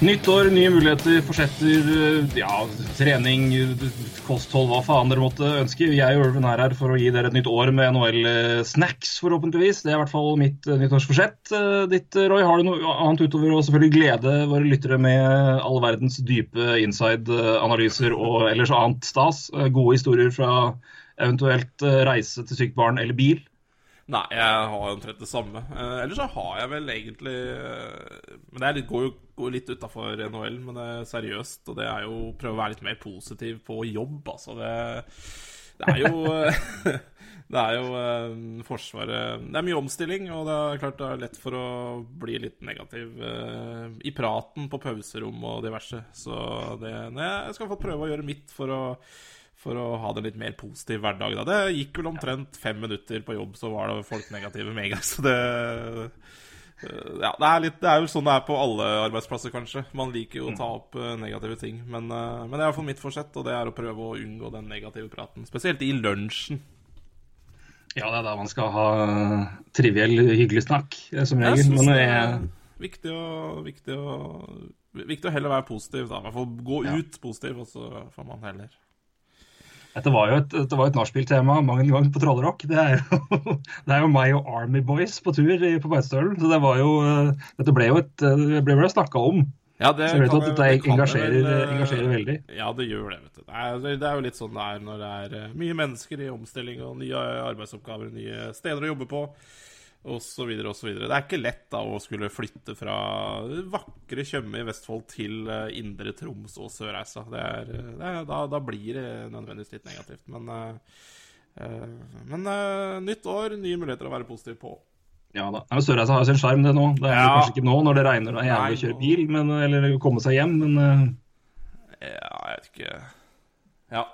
Nytt år, nye muligheter, forsetter, ja, trening, kosthold, hva faen dere måtte ønske. Jeg og Ulven er her for å gi dere et nytt år med NHL-snacks, forhåpentligvis. Det er i hvert fall mitt eh, nyttårsforsett. Eh, Ditt, eh, Roy, har du noe annet utover å selvfølgelig glede våre lyttere med all verdens dype inside-analyser og ellers annet stas? Eh, Gode historier fra eventuelt eh, reise til sykt barn eller bil? Nei, jeg har omtrent det samme. Eh, ellers så har jeg vel egentlig eh, Men det litt, går jo litt utafor NHL, men det er seriøst. Og det er jo å prøve å være litt mer positiv på jobb, altså. Det, det er jo Det er jo eh, Forsvaret Det er mye omstilling, og det er klart det er lett for å bli litt negativ eh, i praten på pauserom og diverse. Så det Jeg skal få prøve å gjøre mitt for å for å ha det litt mer positiv hverdag. Da. Det gikk vel omtrent fem minutter på jobb, så var det folk negative med en gang. Så det øh, Ja, det er, litt, det er jo sånn det er på alle arbeidsplasser, kanskje. Man liker jo å ta opp øh, negative ting. Men, øh, men det er iallfall mitt forsett, og det er å prøve å unngå den negative praten. Spesielt i lunsjen. Ja, det er da man skal ha triviell, hyggelig snakk, som som Jeg regel. synes Men det er viktig å, viktig å Viktig å heller være positiv, da. I hvert fall gå Ja. ut positiv, og så får man heller Dette var jo et, dette var et nachspiel-tema mange ganger på Trollrock. Det er jo, det er jo meg og Army Boys på tur i, på Beitostølen. Så det var jo eh, Dette ble jo et eh, Det ble vel snakka om. Ja, det Så jeg vet kan at dette det engasjerer, vel, eh, engasjerer veldig. Ja, det gjør det. vet du. Det er, det er jo litt sånn det er når det er mye mennesker i omstilling og nye arbeidsoppgaver, nye steder å jobbe på, osv. osv. Det er ikke lett da å skulle flytte fra vakre Tjøme i Vestfold til eh, indre Troms og Sørreisa. Det det da, da blir det nødvendigvis litt negativt. Men, eh, men uh, nytt år, nye muligheter å være positiv på. Ja da. Sørreisa har jo sin sjarm, det nå. Det er Ja. kanskje ikke nå når det regner og er jævlig å kjøre bil, men, eller komme seg hjem, men uh... Ja, jeg vet ikke Ja.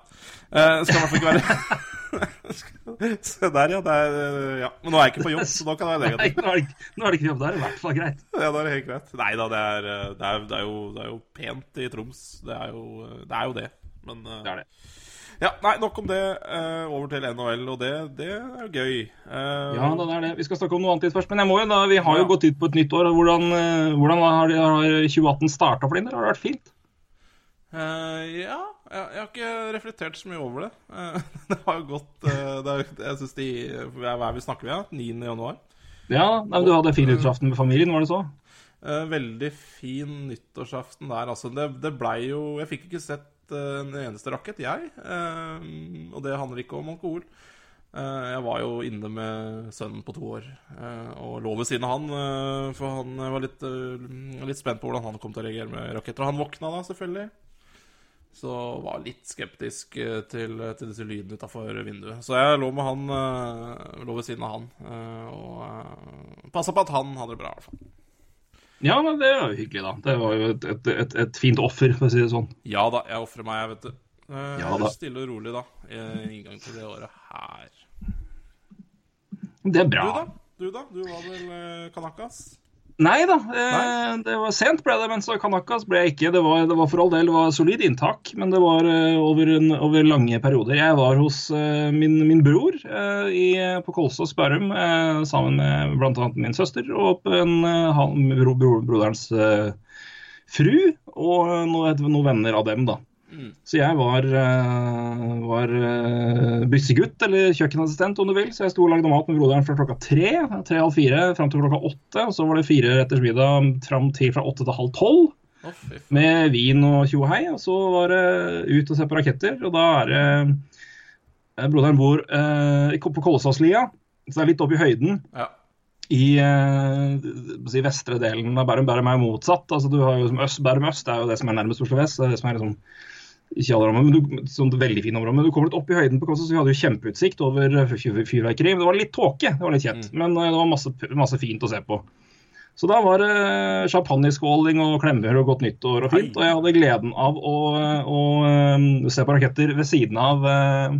Skal i hvert fall ikke være Se der, ja. Det er, ja. Men nå er jeg ikke på jobb, så nå kan jeg legge til. nå er, det, nå er det ikke jobb der. I hvert fall greit. Ja, da er det helt greit. Nei da, det er, det, er, det, er jo, det er jo pent i Troms. Det er jo det. Er jo det. Men eh, Det er det. ja, nei, nok om det. Eh, over til NHL, og det, det er jo gøy. Uh, Ja, det er det. Vi skal snakke om noe annet litt først. Men jeg må jo da, vi har jo Ja. gått ut på et nytt år. Hvordan, hvordan har, har 2018 starta for din del? Har det vært fint? Eh, ja, jeg, jeg har ikke reflektert så mye over det. Uh, det har jo gått uh, det er, Jeg syns de Hva er vi snakker vi om? 9. januar? Ja, nei, Du hadde fin nyttårsaften med familien, var det så? Veldig fin nyttårsaften der, altså. Det, det blei jo Jeg fikk ikke sett en eneste rakett, jeg. Og det handler ikke om alkohol. Jeg var jo inne med sønnen på to år og lå ved siden av han. for han var litt, litt spent på hvordan han kom til å reagere med raketter. Og han våkna da, selvfølgelig. Så var litt skeptisk eh, til, til disse lydene utafor vinduet. Så jeg lå med han eh, Lå ved siden av han eh, og passa på at han hadde det bra, i hvert fall. Ja, men det var jo hyggelig, da. Det var jo et, et, et, et fint offer, for å si det sånn. Ja da, jeg ofrer meg, vet du. Eh, Ja da. Stille og rolig, da. Inngang til det året her. Det er bra. Du, da? Du da? Du var vel eh, Kanakas? Nei da, eh, det var sent ble det, men så Kanakas ble jeg ikke. Det var, det var for all del det var solid inntak, men det var eh, over, en, over lange perioder. Jeg var hos eh, min, min bror eh, i, på Kolsås Bærum sammen med bl.a. min søster og en, han, bro, bro, broderens fru og noen, noen venner av dem, da. Mm. Så jeg var, eh, var uh, byssegutt, eller kjøkkenassistent om du vil. Så jeg sto og lagde mat med broderen fra klokka tre, tre-halv fire, fram til klokka åtte. Og så var det fire retters middag fram til fra åtte til halv tolv. Faen. Med vin og tjo og hei. Og så var det ut og se på raketter. Og da er det eh, Broderen bor eh, på Kolsåslia, så det er litt opp i høyden Ja. i eh, vestre delen av Bærum. Bærum er jo motsatt. altså du har jo som øst, Bærum øst er jo det som er nærmest Oslo vest. Det er det som er liksom ikke alle rammer, men du, sånn veldig fine områder. Men du kommer litt opp i høyden på Kolsås, så vi hadde jo kjempeutsikt over fyrverkeri. Men det var litt tåke, det var litt kjent. Men eh, det var masse, masse fint å se på. Så da var det champagneskåling og klemmer og godt nyttår og fint. Og jeg hadde gleden av å, å eh, se på raketter ved siden av eh,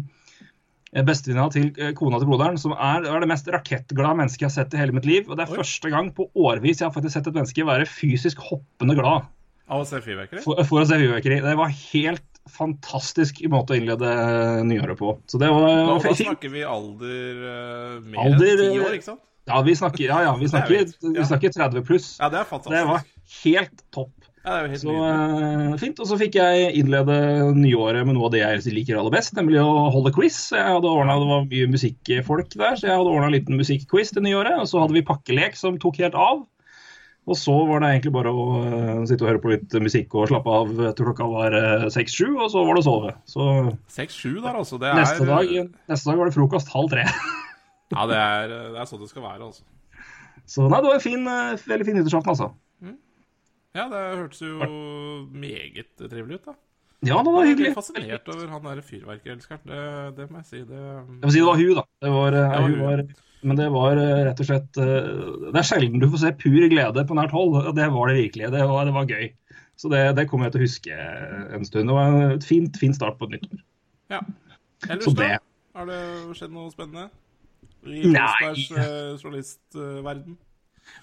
bestevenninna til eh, kona til broderen, som er, er det mest rakettglade mennesket jeg har sett i hele mitt liv. Og det er Oi. første gang på årevis jeg har faktisk sett et menneske være fysisk hoppende glad Av å se fyrverkeri? for, for å se fyrverkeri. Det var helt fantastisk måte å innlede nyåret på. Så det var, Da, da snakker vi alder uh, mer Alder, enn ti eh, år, ikke sant? Ja, vi snakker, ja, ja, vi snakker, ja. vi snakker 30 pluss. Ja, det er fantastisk. Det var helt topp. ja, det helt Så eh, fint. Og så fikk jeg innlede nyåret med noe av det jeg liker aller best, nemlig å holde quiz. Jeg hadde ordnet, Det var mye musikkfolk der, så jeg hadde ordna en liten musikkquiz til nyåret. Og så hadde vi pakkelek som tok helt av. Og så var det egentlig bare å eh, sitte og høre på litt musikk og slappe av til klokka var seks-sju, og så var det å sove. Så 6-7 der, altså. Det er, neste dag, neste dag var det frokost halv tre. Ja, det er, det er sånn det skal være, altså. Så nei, det var en fin, eh, veldig fin nyttårsaften, altså. Ja, det hørtes jo meget trivelig ut, da. Ja, det var Jeg ble hyggelig. fascinert over han der fyrverkerelskeren. Det, det må jeg si. Det, Jeg må si det var hun, da. Det var, eh, Ja, hun var, men det var eh, rett og slett eh, Det er sjelden du får se pur glede på nært hold. Det var det virkelig. Det var, det var gøy. Så det, det kommer jeg til å huske en stund. Det var en fint, fin start på et nytt år. ja. Ellers, Så da? det Har det skjedd noe spennende? I. Kongsbergs eh, journalistverden?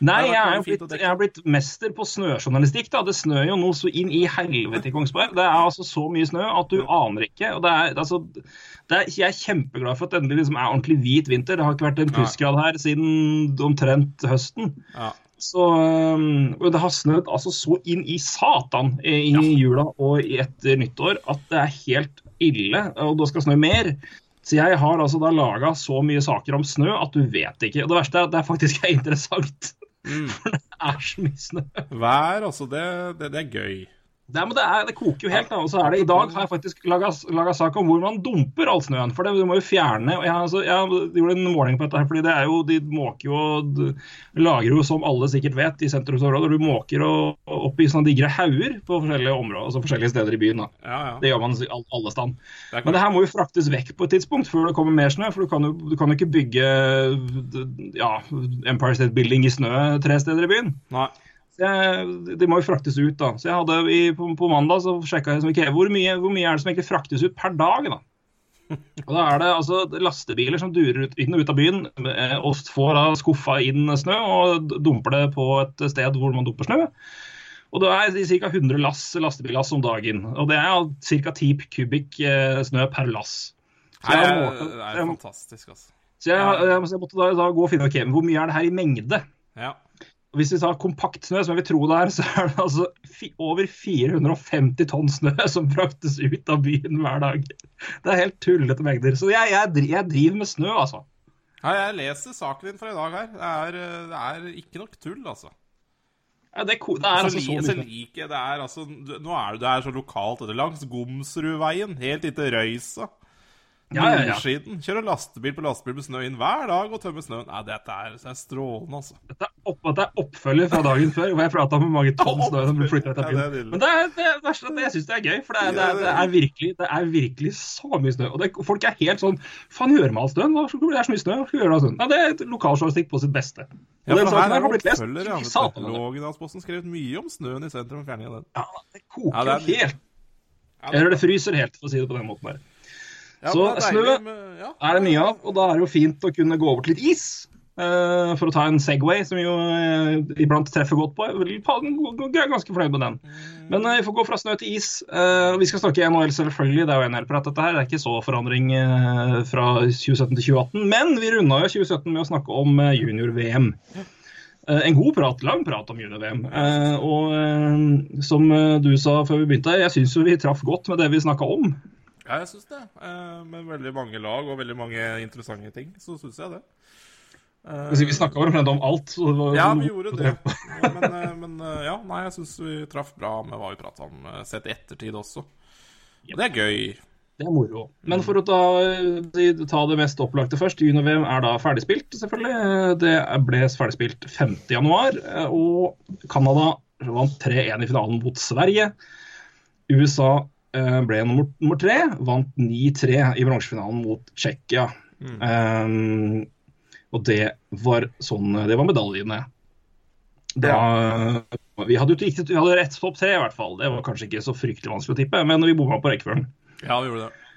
Nei, jeg er, blitt, jeg er blitt mester på snøjournalistikk. da. Det snør jo noe så inn i helvete i Kongsberg. Det er altså så mye snø at du aner ikke. og det er, altså, det er, Jeg er kjempeglad for at det endelig liksom er ordentlig hvit vinter. Det har ikke vært en plussgrad her siden omtrent høsten. Ja. Så øhm, og Det har snødd altså så inn i satan i, i jula og i etter nyttår at det er helt ille. Og da skal snø mer. Så jeg har altså da laga så mye saker om snø at du vet ikke. Og det verste er at det faktisk er interessant. Mm. For det er så mye snø. Vær, altså. Det, det, det er gøy. Det, det, er, det koker jo helt. da, og så er det I dag har jeg faktisk laga sak om hvor man dumper all snøen. For det, du må jo fjerne jeg, altså, jeg gjorde en måling på dette, her, fordi det er jo, de måker jo og lager jo, som alle sikkert vet, i sentrumsområder. Du måker og, og opp i sånne digre hauger på forskjellige områder, altså forskjellige steder i byen. Ja, ja. Det gjør man all- alle stand. Men det her må jo fraktes vekk på et tidspunkt før det kommer mer snø. For du kan jo, du kan jo ikke bygge ja, Empire State Building i snø tre steder i byen. Nei. Så jeg, de må jo fraktes ut, da. Så jeg hadde i, på, på mandag så sjekka jeg okay, hvor, mye, hvor mye er det som egentlig fraktes ut per dag. da? Og Da er det altså lastebiler som durer ut, inn og ut av byen eh, og får da skuffa inn snø og dumper det på et sted hvor man dumper snø. Og det er ca. 100 lass lastebillass om dagen. Og det er ca. 10 kubikk eh, snø per lass. Så Nei, jeg, det er, det er fantastisk, altså. så jeg, jeg, jeg måtte da, da gå og finne ok, hvor mye er det her i mengde. Ja. Hvis vi tar kompakt snø, som jeg vil tro det er, så er det altså over 450 tonn snø som fraktes ut av byen hver dag. Det er helt tullete mengder. Så jeg, jeg, jeg driver med snø, altså. Nei, jeg leser saken din fra i dag her. Det er, det er ikke nok tull, altså. Ja, det, det er Så, altså så så mye. liker det er altså Nå er du der så lokalt langs Gomsrudveien, helt inntil Røysa. Ja, ja, ja. Nordsiden. Kjører lastebil på lastebil med snø inn hver dag og tømmer snøen. Nei, dette er, det er strålende, altså. Dette er, opp, dette er oppfølger fra dagen før, hvor jeg prata om hvor mange tonn snø som blir flytta etter av Ja, det er byen. Men det er det er verste at jeg syns det er gøy, for det er, det er, det er, virkelig, det er virkelig så mye snø. Og det, folk er helt sånn Faen, gjør med all snøen? Det er så mye snø. Hva skal vi gjøre all snøen? Ja, det er lokaljournalistikk på sitt beste. Ja, for her her er har oppfølger. Fy vet satan, du. skrevet mye om snøen i sentrum fjerning av den. Ja, det koker Ja, det er helt. Ja, Eller det fryser helt, for å si det på den måten der. Så er snø ja. er det mye av, og da er det jo fint å kunne gå over til litt is. Uh, for å ta en Segway, som jo uh, iblant treffer godt på. Jeg er ganske fornøyd med den. Men eh, vi får gå fra snø til is. Vi skal snakke NHL, selvfølgelig. Det er jo NHL-prat, dette her. Det er ikke så forandring fra 2017 til 2018. Men vi runda jo 2017 med å snakke om junior-VM. En god prat, lang prat om junior-VM. Og som du sa før vi begynte, jeg syns jo vi traff godt med det vi snakka om. Ja, jeg syns det. Eh, Med veldig mange lag og veldig mange interessante ting, så syns jeg det. Vi snakka omtrent om alt. Ja, vi gjorde det. Men, eh, men eh, ja, nei, jeg syns vi traff bra med hva vi prata om, sett i ettertid også. Og det er gøy. Det er moro. Men for å ta, ta det mest opplagte først. Junior-VM er da ferdigspilt, selvfølgelig. Det ble ferdigspilt 5.1, og Canada vant 3-1 i finalen mot Sverige. USA ble nummer, nummer tre, vant 9-3 i bronsefinalen mot Tsjekkia. Um, og det var sånn Det var medaljene. Da, Vi hadde ikke vi hadde rett topp tre, i hvert fall. Det var kanskje ikke så fryktelig vanskelig å tippe, men vi bomma på rekkefølgen. Ja, vi gjorde det.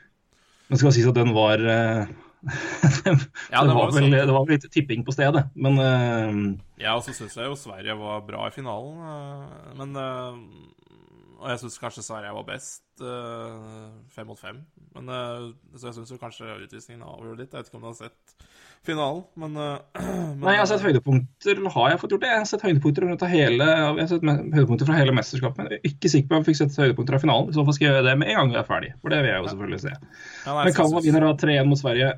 Men skal sies at den var uh, det, Ja, det var var vel, det var vel litt tipping på stedet, men uh, Ja, og så syns jeg jo Sverige var bra i finalen, eh, men eh, Og jeg syns kanskje Sverige var best, eh, fem mot fem. Men eh, Så jeg syns kanskje utvisningen avgjorde litt. Jeg vet ikke om du har sett finalen, men, eh, men Nei, jeg har sett høydepunkter, har jeg fått gjort det? Jeg har sett høydepunkter, fra hele, jeg har sett høydepunkter fra hele mesterskapet, men jeg er ikke sikker på om jeg fikk sett høydepunkter fra finalen. I så fall skal jeg gjøre det med en gang vi er ferdig, for det vil jeg jo selvfølgelig se. ja, nei, Men Canada vinner da 3-1 mot Sverige,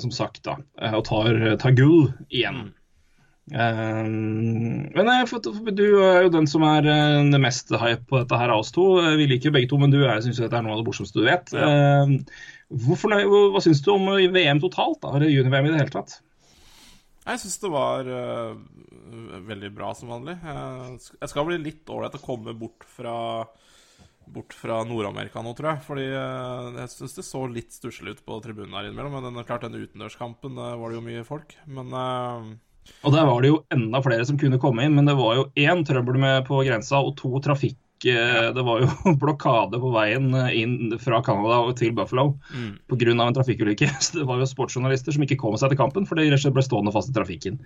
som sagt, da, og tar, tar gull igjen. Eh, men du er jo den som er eh, det mest hype på dette her av oss to. Eh, Vi liker begge to, men du syns dette er noe av det morsomste du vet. Ja. hvorfor, hva syns du om VM totalt, da? Juni-VM i det hele tatt? Jeg syns det var uh, veldig bra som vanlig. Jeg skal bli litt ålreit å komme bort fra Bort fra Nord-Amerika nå, tror jeg. Fordi jeg syns det så litt stusslig ut på tribunen her innimellom. Men den, klart den utendørskampen var det jo mye folk. Men Og der var det jo enda flere som kunne komme inn, men det var jo én trøbbel med på grensa og to trafikk eh, Det var jo blokade på veien eh, inn fra Canada til Buffalo Mm. pga. en trafikkulykke. Så det var jo sportsjournalister som ikke kom seg til kampen for de ble stående fast i trafikken.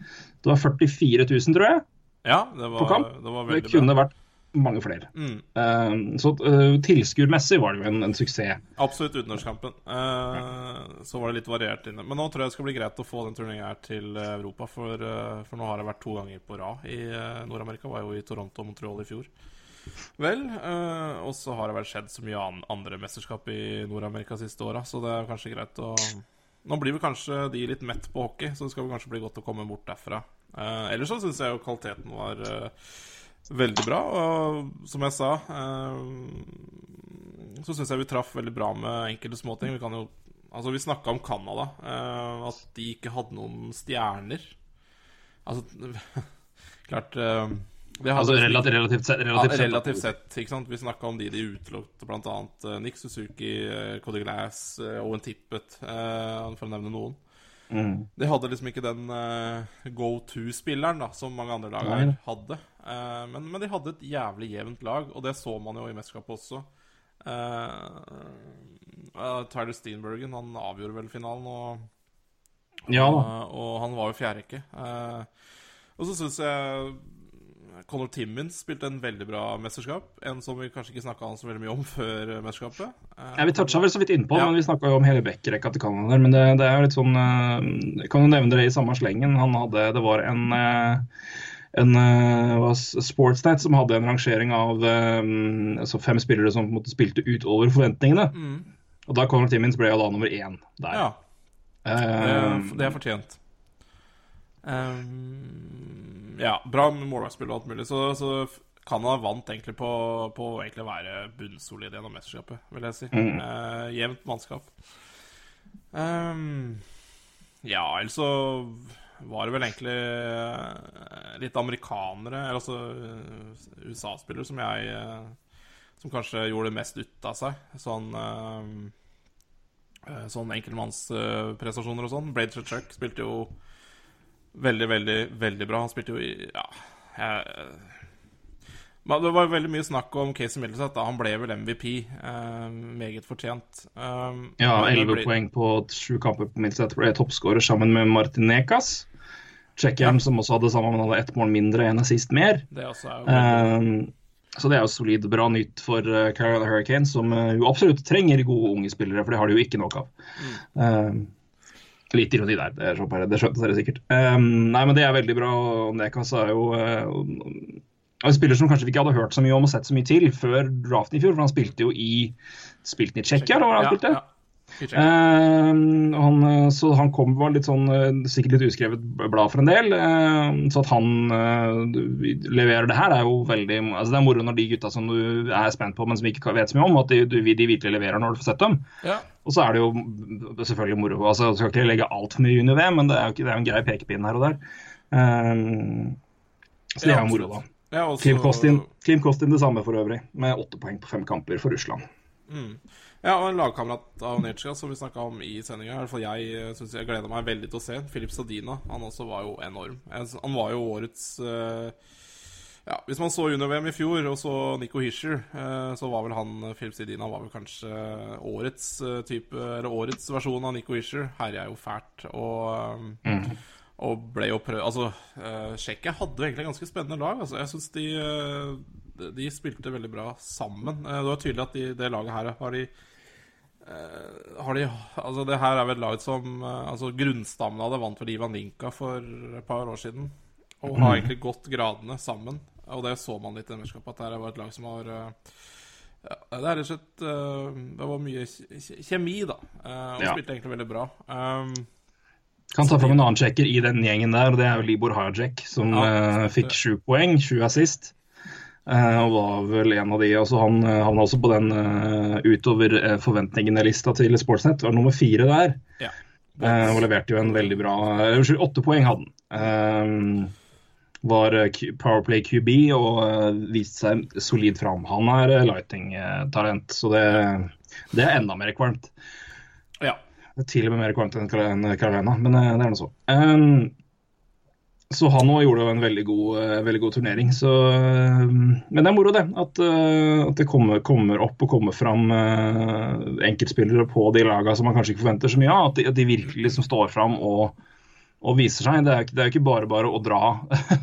Det var 44 000, tror jeg, ja, det på kamp. det var Det kunne bra. vært mange flere. Mm. Uh, så uh, tilskuermessig var det jo en, en suksess. Absolutt utendørskampen. Eh, så var det litt variert inne. Men nå tror jeg det skal bli greit å få den turneringa her til Europa. For, for nå har jeg vært to ganger på rad i Nord-Amerika. Var jo i Toronto og Montreal i fjor. Vel, og så har det vel skjedd så mye an andre mesterskap i Nord-Amerika siste åra, så det er kanskje greit å Nå blir vel kanskje de litt mett på hockey, så det skal vel kanskje bli godt å komme bort derfra. Eh, ellers så syns jeg jo kvaliteten var eh, veldig bra, og som jeg sa eh, så syns jeg vi traff veldig bra med enkelte småting. Vi kan jo Altså, vi snakka om Canada, eh, at de ikke hadde noen stjerner. Altså Klart eh, Altså relativt, relativt, sett- relativt, ja, relativt sett, ikke sant? Vi snakka om de de utelukket, eh, Nick Suzuki, Cody Glass, Owen Tippett, eh, for å nevne noen. Mm. De hadde liksom ikke den uh, go to-spilleren da som mange andre lag Nei. hadde. Uh, men, men de hadde et jævlig jevnt lag, og det så man jo i mesterskapet også. Uh, eh, Tyler Steenbergen han avgjorde vel finalen, og, Ja og, han var jo fjærrekke. Uh, og så syns jeg Conor Timmins spilte en veldig bra mesterskap. En som vi kanskje ikke snakka så veldig mye om før eh, mesterskapet. Eh, Ja, Vi toucha vel så vidt innpå, Ja. men vi snakka jo om hele Beck-rekka til Canada. Men det, det er litt sånn eh, Jeg kan jo nevne det i samme slengen. Han hadde, Det var en eh, en uh, Sportsnet som hadde en rangering av um, altså fem spillere som på en måte spilte utover forventningene. Mm. Og da Conor Timmins ble jo da nummer én der. Ja. Eh, det er fortjent. Ehm, ja, bra med målvaktspill og alt mulig. Så, så Canada vant egentlig på, på å egentlig være bunnsolid gjennom mesterskapet, vil jeg si. Mm. Uh, jevnt mannskap. Um, ja, ellers så var det vel egentlig eh, litt amerikanere, eller altså eh, USA-spillere, som jeg Som kanskje gjorde det mest ut av seg. Sånn eh, Sånn enkeltmannsprestasjoner og sånn. Blade Chuck spilte jo veldig, veldig, veldig bra. Han spilte jo i Ja. Jeg, men det var veldig mye snakk om Casey Middleset. Da. Han ble vel MVP. Eh, meget fortjent. Um, ja, elleve ble- poeng på sju kamper på Milstedt. Ble toppskårer sammen med Martinecas. Tsjekkeren ja. som også hadde samme, men hadde ett mål mindre enn sist mer. Det Um, så det er jo solid bra nytt for uh, Carolina Hurricanes, som uh, jo absolutt trenger gode unge spillere, for det har de jo ikke nok av. Um, litt ironi der, det, er så bare, det skjønte dere sikkert. Um, nei, men det er veldig bra. og Nekas er jo uh, en spiller som kanskje vi ikke hadde hørt så mye om og sett så mye til før draften i fjor, for han spilte jo i Spilte i Tsjekkia, eller hvor han spilte? Ja, ja. I Tsjekkia. Eh, han, eh, så han kom var litt sånn eh, sikkert litt uskrevet blad for en del. eh, så at han eh, leverer det her, er jo veldig altså Det er moro når de gutta som du er spent på, men som ikke vet så mye om, at de, du- de virkelig leverer når du får sett dem. Ja. Og så er det jo selvfølgelig moro. altså Jeg skal ikke legge altfor mye under ved, men det er jo ikke, det er en grei pekepinn her og der. Eh, så det er jo moro, da. Ja, Klim Kostin, Klim Kostin det samme for øvrig, med åtte poeng på fem kamper for Russland. Ja, og en lagkamerat av Nechka som vi snakka om i sendinga. I hvert jeg eh, synes jeg gleder meg veldig til å se. Filip Sadina. Han også var jo enorm. Han var jo årets eh, Ja, Hvis man så junior-VM i fjor og så Nico Hischer, eh, så var vel han Filip Sedina var vel kanskje årets type Eller årets versjon av Nico Hischer. Herja jo fælt. Og, eh, og ble jo prøvd Altså, eh, Tsjekkia hadde egentlig et ganske spennende lag. Altså, jeg syns de, uh, de spilte veldig bra sammen. Uh, Det var tydelig at de, det laget her har de uh, har de, altså Det her er vel et lag som altså Grunnstammen av det vant vel Ivan Linka for et par år siden. Og har egentlig gått gradene sammen. Og det så man litt i mesterskapet, at det var et lag som har ja, Det er rett og slett Det var mye kjemi, da. Og Ja. spilte egentlig veldig bra. Um, Kan ta fram en annen sjekker i den gjengen der, og det er jo Libor Hajek, som Ja. uh, fikk sju poeng, sju assist. Eh, og var vel en av de altså Han uh, havna også på den uh, utover uh, forventningene-lista til Sportsnett. Var nummer fire der. ja. Eh, og leverte jo en veldig bra eh, Unnskyld, åtte poeng hadde han. Eh, var eh, Powerplay QB og eh, viste seg solid fram. Han er eh, lighting-talent, så det, det er enda mer kvalmt. Til og med mer kvalmt enn Carolina, men eh, det er nå så. Um, så han òg gjorde en veldig god, eh, veldig god turnering. Så, eh, men det er moro, det. At, eh, at det kommer, kommer opp og kommer fram enkeltspillere på de lagene som man kanskje ikke forventer så mye av. At de, at de virkelig liksom står fram og, og viser seg. Det er, jo ikke bare bare å dra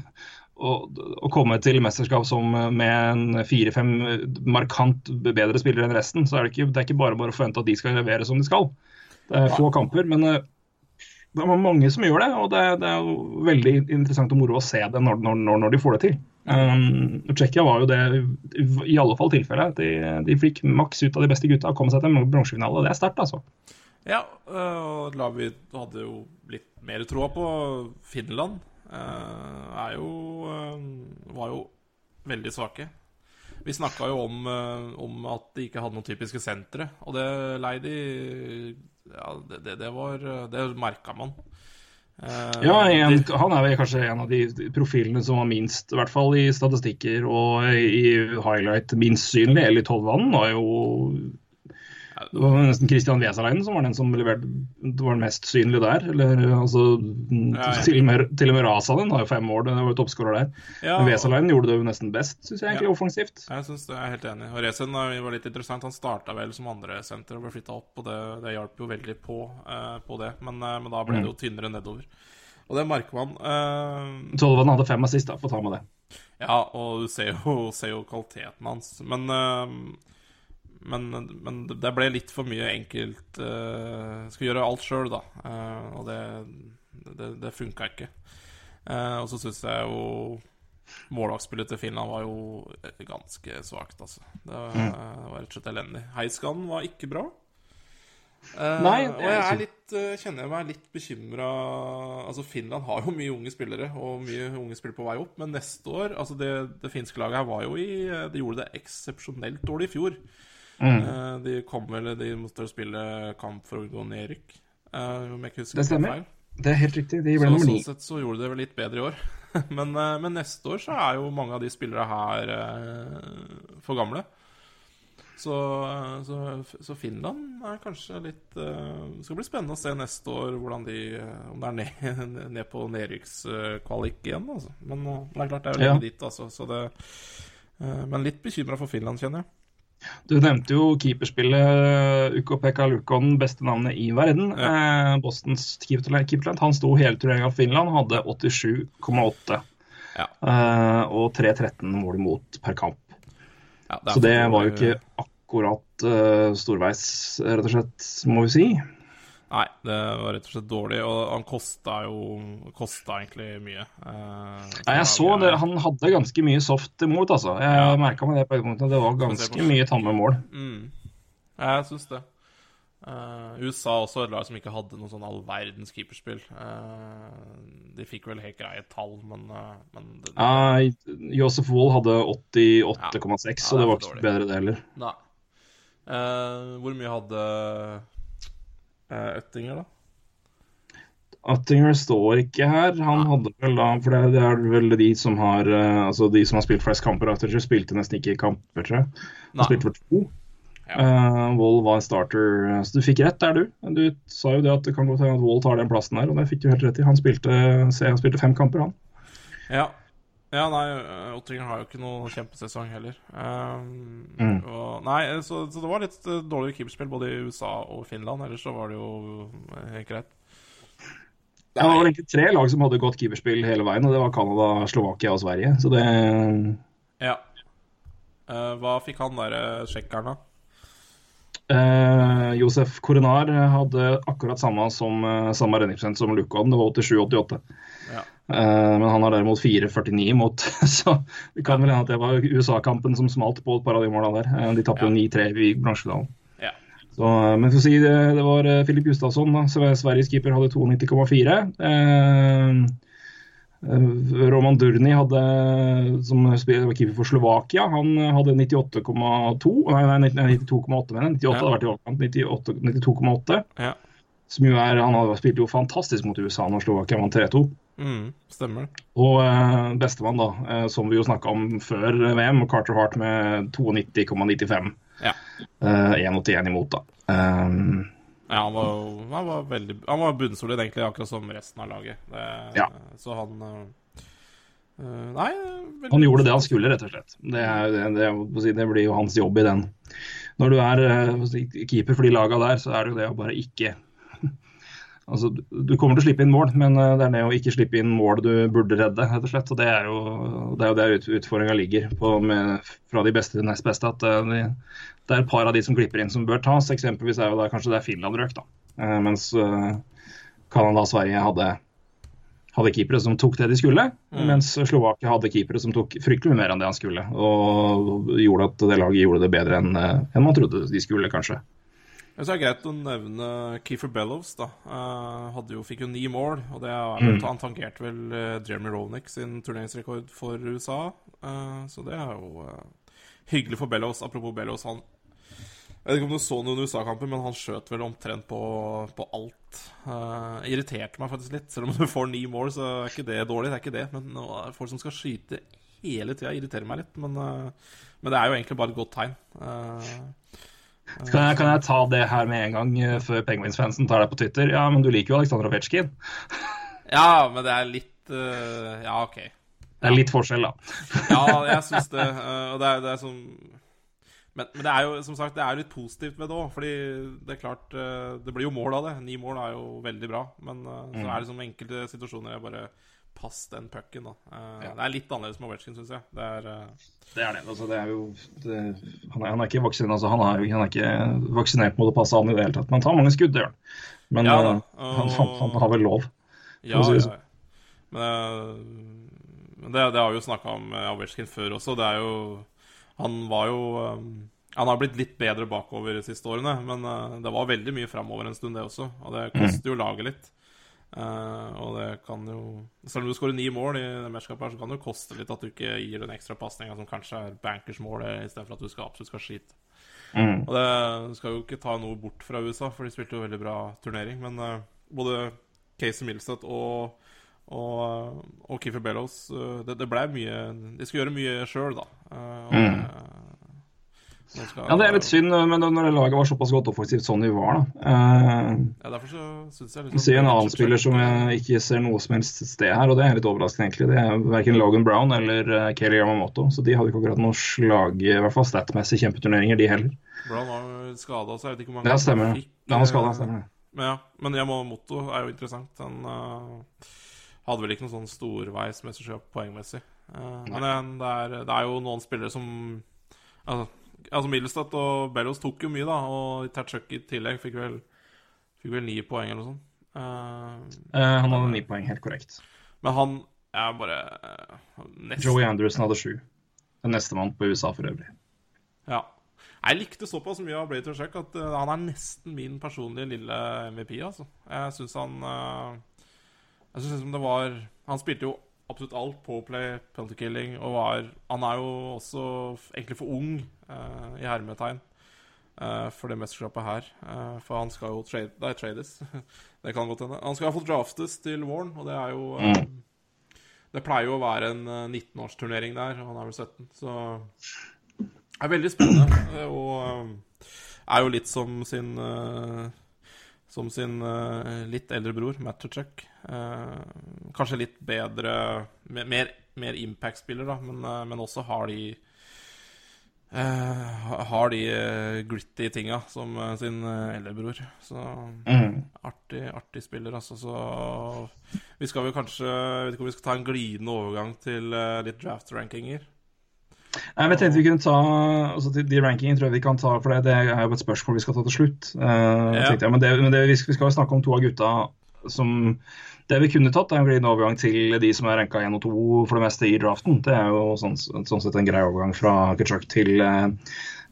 og, komme til mesterskap som med en fire-fem markant bedre spillere enn resten. Så er det, ikke, det er ikke bare bare å forvente at de skal levere som de skal. Er få kamper, men eh, det er mange som gjør det. Og det, det er jo veldig interessant og moro å se det når, når, når, de får det til. Um, Tsjekkia var jo det i alle fall tilfellet. De, de fikk maks ut av de beste gutta og kom seg til en bronsefinale. Det er sterkt, altså. Ja, øh, og Lavi hadde jo litt mer troa på, Finland, øh, er jo øh, var jo veldig svake. Vi snakka jo om, øh, om at de ikke hadde noen typiske sentre, og det lei de Ja, det, det, var Det merka man. Eh, Ja, en, Han er vel kanskje en av de profilene som var minst, i hvert fall i statistikker og i highlight, minst synlig. Eli Tolvanen var jo det var nesten Christian Vesaleinen som var den som leverte, det var den mest synlige der. Eller, altså, Ja, ja. Til, og med, til og med Rasanen har jo fem år, det var jo toppskårer der. ja, Men Vesaleinen gjorde det jo nesten best, syns jeg, egentlig, offensivt. Jeg synes det er helt enig. Og Resen eh, var litt interessant. Han starta vel som andre senter og ble flytta opp, og det, det hjalp jo veldig på, uh, på det. Men, uh, men da ble det jo tynnere nedover. Og det merker man. Uh... Tolvan hadde fem assist, da, for å ta med det. ja, og du ser jo, ser jo kvaliteten hans. Men, eh, men, men det ble litt for mye enkelt uh, Skulle gjøre alt sjøl, da. Uh, og det, det, det funka ikke. Uh, og så syns jeg jo Målvaktspillet til Finland var jo ganske svakt, altså. Det var, var rett og slett elendig. Heiskanen var ikke bra. Eh, Nei, og jeg litt, eh, kjenner jeg meg litt bekymra Altså, Finland har jo mye unge spillere, og mye unge spillere på vei opp, men neste år Altså, det, det finske laget her var jo i De gjorde det eksepsjonelt dårlig i fjor. Eh, de kom vel De måtte spille kamp for å gå eh, om jeg ikke husker Det stemmer. Det er helt riktig. De ble nummer ni. sånn sett så gjorde det vel litt bedre i år. men, eh, men neste år så er jo mange av de spillere her eh, for gamle. Så, eh, så, så Finland er kanskje litt eh, Det skal bli spennende å se neste år hvordan de eh, om det er ned, ned på nedrykkskvalik igjen. Altså. Men eh, det er klart det er jo Ja. lenge dit, altså. Så det, eh, men litt bekymra for Finland, kjenner jeg. Du nevnte jo keeperspillet Ukko-Pekka Lukon, beste navnet i verden. Eh, Bostons keepertalent. Han sto hele turneringa for Finland, hadde 87,8. Ja. Eh, og 3-13 mål imot per kamp. Ja, det Så det var jo ikke akkurat eh, storveis, rett og slett, må vi si. Nei, det var rett og slett dårlig, og han kosta jo Kosta egentlig mye. Eh, Nei, jeg så det, Han hadde ganske mye soft imot, altså. Jeg Ja. merka meg det på et øyeblikket. Det var ganske det. mye tamme mål. Mm. Ja, jeg syns det. Eh, USA også et lag som ikke hadde noe sånn all verdens keeperspill. Eh, de fikk vel helt greie tall, men, eh, men det, Ja, Josef Wold hadde 88,6, så Ja, det er det var ikke dårlig. bedre, det heller. Nei. Eh, hvor mye hadde uh, Øttinger, da? Øttinger står ikke her. Han hadde vel da For det, er vel de som har eh, Altså de som har spilt flest kamper. Attinger spilte nesten ikke kamper, tror jeg. Han spilte for to. Ja. Eh, Wold var starter. Så du fikk rett der, du. Du sa jo det at det kan godt hende at Wall tar den plassen der, og det fikk du helt rett i. Han spilte, se, han spilte fem kamper, han. Ja. Ja, nei, Ottinger har jo ikke noe kjempesesong heller. Um, Mm. og, nei, så, så det var litt dårlig dårligere keeperspill både i USA og Finland. Ellers så var det jo eh, helt greit. Det var egentlig tre lag som hadde godt keeperspill hele veien, og det var Canada, Slovakia og Sverige. Så det Ja. Uh, hva fikk han derre tsjekkeren, da? Uh, Josef Koronar hadde akkurat samme som eh, samme redningsprosent som Lukon, det var 87-88. Ja. Eh, men han har derimot 4,49 mot, så det kan vel hende at det var USA-kampen som smalt på et par av de måla der. Eh, de tapte jo 9-3 i bransjedalen. Ja. Så, eh, men for å si det, det var Filip Gustavsson, da, Sve- Sveriges keeper, hadde 92,4. Eh, eh, Roman Durni hadde, som var keeper for Slovakia, han hadde 98,2 Nei, nei 92,8, mener jeg. 98 Ja. hadde vært i overkant. 92,8. Ja. Som jo er Han hadde spilt jo fantastisk mot USA når Slovakia vant 3-2. Mm, stemmer. Og uh, bestemann, da, uh, som vi jo snakka om før VM, Carter Hart med 92,95. Ja. Uh, 1,81 imot, da. Um, Ja, han var, han var veldig Han var bunnsolid, egentlig, akkurat som resten av laget. Det, Ja. Så han eh, eh, Nei han gjorde det han skulle, rett og slett. Det, er, det, det, det blir jo hans jobb i den. Når du er eh, keeper for de laga der, så er det jo det å bare ikke Altså, Du kommer til å slippe inn mål, men eh, det er det å ikke slippe inn mål du burde redde. rett og slett. Og Det er jo det er jo der ut- utfordringa ligger på med, fra de beste til nest beste. at eh, de, Det er et par av de som klipper inn som bør tas. Eksempelvis er jo da kanskje det er Finland røk, da. Eh, mens Canada og Sverige hadde, hadde keepere som tok det de skulle. Mens Slovakia hadde keepere som tok fryktelig mer enn det han skulle. Og gjorde at det laget gjorde det bedre enn enn man trodde de skulle, kanskje. Men så er det greit å nevne Keefer Bellows. da Uh, jo, Fikk jo ni mål, og det er Mm. han tangerte vel uh, Jeremy Roenick sin turneringsrekord for USA. Uh, så det er jo hyggelig for Bellows. Apropos Bellows, han Jeg vet ikke om du så noen USA-kamper, men han skjøt vel omtrent på, på alt. Uh, irriterte meg faktisk litt. Selv om du får ni mål, så er ikke det dårlig. Det er ikke det. Men er folk som skal skyte hele tida, irriterer meg litt. Men, uh, men det er jo egentlig bare et godt tegn. Eh, Kan jeg, kan jeg ta det her med en gang eh, før Penguins-fansen tar deg på Twitter? Ja, men du liker jo Aleksandr Ovetsjkin. Ja, men det er litt uh, Ja, OK. Det er litt forskjell, da. Ja, jeg syns det. eh, og det er, det er som men, men det er jo som sagt, det er litt positivt med det òg. Fordi det er klart Det blir jo mål av det. Ni mål er jo veldig bra. Men så er det som enkelte situasjoner jeg bare Pass den pucken, da. Eh, Det er litt annerledes med Ovetsjkin, syns jeg. Det er uh... Det er det. Altså, det er jo, det, han, er, han er ikke vaksinert altså, han, er, han er ikke vaksinert mot å passe an i det hele tatt. Men han tar mange skudd, det gjør. Men Ja uh, han, han, har vel lov. Ja, si ja. Men, men det, det har vi jo snakka om Ovetsjkin før også. Det er jo Han var jo um, Han har blitt litt bedre bakover de siste årene, men det var veldig mye framover en stund, det også. Og det koster jo laget litt. Eh, og det kan jo Selv om du skårer ni mål i det mesterskapet, her, så kan det jo koste litt at du ikke gir den ekstra pasninga som kanskje er bankers mål, istedenfor at du skal absolutt skal skite. Mm. Og det skal jo ikke ta noe bort fra USA, for de spilte jo veldig bra turnering. Men uh, både Casey Milstead og, og, og Keefer Bellows uh, det, det ble mye De skulle gjøre mye sjøl, da. Eh, og, eh, nå skal- Ja, det er litt synd, men når laget var såpass godt offensivt sånn de var, da. Eh, Ja, derfor så synes jeg liksom ser en annen spiller som jeg ikke ser noe som helst sted her, og det er litt overraskende, egentlig. Det er verken Logan Brown eller uh, Kelly Yamamoto, så de hadde ikke akkurat noe slag, i hvert fall statmessig, kjempeturneringer, de heller. Brown var skada, så jeg vet ikke hvor mange Ja, stemmer. han fikk, Ja, han skada, eh, stemmer. Men ja, men Yamamoto er jo interessant. Han uh, hadde vel ikke noe sånn storveismesterskap poengmessig. Uh, men det er, det er jo noen spillere som Altså, altså Middlestad og Bellos tok jo mye, da. Og Tatchuk i tillegg fikk vel Fikk vel ni poeng eller noe sånt. Uh, uh, han hadde ni poeng, helt korrekt. men han er bare uh, nesten Joey Anderson hadde sju. Nestemann på USA for øvrig. Ja. Jeg likte såpass mye av Blade Shark at eh, han er nesten min personlige lille MVP. altså. Jeg syns han eh, Jeg synes liksom det var Han spilte jo absolutt alt. Powerplay, penalty killing, og var Han er jo også egentlig for ung, uh, i hermetegn, uh, for det mesterskapet her. Uh, for han skal jo trade, nei, trades. det kan godt hende. Han skal iallfall draftes til våren, og det er jo um, Det pleier jo å være en eh, 19-årsturnering der, og han er vel 17, så det er veldig spennende. Og er jo litt som sin Som sin litt eldre bror, Matt Tuchek. Eh, kanskje litt bedre Mer, mer impact-spiller, da, men, eh, men også har de eh, Har de eh, gritty tinga som eh, sin eh, eldrebror. Så artig, artig spiller, altså. Så vi skal vel kanskje Jeg vet ikke om vi skal ta en glidende overgang til eh, litt draft-rankinger. Nei, men jeg tenkte vi kunne ta altså de, de rankingene tror jeg vi kan ta, for det, det er jo et spørsmål vi skal ta til slutt. Uh, Ja. jeg. Men, det, men det, vi, skal, vi skal jo snakke om to av gutta som Det vi kunne tatt, er en glidende overgang til de som er ranka 1 og 2 for det meste i draften. Det er jo sånn, sånn sett en grei overgang fra Kitsjok til eh,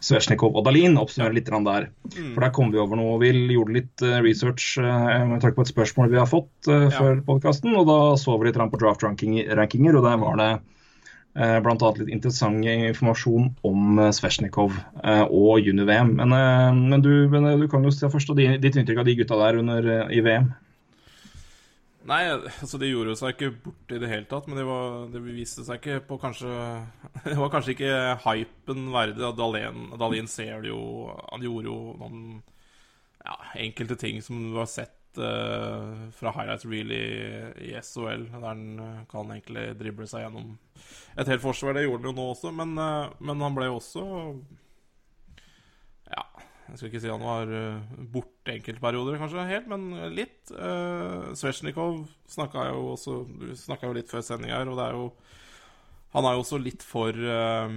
Svesjnikov og Dalin. Oppsummere litt der. der. For der kom vi over noe. Vi gjorde litt eh, research eh, med tanke på et spørsmål vi har fått eh, Ja. før podkasten, og da så vi litt på draft-rankinger, og der var det eh, annet litt interessant informasjon om eh, Svesjnikov eh, og juni-VM. Men, eh, men, du, men eh, du kan jo se først ditt inntrykk av de gutta der under, eh, i VM. Nei, altså de gjorde jo seg ikke bort i det hele tatt, men det, var, viste seg ikke på kanskje Det var kanskje ikke hypen verdig. at Dahlin, Dahlin ser det jo Han gjorde jo noen ja, enkelte ting som du har sett uh, fra highlights reel i, i SOL, der han eh, kan egentlig drible seg gjennom et helt forsvar. Det gjorde han jo nå også, men, uh, men han ble jo også jeg skal ikke si han var uh, borte enkelte perioder, kanskje helt, men litt. Uh, Svesjnikov snakka jo også jo litt før sending her, og det er jo Han er jo også litt for uh,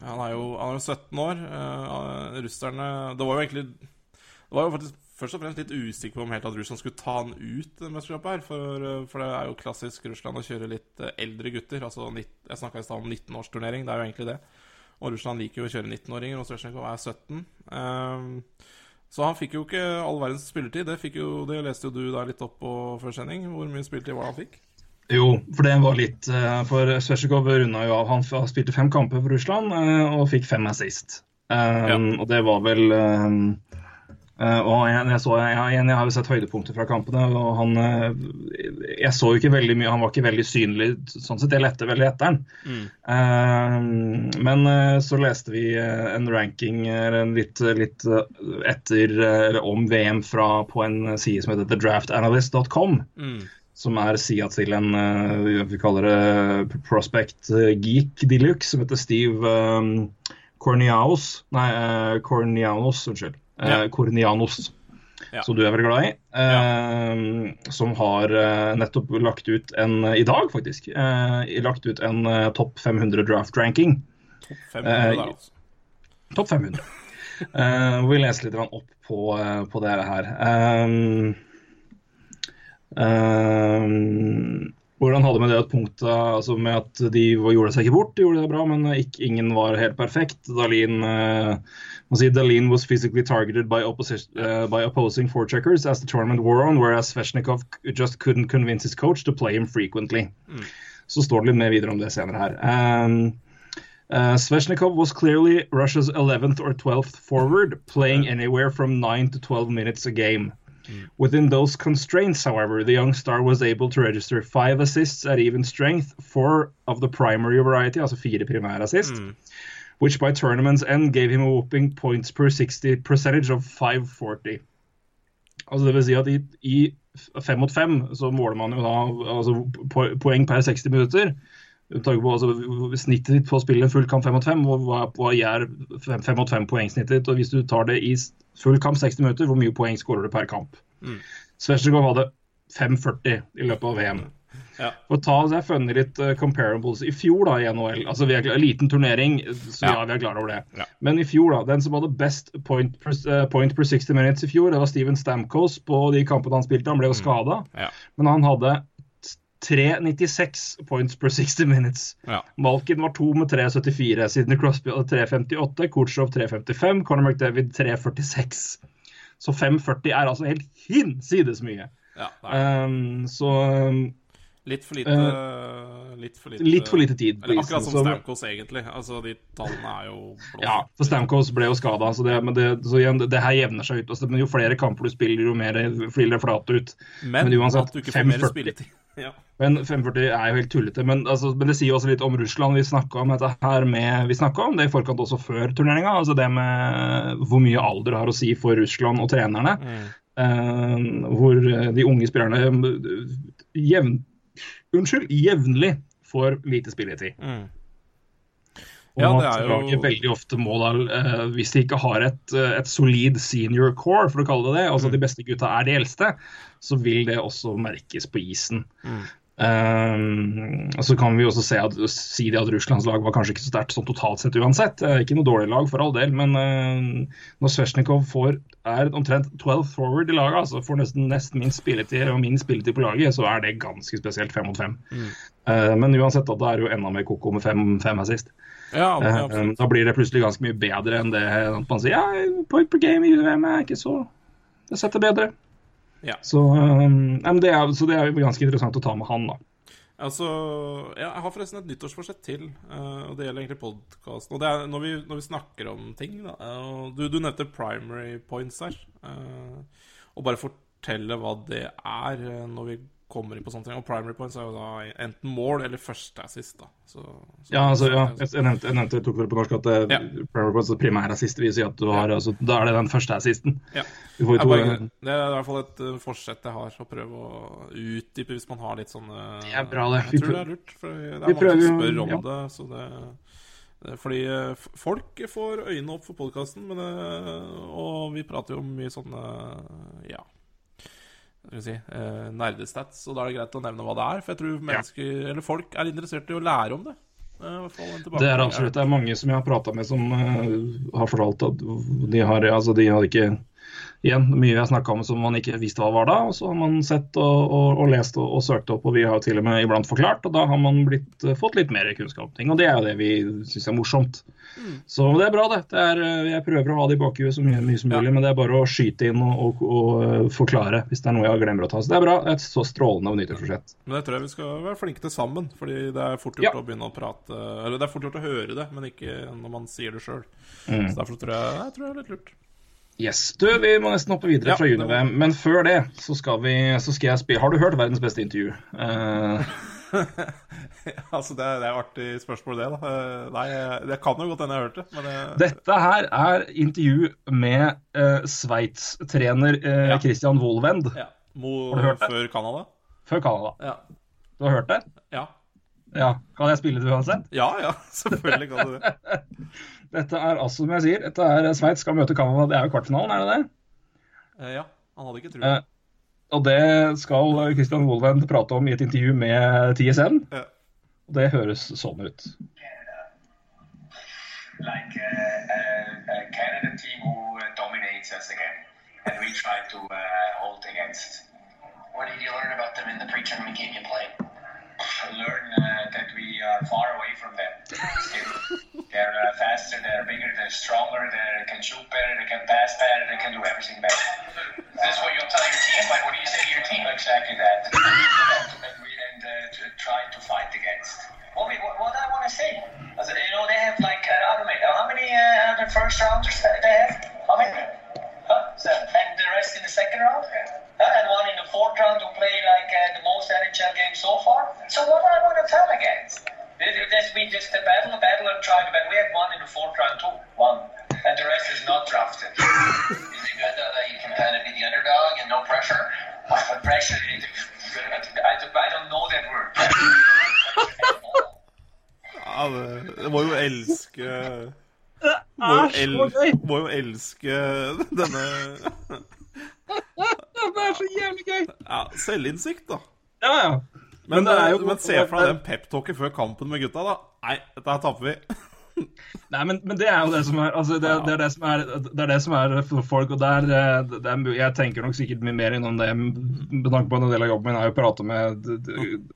han, er jo, han er jo 17 år. Uh, russerne Det var jo egentlig Det var jo faktisk først og fremst litt usikker på om helt at Russland skulle ta han ut mesterskapet her. For, eh, for det er jo klassisk Russland å kjøre litt eh, eldre gutter. Altså, jeg snakka i stad om 19-årsturnering. Det er jo egentlig det. Og Russland liker jo å kjøre 19-åringer, og Svetsjenkov er 17. Um, så han fikk jo ikke all verdens spilletid. Det, jo, det leste jo du da litt opp på før sending. Hvor mye spilletid var det han fikk? Jo, for det var litt eh, For Svesjikov runda jo av. Han spilte fem kamper for Russland eh, og fikk fem assist. Um, Ja. Og det var vel um, og jeg, jeg, så, jeg, jeg, har jo sett høydepunkter fra kampene, og han eh, Jeg så jo ikke veldig mye, han var ikke veldig synlig sånn sett. Jeg lette veldig etter han. Uh, men eh, så leste vi eh, en ranking eh, litt, litt eh, etter eh, eller om VM fra, på en side som heter thedraftanalyst.com Mm. som er sida til en eh, vi kaller det prospect eh, geek de luxe, som heter Steve um, Corniaos. Nei, uh, Cornianos, unnskyld. Eh, Ja. Cornianos, Ja. som du er veldig glad i. eh, Som har eh, nettopp lagt ut en I dag, faktisk. eh, lagt ut en eh, topp 500 draft-ranking. Topp 500 Eh, altså. Topp 500. Eh, vi leser litt opp på, eh, på det her. Hvordan hadde med det et punkt da, altså med at de gjorde seg ikke bort, de gjorde det bra, men ikke, ingen var helt perfekt. Dalin, man sier Dalin was physically targeted by, eh, by opposing forecheckers as the tournament wore on, whereas Sveshnikov just couldn't convince his coach to play him frequently. Så står det litt mer videre om det senere her. Um, Uh, Sveshnikov was clearly Russia's 11th or 12th forward, playing anywhere from 9 to 12 minutes a game. Within those constraints, however, the young star was able to register five assists at even strength, four of the primary variety, altså fire primærassist, which by tournament's end gave him a whooping points per 60 percentage of 540. Altså det vil si at i, i fem mot fem så måler man jo da altså, poeng per 60 minutter. På, altså, snittet ditt på å spille full kamp 5 mot 5, og hva, hva er 5 mot 5 poengsnittet ditt? Og hvis du tar det i full kamp 60 minutter, hvor mye poeng skårer du per kamp? Mm. Svesjnikov hadde 5,40 i løpet av VM. Ja. For ta så jeg funnet litt uh, comparables i fjor da i NHL. altså vi er, klar- Liten turnering, så ja. Ja. vi er klar over det. Ja. Men i fjor, da, den som hadde best point per, uh, point per 60 minutes i fjor, det var Steven Stamkos på de kampene han spilte. Han ble jo skada, Ja. men han hadde 3,96 points per 60 minutes. Ja. Malkin var to med 3,74. Sidney Crosby hadde 3,58. Kutsjov 3,55. Conor McDavid 3,46. Så 5,40 er altså helt hinsides mye. ja Um, så um, litt for lite Litt for lite, litt for lite tid Eller akkurat som Stamkos, egentlig. Altså, de tallene er jo blå. Ja, for Stamkos ble jo skada. Så, det, så igjen, det, her jevner seg ut. Altså, men jo flere kamper du spiller, jo mer flyr det flat ut. Men, Men uansett, at du ikke får mer 5,40. spilletid. Ja. Men 540 er jo helt tullete. Men, altså, men det sier jo også litt om Russland. Vi snakka om dette her med Vi om det i forkant også før turneringa. Altså det med hvor mye alder har å si for Russland og trenerne. Eh, hvor de unge spillerne eh, jevn, Unnskyld, jevnlig får lite spilletid. Mm. Og Ja, det at er jo- laget veldig ofte må da, eh, hvis de ikke har et, eh, et solid senior core, for å kalle det det, altså Mm. de beste gutta er de eldste, så vil det også merkes på isen. Mm. Um, så kan vi også se at, si det at Russlands lag var kanskje ikke så sterkt sånn totalt sett uansett. Ikke noe dårlig lag for all del, men uh, når Svesjnikov er omtrent 12 forward i laget, altså får nesten nest minst spilletid og minst spilletid på laget, så er det ganske spesielt fem mot fem. Eh, men uansett, da, da er det jo enda mer koko med fem, fem assist. Ja, Eh, da blir det plutselig ganske mye bedre enn det at man sier ja, point per game i UVM er ikke så Det setter bedre. Ja. Så, um, det er, så det er ganske interessant å ta med han, da. Altså, jeg har forresten et nyttårsforsett til, eh, og det gjelder egentlig podkasten. Og det er når vi, når vi snakker om ting, da. Du, du nevnte primary points her. eh, og bare fortelle hva det er eh, når vi kommer inn på sånne ting. Og primary points er jo da enten mål eller første assist, da. Så, så- Ja, altså, ja, jeg, nevnte, jeg nevnte jeg tok det på norsk at det, Ja. primary points, primær assist vil si at du har, altså, da er det den første assisten. Ja. To, bare, det er i hvert fall et uh, forsett jeg har, å prøve å utdype hvis man har litt sånne Det er bra, det. Vi Jeg tror det er lurt. For det er Vi mange som spør om det. Så det, fordi uh, folk får øynene opp for podkasten, og vi prater jo om mye sånne ja vi si, eh, nerdestats, og da er det greit å nevne hva det er. For jeg tror mennesker, eller folk er interessert i å lære om det. Eh, Det er absolutt det er mange som jeg har prata med, som uh, har fortalt at de har altså de hadde ikke Igjen, mye vi har snakka om som man ikke visste hva var da. og Så har man sett og, og, og lest og, og søkt opp, og vi har jo til og med iblant forklart. og Da har man blitt, eh, fått litt mer kunnskap om ting. Og det er jo det vi syns er morsomt. Så det er bra, det. det er, eh, jeg prøver å ha det i bakhuet så mye, mye som Ja. mulig, men det er bare å skyte inn og, eh, forklare hvis det er noe jeg glemmer å ta. Så det er bra. Et så strålende og nyttårsforsett. Men jeg tror jeg vi skal være flinke til sammen. Fordi det er fort gjort Ja. å begynne å prate Eller det er fort gjort å høre det, men ikke når man sier det sjøl. Mm. Så derfor tror jeg, jeg tror det er litt lurt. Yes. Du, vi må nesten hoppe videre Ja, fra det juni-VM, men før det så skal, vi, så skal jeg spille Har du hørt verdens beste intervju? Uh... altså, det er, det er artig spørsmål, det. da Eh, Nei, det kan jo godt hende jeg har hørt det, men eh, dette her er intervju med uh, Sveits-trener uh, Ja. Christian Wolwend. ja. Mo Har du hørt det? før Canada? før Canada. Ja. Du har hørt det? ja. Ja. Kan jeg spille det uansett? Ja, ja, selvfølgelig kan du det. Dette er altså, som jeg sier, dette er eh, Sveits skal møte Canada. Det er jo kvartfinalen, er det det? Eh, Ja, han hadde ikke Eh, trua. og det skal Christian Wolven prate om i et intervju med TSN. Ja. Og det høres sånn ut. like a, a, a Canada team who uh, dominates us again, and we try to uh, hold against. What did you learn about them in the pre-tournament game you played? Learn uh, that we are far away from them. They're uh, faster, they're bigger, they're stronger, they can shoot better, they can pass better, they can do everything better. Is what you'll tell your team? Like, what do you say to your team? Exactly that. and we and uh, to try to fight against. What, we, what, what I want to say, is that, you know, they have like uh, I don't know, how many uh, other first rounders that they have? How many? Huh? And the rest in the second round? Huh? And one in the fourth round who play like uh, the most NHL games so far. So what do I want to tell against? This, this we just a battle, a battle, and try to battle. We had one in the fourth round too, one, and the rest is not drafted. Is it good though that you can kind of be the underdog and no pressure? But pressure, I, I, I don't know that word. Ja, det, det må jo elske må så gøy! må jo elske denne Det er så jævlig gøy! ja, selvinnsikt, da. Ja, ja. Men, det er jo- men se for deg den peptalken før kampen med gutta, da. Nei, dette her taper vi. Nei, men, men det er jo det som er altså, det, det, er det, som er, det er det som er for folk. og der, det, det er, Jeg tenker nok sikkert mye mer innom det med tanke på at en del av jobben min er jo å prate med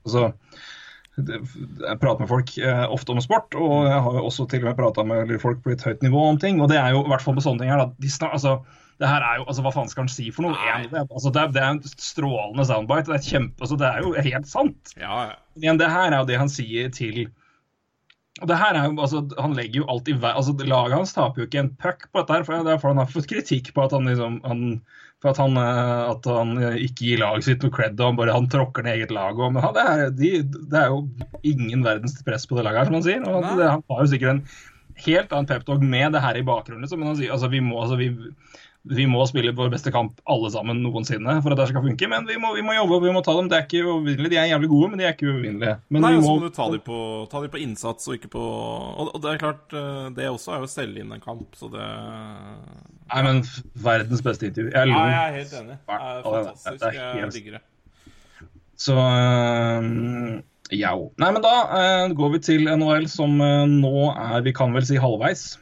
altså, det- jeg prater med folk eh, ofte om sport, og jeg har jo også til og med prata med folk på litt høyt nivå om ting. og det er jo i hvert fall på sånne ting her de snak, altså, det her er jo, altså Hva faen skal han si for noe? En, det, altså, det, er, det er en strålende soundbite. Det er, kjempe, altså, det er jo helt sant. Ja, ja. Igjen, det her er jo det han sier til og det her er jo, altså, Han legger jo alt i vei altså, Laget hans taper jo ikke en puck på dette. her, for Derfor han har fått kritikk på at han liksom han, for at han, eh, at han eh, ikke gir laget sitt noe cred. og han bare han tråkker ned eget lag. Og, men han, det, er, de, det er jo ingen verdens press på det laget, her, som han sier. og det, Han har jo sikkert en helt annen peptalk med det her i bakgrunnen. liksom, Men han sier altså vi må, altså vi vi må spille vår beste kamp alle sammen noensinne for at det skal funke. Men vi må, vi må jobbe og vi må ta dem. Det er ikke uovervinnelige. De er jævlig gode, men de er ikke uvinnelige. Men Nei, vi må... så må du ta dem på, ta dem på innsats og ikke på og, det er klart, eh, det også er jo å selge inn en kamp, så det Nei, men verdens beste intervju. Jeg Nei, jeg er helt enig. Det er fantastisk. det er- helt... Jeg digger det. Så øh, ja. Nei, men da øh, går vi til NHL, som øh, nå er Vi kan vel si halvveis.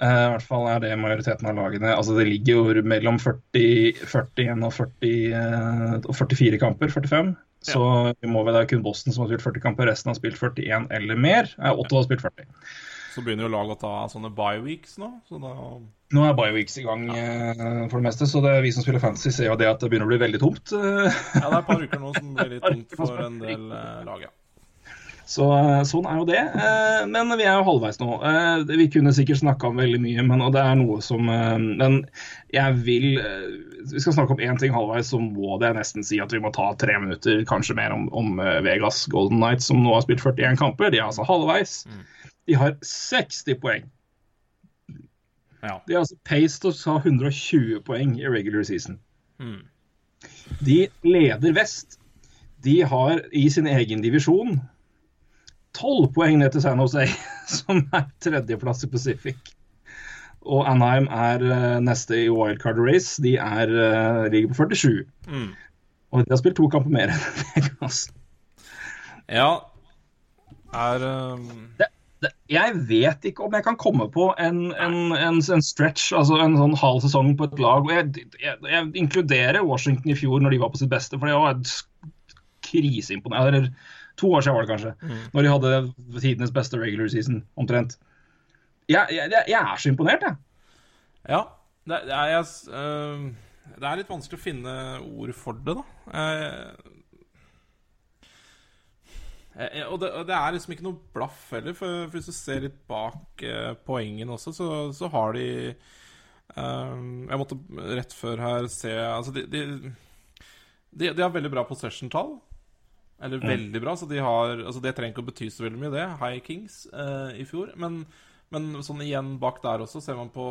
Ja. Eh, I hvert fall er det majoriteten av lagene. Altså Det ligger jo mellom 40, 41 og, 40, eh, og 44 kamper. 45. Så vi må vel, det er kun Boston som har spilt 40 kamper. Resten har spilt 41 eller mer. Eh, Otto har spilt 40. Så begynner jo laget å ta sånne bye weeks nå, så da Nå er Bioweeks i gang eh, for det meste, så det er vi som spiller fantasy ser jo det at det begynner å bli veldig tomt. Ja, det er et par uker nå som blir litt tomt for en del lag, ja. Så eh, sånn er jo det. Eh, Men vi er jo halvveis nå. Eh, Vi kunne sikkert snakka om veldig mye, men og det er noe som Men jeg vil Vi skal snakke om én ting halvveis, så må det nesten si at vi må ta tre minutter, kanskje mer, om, om Vegas Golden Knights, som nå har spilt 41 kamper. De er altså halvveis. De har 60 poeng. Ja. De har altså paced og ha 120 poeng i regular season. Mm. De leder vest. De har i sin egen divisjon 12 poeng ned til San Jose, som er tredjeplass i Pacific. Og Anheim er eh, neste i wildcard race. De er, eh, ligger på 47. Mm. Og de har spilt to kamper mer enn Vegas. ja. Er um, Det, det, jeg vet ikke om jeg kan komme på en, en, en, en stretch, altså en sånn halv sesong på et lag. Og jeg, jeg, jeg inkluderer Washington i fjor når de var på sitt beste, for det var kriseimponerende. To år siden var det kanskje, når de hadde tidenes beste regular season, omtrent. Jeg, jeg, jeg er så imponert, jeg. Ja. Det, det, er, jeg, uh, det er litt vanskelig å finne ord for det, da. Eh, eh, og, det, og det er liksom ikke noe blaff heller, for, for hvis du ser litt bak uh, poengene også, så, så har de Jeg måtte rett før her se Altså, de, de, de, de har veldig bra possession-tall. Eller veldig bra, så de har Altså, det trenger ikke å bety så veldig mye, det. High Kings eh, i fjor. Men men sånn igjen bak der også ser man på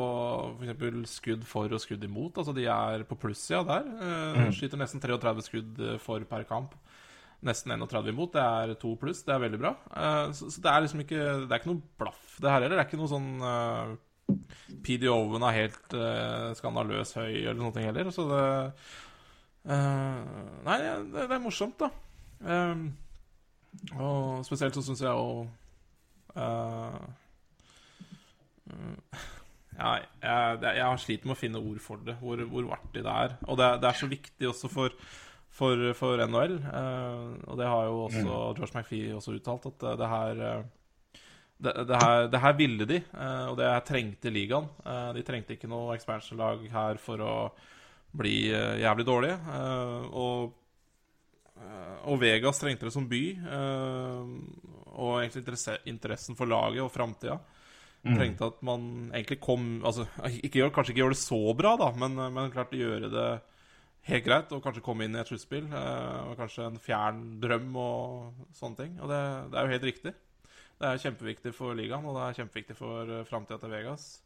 f.eks. skudd for og skudd imot. Altså de er på plussida der. Eh, Skyter nesten 33 skudd eh, for per kamp. Nesten 31 imot. Det er to pluss. Det er veldig bra. Eh, så, så det er liksom ikke Det er ikke noe blaff, det her heller. Det er ikke noe sånn uh, PD-Oven er helt uh, skandaløs høy eller noe heller. Så det Uh, Nei, det, det er morsomt, da. Eh, og spesielt så syns jeg jo uh, ja, jeg, jeg har slitt med å finne ord for det, hvor, hvor artig det er. Og det, det er så viktig også for, for, for NHL. eh, og det har jo også George McPhee også uttalt, at det, det her eh, det, her, det her ville de, eh, og det her trengte ligaen. Eh, de trengte ikke noe expansion-lag her for å bli eh, jævlig dårlige. eh, og Eh, og Vegas trengte det som by. eh, og egentlig interessen for laget og framtida. Trengte at man egentlig kom Altså, ikke, gjør- kanskje ikke gjøre det så bra, da, men, men klart å gjøre det helt greit. Og kanskje komme inn i et sluttspill. eh, og kanskje en fjern drøm og sånne ting. Og det, det er jo helt riktig. Det er kjempeviktig for ligaen, og det er kjempeviktig for framtida til Vegas.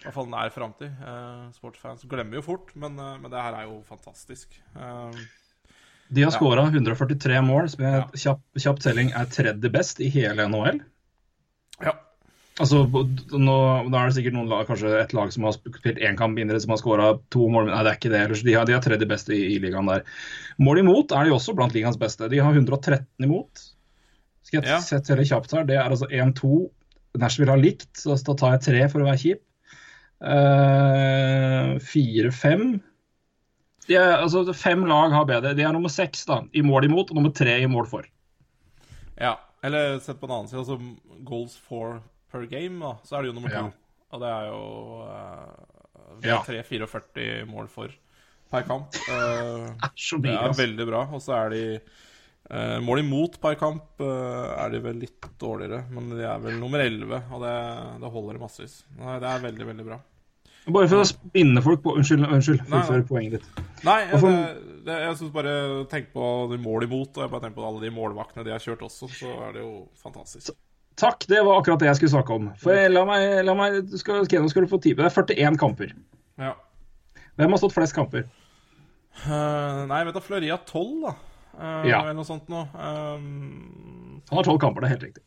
I hvert fall nær framtid. Sportsfans glemmer jo fort, men, eh, men det her er jo fantastisk. Eh, De har skåra 143 mål, som er Ja. kjapp, kjapp telling er tredje best i hele NHL. ja. Altså, nå, da er det sikkert noen lag, kanskje et lag som har spilt én kamp mindre, som har skåra to mål. Nei, det er ikke det. ellers. De har, de har tredje beste i, i ligaen der. Mål imot er de også blant ligaens beste. De har 113 imot. Skal jeg Ja. sette telle kjapt her. Det er altså 1-2. Nashville har likt, så da tar jeg tre for å være kjip. Eh, Fire-fem. De er, altså, fem lag har bedre. De er nummer seks da, i mål imot og nummer tre i mål for. Ja, eller sett på en annen side, altså goals for per game, da, så er det jo nummer to. Ja. Og det er jo uh, Ja. 3-44 mål for per kamp. Så det mye, er altså. veldig bra. Og så er de uh, Mål imot per kamp er de vel litt dårligere, men de er vel nummer 11, og det, det holder massevis. Nei, det er veldig, veldig bra. Bare for å spinne folk på Unnskyld, unnskyld. Fullfør poenget ditt. Nei, jeg, Hvorfor- det, det, jeg synes bare Tenk på de mål imot, og jeg bare tenker på alle de målvaktene de har kjørt også, så er det jo fantastisk. Takk, det var akkurat det jeg skulle snakke om. For jeg, la meg, la meg du skal, Nå skal du få tid. Det er 41 kamper. Ja. Hvem har stått flest kamper? Uh, nei, vet du, har tolv, da. Uh, Ja. Eller noe sånt noe. Um, Han har tolv kamper, det er helt riktig.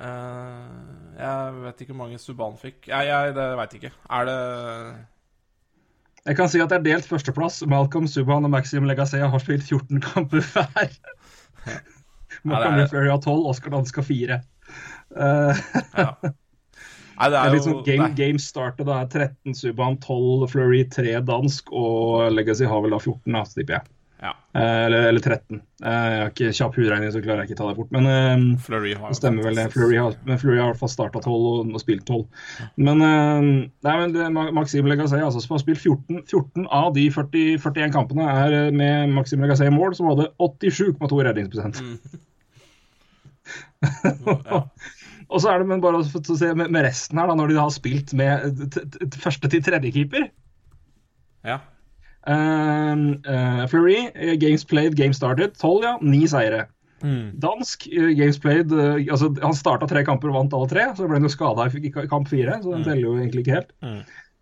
Eh, jeg vet ikke hvor mange Subhaan fikk. Jeg, jeg det veit ikke. Er det Jeg kan si at det er delt førsteplass. Malcolm Subhaan og Maxim Legacia har spilt 14 kamper hver. Malcolm Ja, det er- har 12, Oscar Dansk har 4. Uh, Ja. Nei, det det er er jo litt sånn game, nei. game startet. Det er 13 Subhaan, 12 Fleury, 3 dansk, og Legacy har vel da 14, da, tipper jeg. Ja. Eh, eller, eller 13. Eh, jeg har ikke kjapp hudregning, så klarer jeg ikke ta det fort. Men eh, Fleury har det stemmer vel det. Fleury har, men Fleury har fall starta 12 og, og spilt 12. Men, nei, men Maxim Legacy altså, som har spilt 14, 14 av de 40, 41 kampene er med Maxim Legacy i mål, som hadde 87,2 redningsprosent. ja. Og så er det men bare å se med, med resten her, da, når de har spilt med første til tredje keeper. ja. Uh, uh, Fleury, eh, games played, game started. 12, ja. Ni seire. Dansk, eh, games played eh, altså Han starta tre kamper og vant alle tre. Så ble han jo skada i kamp fire, så den teller jo egentlig ikke helt.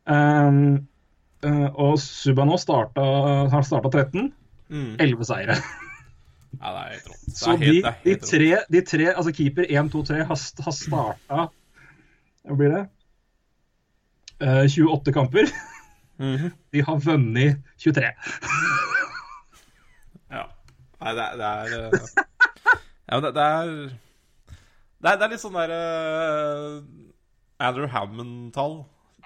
Um, uh, og Subano starta, han starta 13. Mm. 11 seire. ja, det er helt rått. Så de, helt, de, tre, de tre, altså keeper 1, 2, 3, har, har starta Hva blir det? Uh, 28 kamper. Mhm. De har vunnet 23. Ja. Nei, det, er- det er eh, Ja, det, det er det er, det er litt sånn der uh, Andrew Hammond-tall.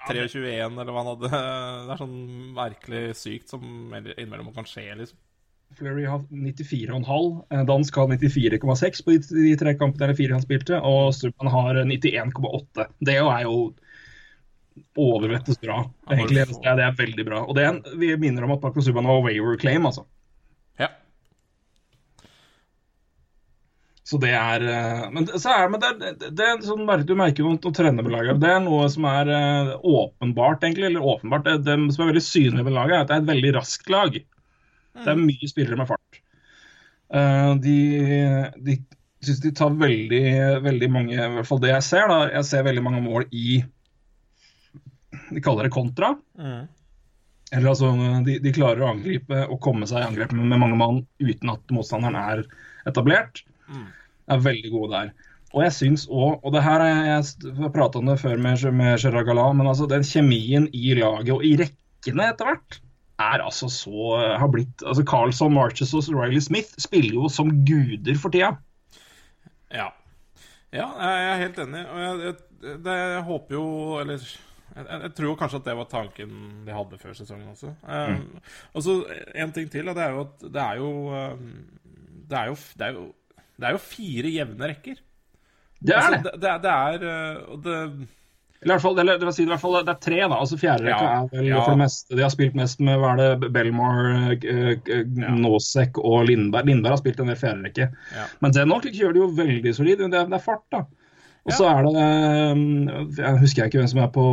23, eller hva han hadde. Det er sånn merkelig sykt som innimellom kan skje, liksom. Flurry har 94,5. eh, Dansk har 94,6 på de, de tre kampene eller fire han spilte. Og Strupen har 91,8. Det er jo overvettes bra. Det er, det er veldig bra. Og det er en, vi minner om at Paco Subhaan var waiver claim, altså. Ja. Så det er eh, Men, så er, men det, er- det er sånn, du merker jo med laget. Det er noe som er eh, åpenbart, egentlig. Eller åpenbart. Det, det som er veldig synlig med laget, er at det er et veldig raskt lag. Det er mye spillere med fart. Uh, de de syns de tar veldig, veldig mange I hvert fall det jeg ser, da. Jeg ser veldig mange mål i De kaller det kontra. Eller altså, de, de klarer å angripe og komme seg i angrep med, med mange mann uten at motstanderen er etablert. Er veldig gode der. Og jeg syns òg, og det her er jeg har prata om det før med, med Gerard Galland, men altså den kjemien i laget og i rekkene etter hvert er altså så har blitt altså Carlson, Marches og Riley Smith spiller jo som guder for tida. Ja. ja, jeg er helt enig. Og jeg, jeg, jeg håper jo Eller jeg, jeg tror kanskje at det var tanken de hadde før sesongen også. Um, Og så en ting til, og det er jo at det er jo um, Det er jo, det er jo, det er jo fire jevne rekker. Det er Altså, det. det, det, er- det er uh, det, Eller i hvert fall, eller, det, vil si, i hvert fall, det er tre, da. altså Fjerderekka Ja, er vel ja. for det meste De har spilt mest med hva er det, Belmar, eh, Nosek og Lindberg. Lindberg har spilt en del fjerderekke. Ja. Men Zenok gjør det jo veldig solid. Det det er fart, da. Og så er det eh, Jeg husker ikke hvem som er på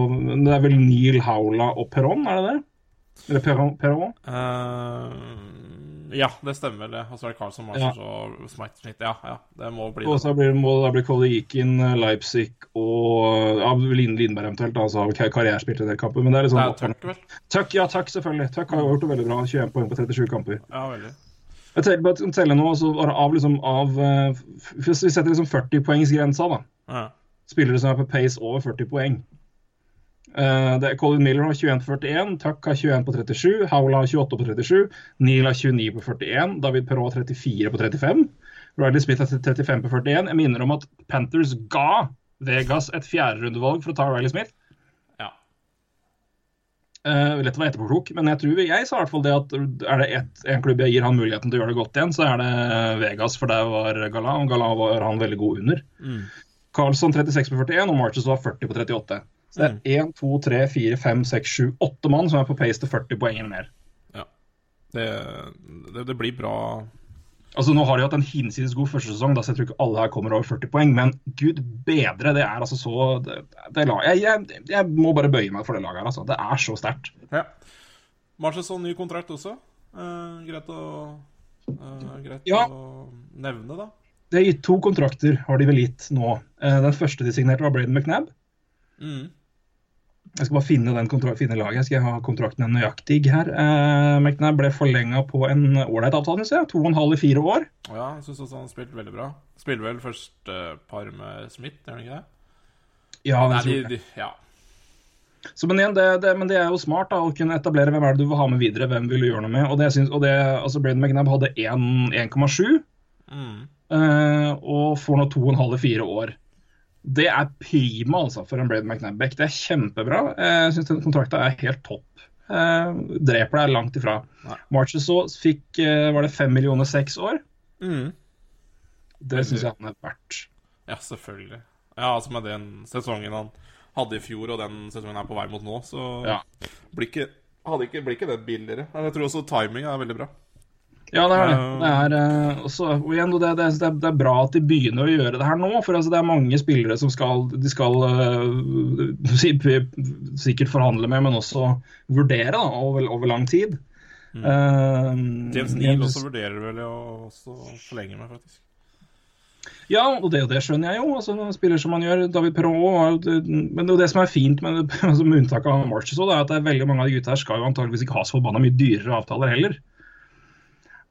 Det er vel Neil Haula og Perón, er det det? Eller Perón? Perón? uh, Ja, det stemmer vel, det. Og så er det Carlson Marshall og Smite. Ja, ja, det må bli Og så blir, må det bli Kolikin, Leipzig og ja, Lind- Lindberg eventuelt. Da, så har vel Karriere spilt en del kamper. Men det er litt sånn Tuck, vel? Tuck, ja, Tuck selvfølgelig. Tuck har jo gjort det veldig bra. 21 poeng på 37 kamper. Ja, veldig. Jeg teller teller telle nå, så av liksom av eh, vi setter liksom 40-poengsgrensa, da. Ja. Spillere som er på pace over 40 poeng. Uh, det er Colin Miller har 21 på 41, Tuck har 21 på 37, Howell har 28 på 37, Neil har 29 på 41, David Perrault har 34 på 35, Riley Smith har 35 på 41. Jeg minner om at Panthers ga Vegas et fjerderundevalg for å ta Riley Smith. ja. Uh, lett å være etterpåklok, men jeg tror jeg sa i hvert fall det at er det ett, en klubb jeg gir han muligheten til å gjøre det godt igjen, så er det Vegas, for der var Gala, og Gala var han veldig god under. Carlsson 36 på 41, og Marches var 40 på 38. Så det er 1, 2, 3, 4, 5, 6, 7, 8 mann som er på pace til 40 poeng eller mer. ja. Det, det, det blir bra Altså Nå har de hatt en hinsides god første sesong, da, så jeg tror ikke alle her kommer over 40 poeng, men gud bedre, det er altså så det, jeg, jeg, jeg må bare bøye meg for det laget her, altså. Det er så sterkt. Ja. Marchesson ny kontrakt også. Eh, greit å eh, Greit Ja. å nevne, da. Det er gitt to kontrakter, har de vel gitt nå. Eh, Den første de signerte, var Braden McNabb. Mm. Jeg skal bare finne, den finne laget. Jeg skal ha kontrakten nøyaktig her. Uh, McNabb ble forlenga på en ålreit avtale, ser jeg. To og en halv i fire år. Ja, jeg syns også han spilte veldig bra. Spiller vel først uh, par med Smith, gjør han ikke det? Ja, Nei, de, de, ja. Så, men, igjen, det, det, men det er jo smart da, å kunne etablere hvem er det du vil ha med videre. Hvem vil du gjøre noe med. Og det, synes, og det, altså Braden McNabb hadde 1,7 Mm. eh, og får nå 2,5 i fire år. Det er prima altså, for en Braden McNabb-back. Det er kjempebra. Jeg syns kontrakten er helt topp. Eh, dreper deg langt ifra. Marches fikk eh, var det fem millioner seks år. Mm. Det syns jeg han er verdt. Ja, selvfølgelig. Ja, altså med den sesongen han hadde i fjor, og den sesongen er på vei mot nå, så Ja. blir ikke, ikke, blir ikke det billigere. Jeg tror også timinga er veldig bra. Ja, det er det. Det, er, eh, også, og igjen, det, det, det, er- det er bra at de begynner å gjøre det her nå. For altså, det er mange spillere som skal, de skal eh, si- sikkert forhandle med, men også vurdere da, over, over lang tid. Eh, James Neal også vurderer vel å forlenge meg, faktisk. Ja, og det, og det skjønner jeg jo. altså Spiller som man gjør. David Perrault Men det, det som er fint med, altså, med unntak av det er at det er veldig mange av de gutta her skal jo antageligvis ikke ha så forbanna mye dyrere avtaler heller.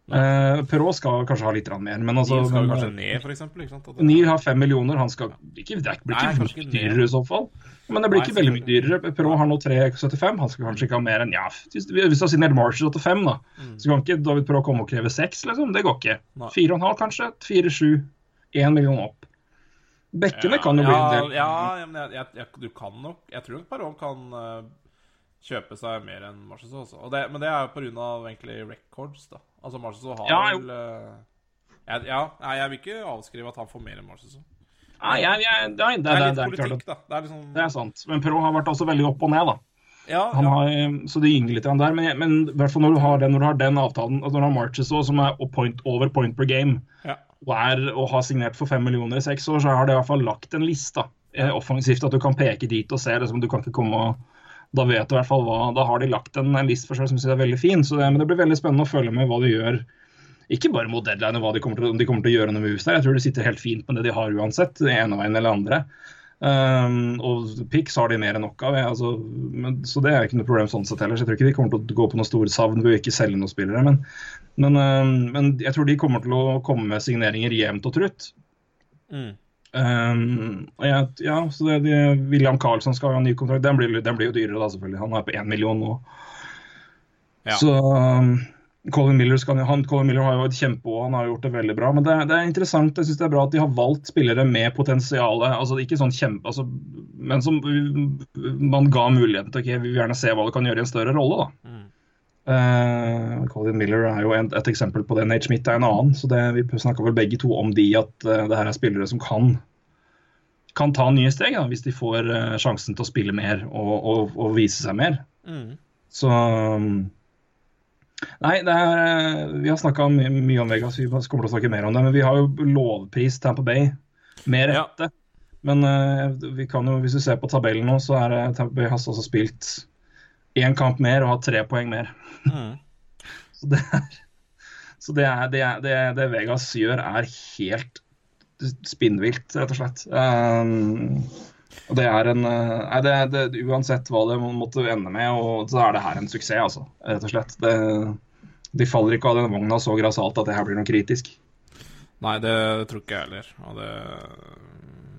Uh, Perrault skal kanskje ha litt mer, men altså Neil skal men, kanskje ned, for eksempel. Ikke sant? Det- Neil har fem millioner, han skal ikke, Det blir ikke kanskje mye dyrere i så fall. Men det blir Nei, ikke veldig mye dyrere. Perrault har nå 3,75, han skal kanskje ikke ha mer enn ja, Hvis du har signert Marshall til fem, da, så kan ikke David Perrault komme og kreve seks, liksom. Det går ikke. Nei. Fire og en halv, kanskje. Fire, sju. Én million opp. Bekkene kan jo bli ja, en del. Ja, ja, men jeg, jeg, jeg, du kan nok Jeg tror Perrault kan eh, kjøpe seg mer enn Marcelo også. Og det, men det er jo pga. egentlig records, da. Altså Marcelo har Ja, vel eh, jeg, Ja, jeg vil ikke avskrive at han får mer enn Marcelo. Nei, jeg, jeg, nei, det, Det er litt det, er politikk, da. Det er liksom det er sant. Men Pro har vært også veldig opp og ned, da. Ja, Han ja. har, så det gynger litt der. Men, men hvert fall når du har den, når du har den avtalen, altså når du har Marches også, som er point, over point per game, ja. og, er, og har signert for fem millioner i seks år, så har det i hvert fall lagt en liste eh, offensivt. At du kan peke dit og se. Liksom, du kan ikke komme og Da vet du i hvert fall hva Da har de lagt en, liste for seg som synes er veldig fin. Så det, men det blir veldig spennende å følge med hva de gjør. Ikke bare mot deadline og hva de kommer til, om de kommer til å gjøre noe med hus der. Jeg tror de sitter helt fint med det de har uansett. Det ene veien eller andre. Um, og Pix har de mer enn nok av. Altså, men, så det er ikke noe problem sånn sett heller. Så jeg tror ikke de kommer til å gå på noe store savn ved å ikke selge noen spillere. Men, men, um, men jeg tror de kommer til å komme med signeringer jevnt og trutt. Mm. Um, jeg, ja, så det, det, William Carlsson skal ha en ny kontrakt. Den blir, den blir jo dyrere, da, selvfølgelig. Han er på én million nå. Ja. Så um, Colin Miller, skal, han, Colin Miller har jo et kjempeår, han har gjort det veldig bra. Men det, det er interessant, jeg synes det er bra at de har valgt spillere med potensial. Altså, ikke sånn kjempe, altså, men som man ga muligheten til. ok, Vi vil gjerne se hva du kan gjøre i en større rolle. da. Mm. Eh, Colin Miller er jo en, et eksempel på det. Nate Schmidt er en annen. så det, Vi snakka vel begge to om de at uh, det her er spillere som kan kan ta nye steg da, hvis de får uh, sjansen til å spille mer og, og, og vise seg mer. Mm. Så um, Nei, det er, vi har snakka mye, mye om Vegas, vi kommer til å snakke mer om det. Men vi har jo lovpris Tampa Bay med Ja. Men vi kan jo, hvis du ser på tabellen nå, så er Tampa Bay har altså spilt én kamp mer og ha tre poeng mer. Mm. Så det er, så det, er, det, er, det, Vegas gjør, er helt spinnvilt, rett og slett. Um, og det er en uh, nei, Uansett hva det måtte ende med, og, så er det her en suksess, altså. Rett og slett. Det, de faller ikke av den vogna så grassat at det her blir noe kritisk. Nei, det tror ikke jeg heller. Og det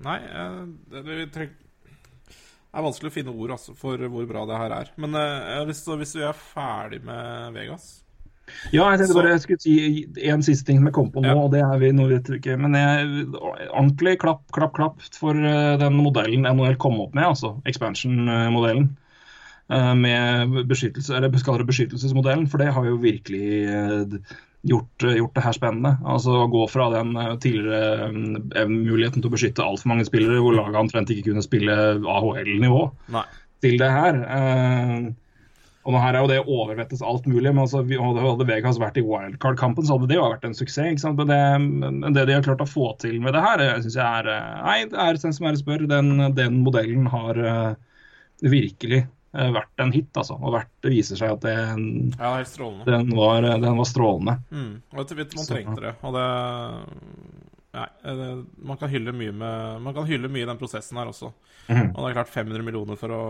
Nei, eh, det, vi treng- det er vanskelig å finne ord altså, for hvor bra det her er. Men eh, å- hvis vi er ferdig med Vegas Ja, jeg tenkte Så- bare jeg skulle si en siste ting som jeg kom på nå, og det er vi nå vet vi ikke. Men jeg, ordentlig klapp, klapp, klapp for eh, den modellen NHL kom opp med, altså expansion-modellen. Eh, Med beskyttelse, eller beskyttelsesmodellen, for det har jo virkelig eh, gjort, gjort det her spennende. Altså Å gå fra den eh, tidligere eh, muligheten til å beskytte altfor mange spillere, hvor laget omtrent ikke kunne spille AHL-nivå, til det her. Eh, og nå her er jo det overvettes alt mulig, men altså, hadde, Vegas vært i wildcard-kampen, så hadde det jo vært en suksess. Men det, men det de har klart å få til med det her, syns jeg er eh, Nei, det er som er spør. Den, den modellen har eh, virkelig eh, vært en hit, altså. Og vært, det viser seg at det, Ja, den, var, den var strålende. Mm. Og etter hvert man trengte det. Og det Nei, det, man kan hylle mye med Man kan hylle mye i den prosessen her også. Mm. Og det er klart 500 millioner for å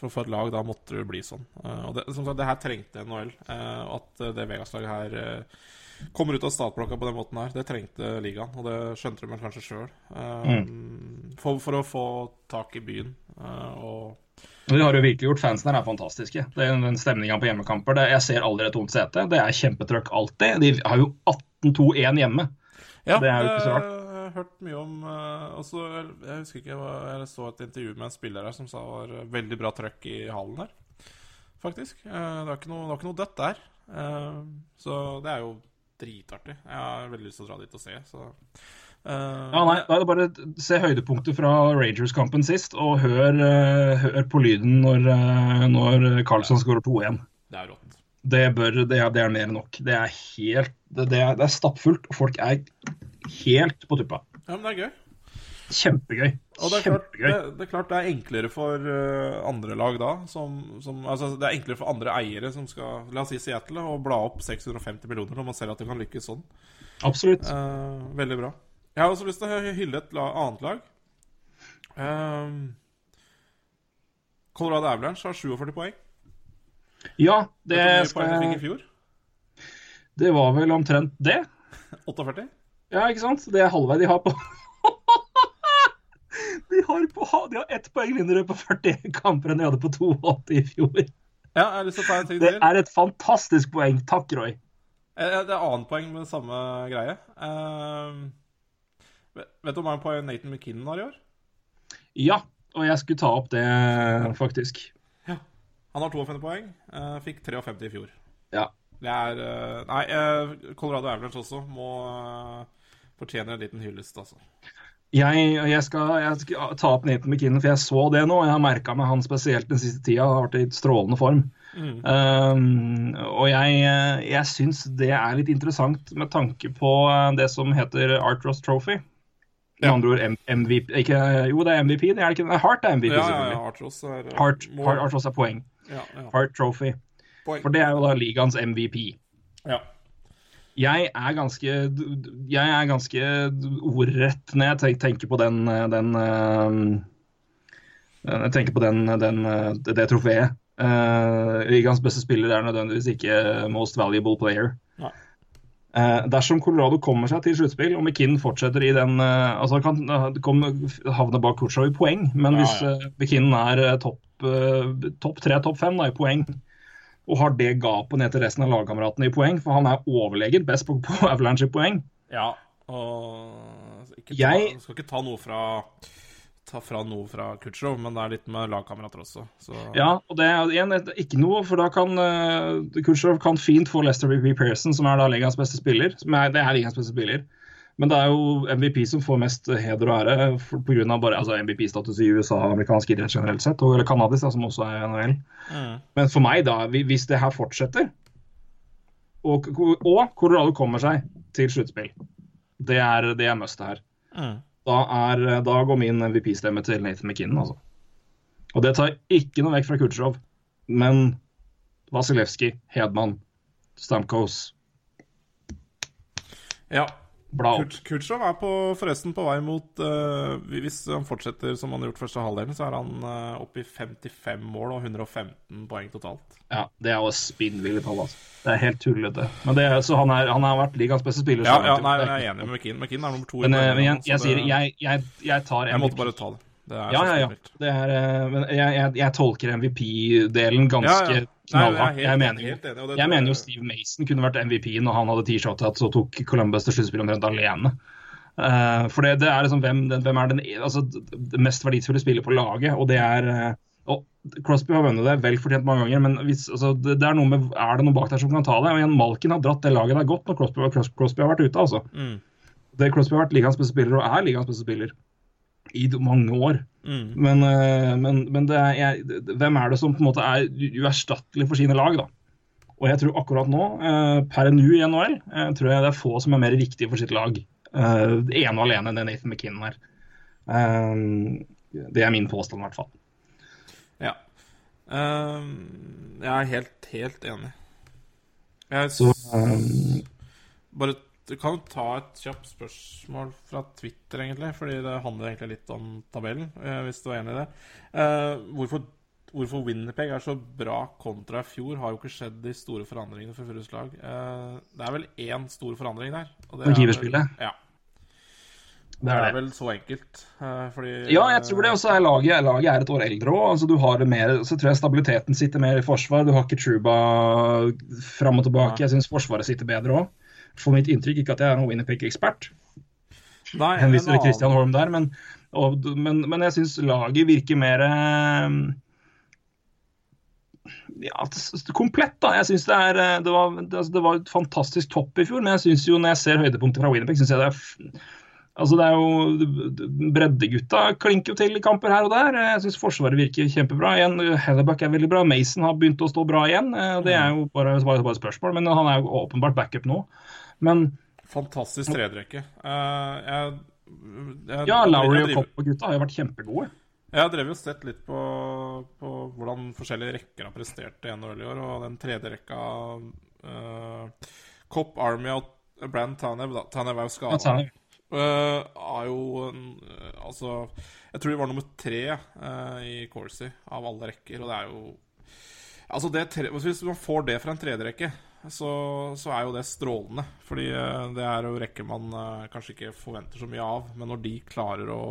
for å få et lag, da måtte det bli sånn. Eh, og det, som sagt, det her trengte NHL. eh, og at eh, det Vegas-laget her eh, kommer ut av startblokka på den måten her, det trengte ligaen. Og det skjønte de vel kanskje sjøl. for, for å få tak i byen. eh, og Og De har jo virkelig gjort fansen her er fantastiske. Det er Den stemninga på hjemmekamper. Det, jeg ser aldri et tomt sete. Det er kjempetrøkk alltid. De har jo 18-2-1 hjemme. Ja, Det er jo ikke så rart. Jeg har hørt mye om eh, også, Jeg husker ikke Jeg så et intervju med en spiller her som sa det var eh, veldig bra trøkk i hallen her. Faktisk. Eh, det var ikke noe, var ikke noe dødt der. Eh, så det er jo dritartig. Jeg har veldig lyst til å dra dit og se, så eh, Ja, nei, da er det bare Se høydepunktet fra Rangers-kampen sist, og hør, uh, hør på lyden når, uh, når Carlsson skårer 2-1. Det er rått. Det, bør, det, er, det er mer enn nok. Det er helt Det, det er, er stappfullt, og folk er helt på tuppa. Ja, men det er gøy. Kjempegøy. Og det er klart Kjempegøy. det, det er, klart det er enklere for andre lag da som, som, Altså det er enklere for andre eiere som skal La oss si Seattle å bla opp 650 millioner når man ser at det kan lykkes sånn. Absolutt. Eh, veldig bra. Jeg har også lyst til å hylle et annet lag. Um, Colorado Avalanche har 47 poeng. Ja, det, skal, jeg det var vel omtrent det. 48? Ja, ikke sant? Det er halvvei de har på De har, på, de har ett poeng mindre på 41 kamper enn de hadde på 82 i fjor. Ja, jeg har lyst til å ta en ting Det til. er et fantastisk poeng. Takk, Roy. Eh, Det er annet poeng med samme greie. Eh, vet du hvor mange poeng Nathan McKinnon har i år? Ja, og jeg skulle ta opp det, faktisk. Ja. Han har 52 poeng. eh, fikk 53 i fjor. Ja. Det er eh, Nei, eh, Colorado Avalanche også må fortjene en liten hyllest, altså. Jeg, jeg, skal, jeg skal ta opp Nathan McKinnon, for jeg så det nå. Jeg har merka meg han spesielt den siste tida. Har vært i strålende form. Um, og jeg, jeg syns det er litt interessant med tanke på det som heter Art Ross Trophy. Med andre ord MVP ikke, Jo, det er MVP, det er det ikke? Nei, Heart er MVP, selvfølgelig. Artros er eh, Hart, mål. Hart, Art Ross er poeng. Ja, ja. Hart Trophy. Poeng. For det er jo da ligaens MVP. Ja. Jeg er ganske Jeg er ganske ordrett når jeg tenker på den, den eh, Jeg tenker på den, den, eh, det trofeet. Uh, ligaens beste spiller er nødvendigvis ikke most valuable player. Nei. Eh, dersom Colorado kommer seg til sluttspill, og McKinn fortsetter i den eh, altså kan komme, havne bak Kutchow i poeng, men Ja, hvis uh, McKinn er eh, topp eh, tre, topp fem i poeng, og har det gapet ned til resten av lagkameratene i poeng, for han er overlegent best på, på Avalanche i poeng. ja. Og ikke ta, Jeg- Skal ikke ta noe fra Ta fra noe fra Kutcherov, men det er litt med lagkamerater også. Så Ja, og det er igjen ikke noe, for da kan uh, Kutcherov kan fint få Lester B. Pearson, som er da ligaens beste spiller. Som er, det er ligaens beste spiller. Men det er jo MVP som får mest heder og ære pga. altså MVP-status i USA og amerikansk idrett generelt sett, og, eller canadisk, som også er NHL. Mm. Men for meg, da, hvis det her fortsetter, og, og Colorado kommer seg til sluttspill, det er, det er must her. Mm. Da, er, da går min MVP-stemme til Nathan McKinnon, altså. Og det tar ikke noe vekk fra Kutsjov, men Vasilevskij, Hedman, Stamkos, ja. Bla opp. Kut- Kutcherov er på, forresten på vei mot uh, Hvis han fortsetter som han har gjort første halvdelen, så er han uh, oppe i 55 mål og 115 poeng totalt. Ja, det er jo spinnville tall, altså. Det er helt tullete. Men det, så han, er, han har vært ligaens beste spiller. Ja, ja nei, jeg er enig med McKinn. McKinn er nummer to. Men, i men jeg, jeg, jeg sier jeg, jeg, tar Jeg måtte bare ta det. Ja, ja, ja. Det er, eh, men jeg, jeg, jeg tolker MVP-delen ganske Ja, ja. Knallhardt. jeg helt mener, helt enig, jeg mener jo Steve Mason kunne vært MVP når han hadde T-shirtet og tok Columbus til sluttspill omtrent alene. Uh, for det, det er liksom hvem, den, hvem er den altså, det mest verdifulle spiller på laget, og det er uh, og Crosby har vunnet det vel fortjent mange ganger, men hvis, altså, det, det er, noe med, er det noen bak der som kan ta det? Og igjen, Malkin har dratt det laget der godt når Crosby, Crosby, Crosby har vært ute. altså. Mm. Det Crosby har vært ligaens beste spiller, og er ligaens beste spiller i mange år. Mm. Men, eh, men, men det er, hvem er det som på en måte er uerstattelig for sine lag, da? Og jeg tror akkurat nå, eh, per nå i NHL, eh, tror jeg det er få som er mer viktige for sitt lag. Ene og alene enn Nathan McKinnon er. Eh, det er min påstand, i hvert fall. Ja. Jeg er helt, helt enig. Jeg Så eh, bare Du kan ta et kjapt spørsmål fra Twitter, egentlig. Fordi det handler egentlig litt om tabellen, eh, hvis du er enig i det. Eh, hvorfor hvorfor Winnerpeg er så bra kontra i fjor, har jo ikke skjedd de store forandringene for Furus lag. Eh, det er vel én stor forandring der. Og det er vel- Ja. Det Det er er vel så enkelt. fordi Ja, jeg tror det. Og så er laget, laget er et år eldre òg. Altså, du har mer, så tror jeg stabiliteten sitter mer i forsvar. Du har ikke Truba fram og tilbake. Jeg syns Forsvaret sitter bedre òg. For mitt inntrykk, ikke at jeg er noen Winnerpick-ekspert, henviser til Christian Holm der, men, og, men, men jeg syns laget virker mer eh, ja, komplett, da. Jeg synes det, er, eh, det, var, det, altså, det var et fantastisk topp i fjor, men jeg synes jo når jeg ser høydepunkter fra Winnerpick, syns jeg det er Altså det er jo Breddegutta klinker jo til i kamper her og der. Jeg syns Forsvaret virker kjempebra. Igjen, Hellebuck er veldig bra. Mason har begynt å stå bra igjen. Eh, Det er jo bare, bare, bare spørsmål, men han er jo åpenbart backup nå. Men Fantastisk tredrekke. Eh, jeg, ja, Lowry og Kopp og gutta har jo vært kjempegode. Jeg har drevet og sett litt på, på hvordan forskjellige rekker har prestert i NHL i år, og den tredje rekka uh, Kopp, Army og Brann Tanev da. Tanev er jo skada. Uh, er jo en, eh, Altså, jeg tror de var nummer tre uh, i Corsi av alle rekker, og det er jo Altså, det tre, hvis man får det fra en tredjerekke, så, så er jo det strålende. Fordi eh, det er jo rekker man eh, kanskje ikke forventer så mye av. Men når de klarer å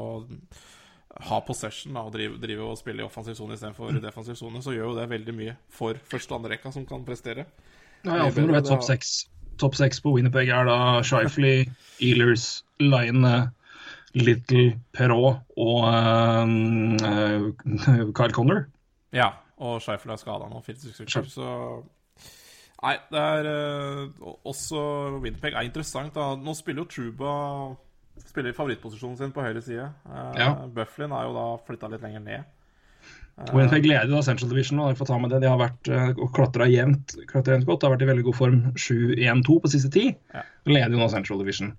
ha possession da, og drive, drive og spille i offensiv sone istedenfor i defensiv sone, så gjør jo det veldig mye for første og andre rekka som kan prestere. Ja, Iallfall når du er topp seks. Topp seks på Winnerpeg er da Shifley, Ealers, Line, Little, Perrault og uh, Kyle Connor. Ja, og Shifley er skada nå, 40 stykker, så Nei, det er uh, også Winpeg er interessant. da Nå spiller jo Truba Spiller i favorittposisjonen sin på høyre side. Uh, Ja. Bufflin er jo da flytta litt lenger ned. Winnipeg leder da Central Division. Og, får ta med det. De har vært uh, klatra jevnt, klatra jevnt godt. De har vært i veldig god form 7-1-2 på siste ti. Ja. Leder jo nå Central Division.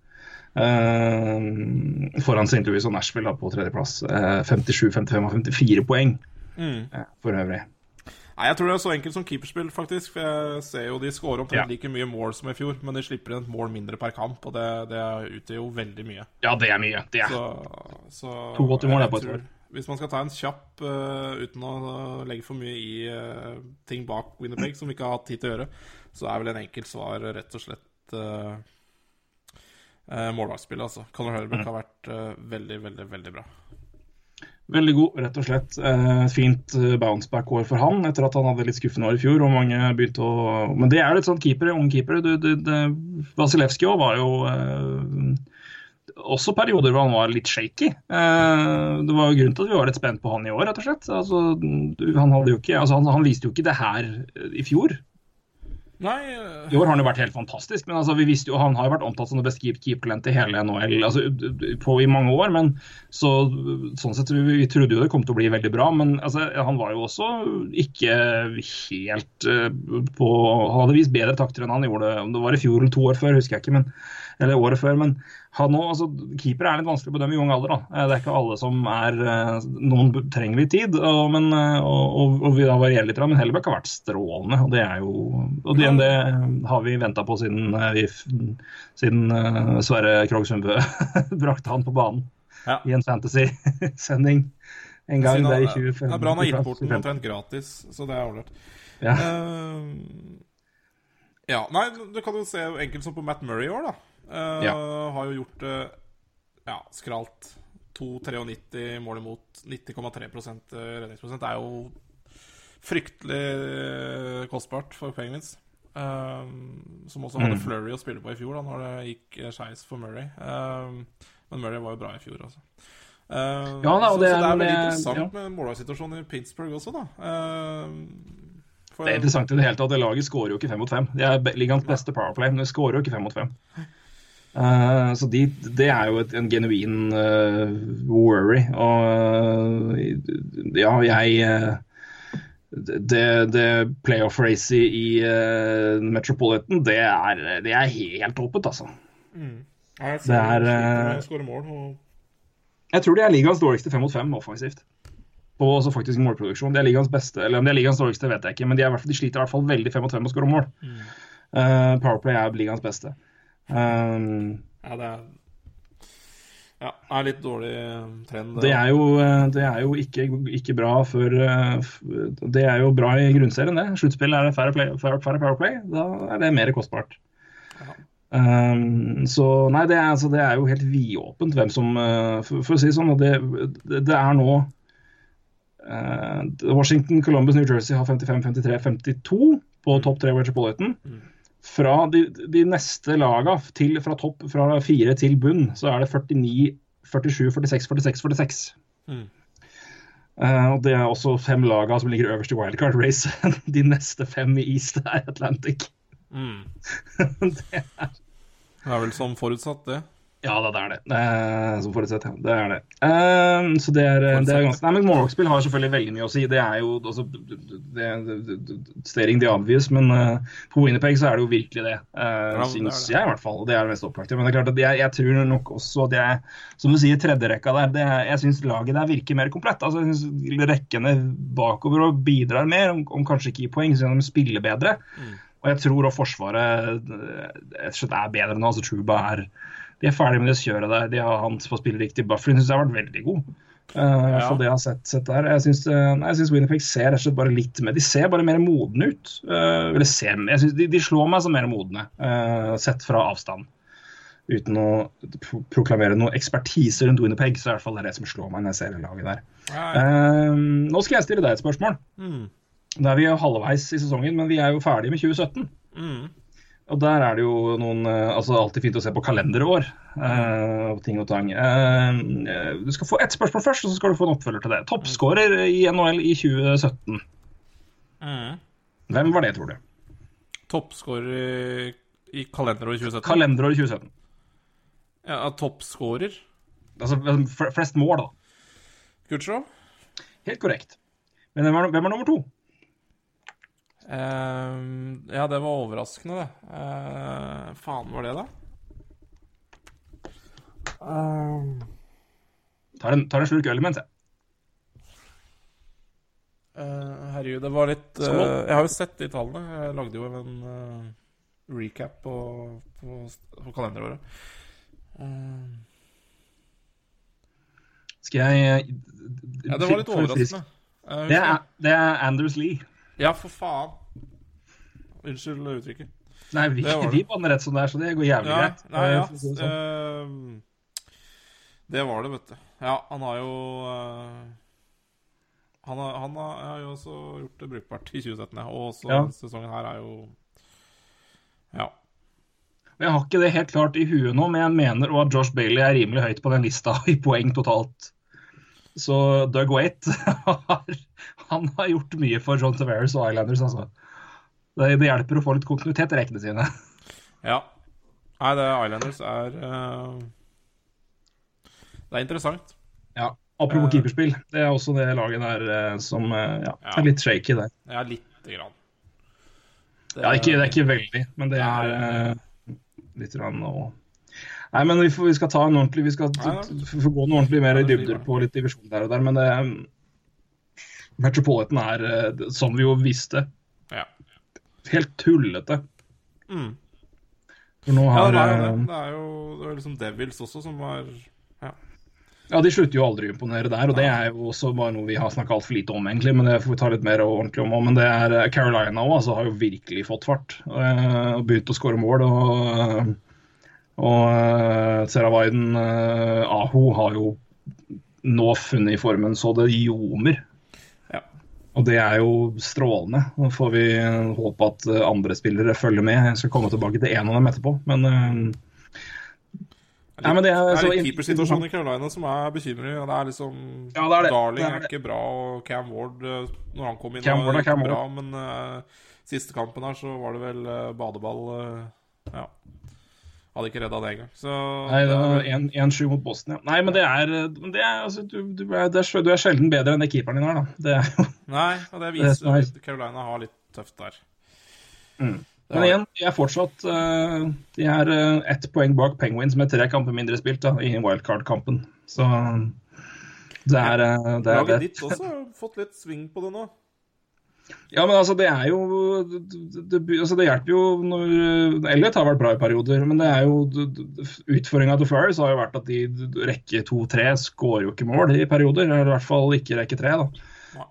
Uh, foran St. Louis og Nashville da, på tredjeplass. Uh, 57, 55 og 54 poeng Mm. uh, for øvrig. Nei, Jeg tror det er så enkelt som keeperspill, faktisk. For jeg ser jo de scorer omtrent Ja. like mye mål som i fjor, men de slipper inn et mål mindre per kamp, og det, det utgjør jo veldig mye. Ja, det er mye. Det er. Så, så 82 mål er på et år. Hvis man skal ta en kjapp uh, uten å legge for mye i uh, ting bak Winnerpeg som vi ikke har hatt tid til å gjøre, så er vel en enkelt svar rett og slett uh, målvaktsspillet, altså. Conor Hurbeck har vært eh, veldig, veldig, veldig bra. Veldig god, rett og slett. Et fint eh, bounceback-år for han, etter at han hadde litt skuffende år i fjor. og mange begynte å... Men det er litt sånn keepere, unge keepere. Du, du, du, Vasilevskij òg var jo eh, også perioder hvor han var litt shaky. Eh, det var jo grunnen til at vi var litt spent på han i år, rett og slett. Altså, han, ikke, altså, han, han viste jo ikke det her eh, i fjor. Nei uh... I år har han jo vært helt fantastisk, men altså, vi visste jo, han har jo vært omtalt som det beste keep- keepertalent i hele NHL altså, på, i mange år. men så, sånn sett, vi, vi trodde jo det kom til å bli veldig bra, men altså, han var jo også ikke helt uh, på Han hadde vist bedre takter enn han gjorde om det var i fjor eller to år før, husker jeg ikke. men eller året før, men han nå, altså, keeper er litt vanskelig å bedømme i ung alder. da. Eh, Det er ikke alle som er eh, Noen trenger litt tid, og, men, eh, og, og, og vi da varierer litt, men Hellebæk har vært strålende. og Det er jo, og det, det har vi venta på siden, vi, siden uh, Sverre Krogh Sundbø brakte han på banen Ja. i en fantasy-sending en gang. Det er i han- 2015. Det er bra han har den omtrent gratis, så det er ålreit. Ja. Uh, ja, nei, du kan jo se enkelt som på Matt Murray i år, da. Eh, Ja. Har jo gjort det ja, skralt 2,93 mål imot 90,3 redningsprosent. Det er jo fryktelig eh, kostbart for Penguins. Um, som også hadde Mm. Flurry å spille på i fjor, da når det gikk eh, skeis for Murray. Um, men Murray var jo bra i fjor, altså. Um, Ja, da, så, det så det er veldig interessant ja. med målvaktsituasjonen i Pittsburgh også, da. Eh, for- Det er interessant i det hele tatt. Det laget skårer jo ikke fem mot fem. De er ligaens beste powerplay, men de skårer jo ikke fem mot fem. Eh, så de, det er jo et, en genuin uh, worry. Og uh, ja, jeg Det, det playoff-racet i Metropolitan, det er, det er helt åpent, altså. Ja, jeg Det er, mål. Og... Jeg tror de er ligaens dårligste fem mot fem offensivt. På også faktisk målproduksjon. De er ligaens beste, eller om de er ligaens dårligste, vet jeg ikke, men de, er, i hvert fall- de sliter i hvert fall veldig fem mot fem med å skåre mål. Eh, Powerplay er ligaens beste. Um, Ja, det er Ja, det er litt dårlig eh, trend. Det er jo, eh, det er jo ikke, ikke bra før eh, Det er jo bra i grunnserien, det. Sluttspill er det færre, play, færre, færre powerplay. Da er det mer kostbart. Um, så nei, det er, altså, det er jo helt vidåpent hvem som eh, for, for å si det sånn, det, det, er nå uh, Washington, Columbus, New Jersey har 55, 53, 52 på topp tre Metropolitan. Fra de, de neste laga til, fra topp fra fire til bunn, så er det 49, 47, 46, 46, 46. Mm. Uh, og det er også fem laga som ligger øverst i wildcard race. De neste fem i East er Atlantic. Mm. det er, Det er vel som forutsatt, det. Ja det er det. det er, som forutsett, ja. Det er det. Eh, så det er, det er ganske Nei, men Målvaktspill har selvfølgelig veldig mye å si. Det er jo altså, det, det, Staring the obvious, men uh, på Winnerpeg så er det jo virkelig det. Uh, er syns jeg, i hvert fall. Og det er det mest opplagte. Men det er klart at jeg, jeg tror nok også at jeg, som du sier, tredjerekka der, det jeg syns laget der virker mer komplett. Altså, jeg syns Rekkene bakover og bidrar mer, om, om kanskje ikke i poeng, så de spiller bedre. Og jeg tror også Forsvaret eh, er bedre nå. altså Truba er de er ferdig med det kjøret der. De har hans på spilleriktig. Bufflin syns jeg har vært veldig god. Uh, ja. det jeg har sett, sett der. Jeg syns, uh, Winnipeg ser rett og slett bare litt mer De ser bare mer modne ut. Uh, eller ser, jeg synes de, de slår meg som mer modne, uh, sett fra avstand. Uten å pro proklamere noe ekspertise rundt Winnipeg, så er det i hvert fall det som slår meg når jeg ser laget der. Nå skal jeg stille deg et spørsmål. Mm. Da er vi halvveis i sesongen, men vi er jo ferdige med 2017. Mm. Og der er det jo noen eh, Altså alltid fint å se på kalenderår eh, og ting og tang. Eh, eh, du skal få ett spørsmål først, og så skal du få en oppfølger til det. Toppskårer i NHL i 2017. Mm. Hvem var det, tror du? Toppskårer i, i kalenderåret 2017. Kalenderåret 2017. ja, toppskårer. Altså flest mål, da. Kutcher? Helt korrekt. Men hvem er, hvem er nummer to? Ehm, ja, det var overraskende, det. Uh, faen var det, da? Uh, Tar en, tar en slurk øl imens, jeg. Uh, herregud, det var litt uh, Jeg har jo sett de tallene. Jeg lagde jo en uh, recap på, på, på kalenderåret. Skal jeg ja, det var litt overraskende. Det er, det er Anders Lee. Ja, for faen. Unnskyld uttrykket. Nei, vi, vi banner rett som det er, så det går jævlig Ja, greit. nei, ja. Eh, si det sånn. Ehm, det var det, vet du. Ja, han har jo eh, han, har, han har, har jo også gjort det brukbart i 2017, ja. Og også Ja. sesongen her er jo Ja. Jeg har ikke det helt klart i huet nå, men jeg mener at Josh Bailey er rimelig høyt på den lista i poeng totalt. Så Doug Waite har, han har gjort mye for John Tavares og Islanders, altså. Det, det hjelper å få litt kontinuitet i rekkene sine. ja. Nei, det Islanders er uh... Det er interessant. Ja. Apropos uh, keeperspill, det er også det laget der eh, som ja, Ja. er litt shaky der. Ja, lite grann. Det, Ja, ikke, det er ikke veldig, men det er uh, litt grann og Nei, men vi, får, vi skal ta en ordentlig Vi skal få gå noe ordentlig mer i dybder på litt divisjon der og der, men det Metropolitan er, eh, som vi jo visste, Ja. helt tullete. Mm. For nå ja, det er det. Er jo det er liksom Devils også som var Ja, de slutter jo aldri å imponere der, og det er jo også bare noe vi har snakka altfor lite om, egentlig. Men det får vi ta litt mer ordentlig om. Men det er eh, Carolina òg, altså, har jo virkelig fått fart. eh, Og begynt å skåre mål. Og, og Sarah Aho har jo nå funnet i formen så det ljomer. Og det er jo strålende. Nå får vi eh, håpe at eh, andre spillere følger med. Jeg skal komme tilbake til en av dem etterpå, men eh, Nei, men det er Det så- er litt keepersituasjonen i Carolina som er bekymring. Det er liksom Ja, det er det. Darling Det er er, ikke bra, og Cam Ward Når han kom inn, Cam var Ward er ikke bra, men uh, siste kampen her så var det vel uh, badeball Uh, Ja. Hadde ikke redda det engang. Så Nei, det var er- 1-7 mot Boston, ja. Nei, men det er, men det er altså, du, du, er, du er sjelden bedre enn det keeperen din er, da. Det er jo Nei, og det er viser er- at Carolina har litt tøft der. Mm. Men igjen, de er fortsatt uh, De er uh, ett poeng bak Penguins med tre kamper mindre spilt da, i wildcard-kampen. Så det er, uh, det er Laget ditt også har fått litt sving på det nå. Ja, men altså, det er jo Det, det, altså, det hjelper jo når Elliot har vært bra i perioder, men det er jo Utfordringa til Flyers har jo vært at de rekke to-tre skårer jo ikke mål i perioder. Eller i hvert fall ikke rekke tre, da.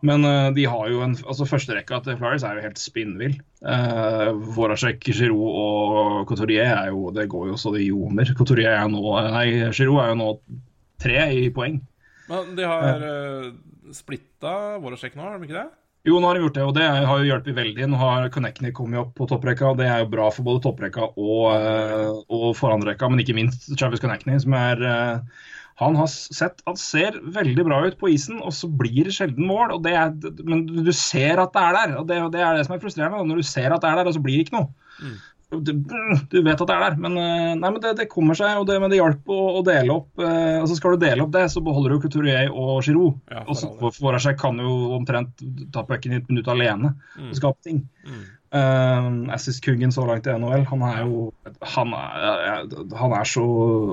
Men uh, de har jo en altså Førsterekka til Flyers er jo helt spinnvill. Uh, Voracek, Giroud og Couturier er jo Det går jo så det ljomer. Couturier er nå Nei, Giroud er jo nå tre i poeng. Men de har uh, splitta Voracek nå, har de ikke det? Jo, nå har de gjort det, og det har jo hjulpet veldig. Nå har Connectney kommet opp på topprekka, det er jo bra for både topprekka og, uh, og forandrekka, men ikke minst Travis Connectney, som er uh, han har sett Han ser veldig bra ut på isen, og så blir det sjelden mål. er, Men du ser at det er der, og det, det er det som er frustrerende. Når du ser at det er der, og så blir det ikke noe. Mm. Du, du, vet at det er der, men, nei, men det, det, kommer seg. og det, Men det hjalp å, å, dele opp. Eh, altså Skal du dele opp det, så beholder du Couturier og Giroud. Ja, og så Voracek kan jo omtrent ta pucken i et minutt alene mm. og skape ting. Mm. Uh, Assist-kongen så langt i NHL. Han er jo han er, han er, så,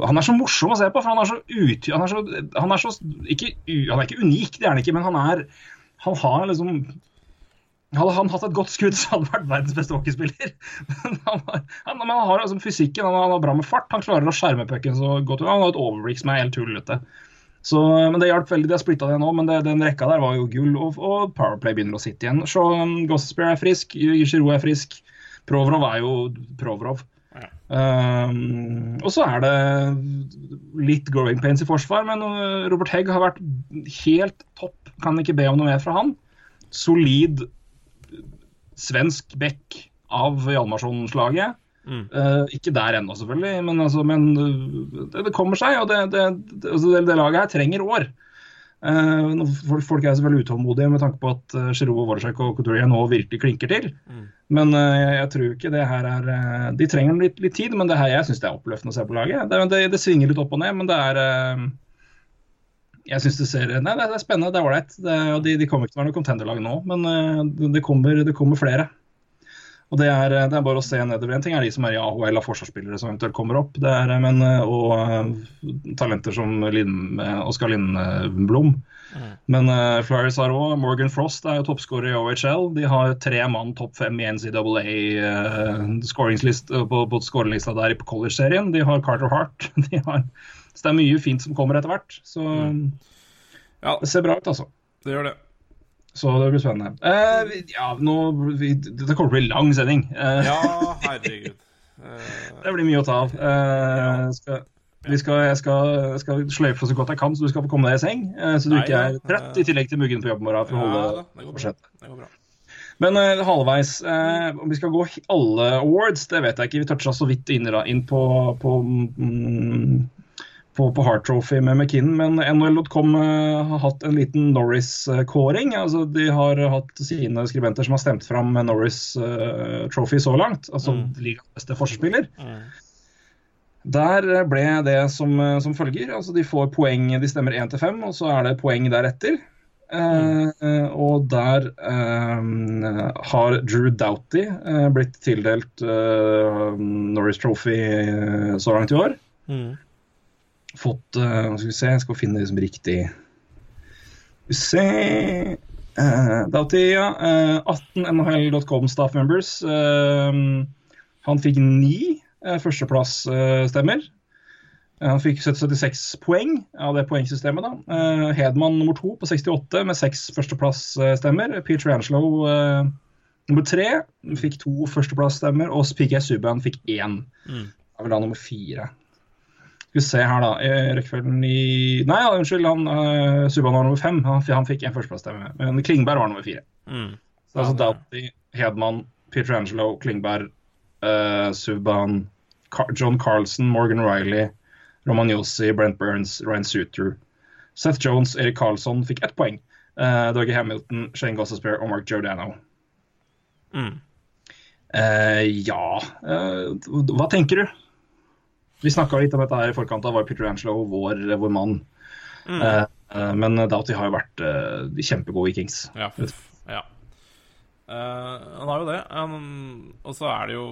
han er så morsom å se på, for han er så ut... Han er så, han er så ikke, han er ikke unik, det er han ikke, men han er Han har liksom hadde han hatt et godt skudd, så hadde han vært verdens beste hockeyspiller. Men han, han, han har altså fysikken, han, han har bra med fart, han klarer å skjerme pucken så godt. Han har et overblikk som er helt tullete. Så, men Det hjalp veldig. De har splitta det nå, men det, den rekka der var jo gull. Og, og Powerplay begynner å sitte igjen. Så um, Gossespear er frisk, Giroud er frisk. Provrov er jo Provrov. Ja. Um, og så er det litt growing pains i forsvar, men uh, Robert Hegg har vært helt topp. Kan ikke be om noe mer fra han. Solid svensk back av Hjalmarsson-slaget. Mm. Uh, ikke der ennå, selvfølgelig, men, altså, men det, det, kommer seg. Og det, det, altså, det, laget her trenger år. Uh, folk er selvfølgelig utålmodige med tanke på at uh, Giroud Voracek og Couturier nå virkelig klinker til. Mm. Men uh, jeg, jeg, tror ikke det her er De trenger litt, litt, tid, men det her, jeg syns det er oppløftende å se på laget. Det, svinger litt opp og ned, men det er Jeg syns det ser Nei, det, er spennende, det er ålreit. De, de kommer ikke til å være noe contenderlag nå, men det kommer, det kommer flere. Og det er, det er, bare å se nedover. En ting er de som er i AHL av forsvarsspillere som eventuelt kommer opp, det er, men, og uh, talenter som Linn, Oskar Lindblom. Mm. Men uh, Flyers har òg Morgan Frost er jo toppskårer i OHL. De har tre mann topp fem i NCAA uh, på, på der på college-serien. De har Carter Hart. De har, så det er mye fint som kommer etter hvert. Så mm. ja. det ser bra ut, altså. Det gjør det. Så det blir spennende. Eh, ja, nå, vi, det kommer til å bli lang sending. Eh, ja, herregud. det blir mye å ta av. Eh, skal, skal, jeg, skal, jeg skal sløyfe så godt jeg kan, så du skal få komme deg i seng. Eh, så du Nei, ikke er trøtt, i tillegg til muggen på jobb i morgen. for å holde ja, fortsette. Men uh, halvveis uh, Om vi skal gå alle awards, det vet jeg ikke. Vi toucha så vidt inn, inn på, på mm, på, på Heart Trophy med McKinnon, men NHL.com uh, har hatt en liten Norris-kåring. Altså, de har hatt sine skribenter som har stemt fram Norris uh, Trophy så langt, altså mm. ligaens beste forspiller. Mm. Der ble det som, som, følger. altså De får poeng, de stemmer 1 til 5, og så er det poeng deretter. Mm. Uh, og der uh, har Drew Doughty uh, blitt tildelt Norris Trophy så langt i år. Mm fått uh, Skal vi se, jeg skal finne liksom riktig Skal vi se uh, Doughty, ja. Uh, 18 NHL.com staff members. Uh, han fikk ni uh, førsteplassstemmer. Han fikk 76 poeng av det poengsystemet. da. Hedman nummer to på 68 med seks førsteplassstemmer. Peter Angelo nummer tre fikk to førsteplass-stemmer, og PK Subhaan fikk én. Mm. Da vil da nummer fire. Skal vi se her, da. Rekkefølgen i Nei, ja, unnskyld. han uh, Subhaan var nummer fem. Han, han fikk en førsteplassstemme. Men Klingberg var nummer fire. Mm. Så altså Doughty, Hedman, Peter Angelo, Klingberg, uh, Subhaan, Car John Carlson, Morgan Riley, Roman Yossi, Brent Burns, Ryan Suter. Seth Jones, Erik Karlsson fikk ett poeng. Uh, Dougie Hamilton, Shane Gossespear og Mark Giordano. Mm. Uh, ja uh, Hva tenker du? Vi snakka litt om dette her i forkant Da var Peter Angelo vår, vår mann. Mm. Uh, uh, men Doughty har jo vært uh, kjempegod i Kings. Ja. ja. han har jo det. Um, og så er det jo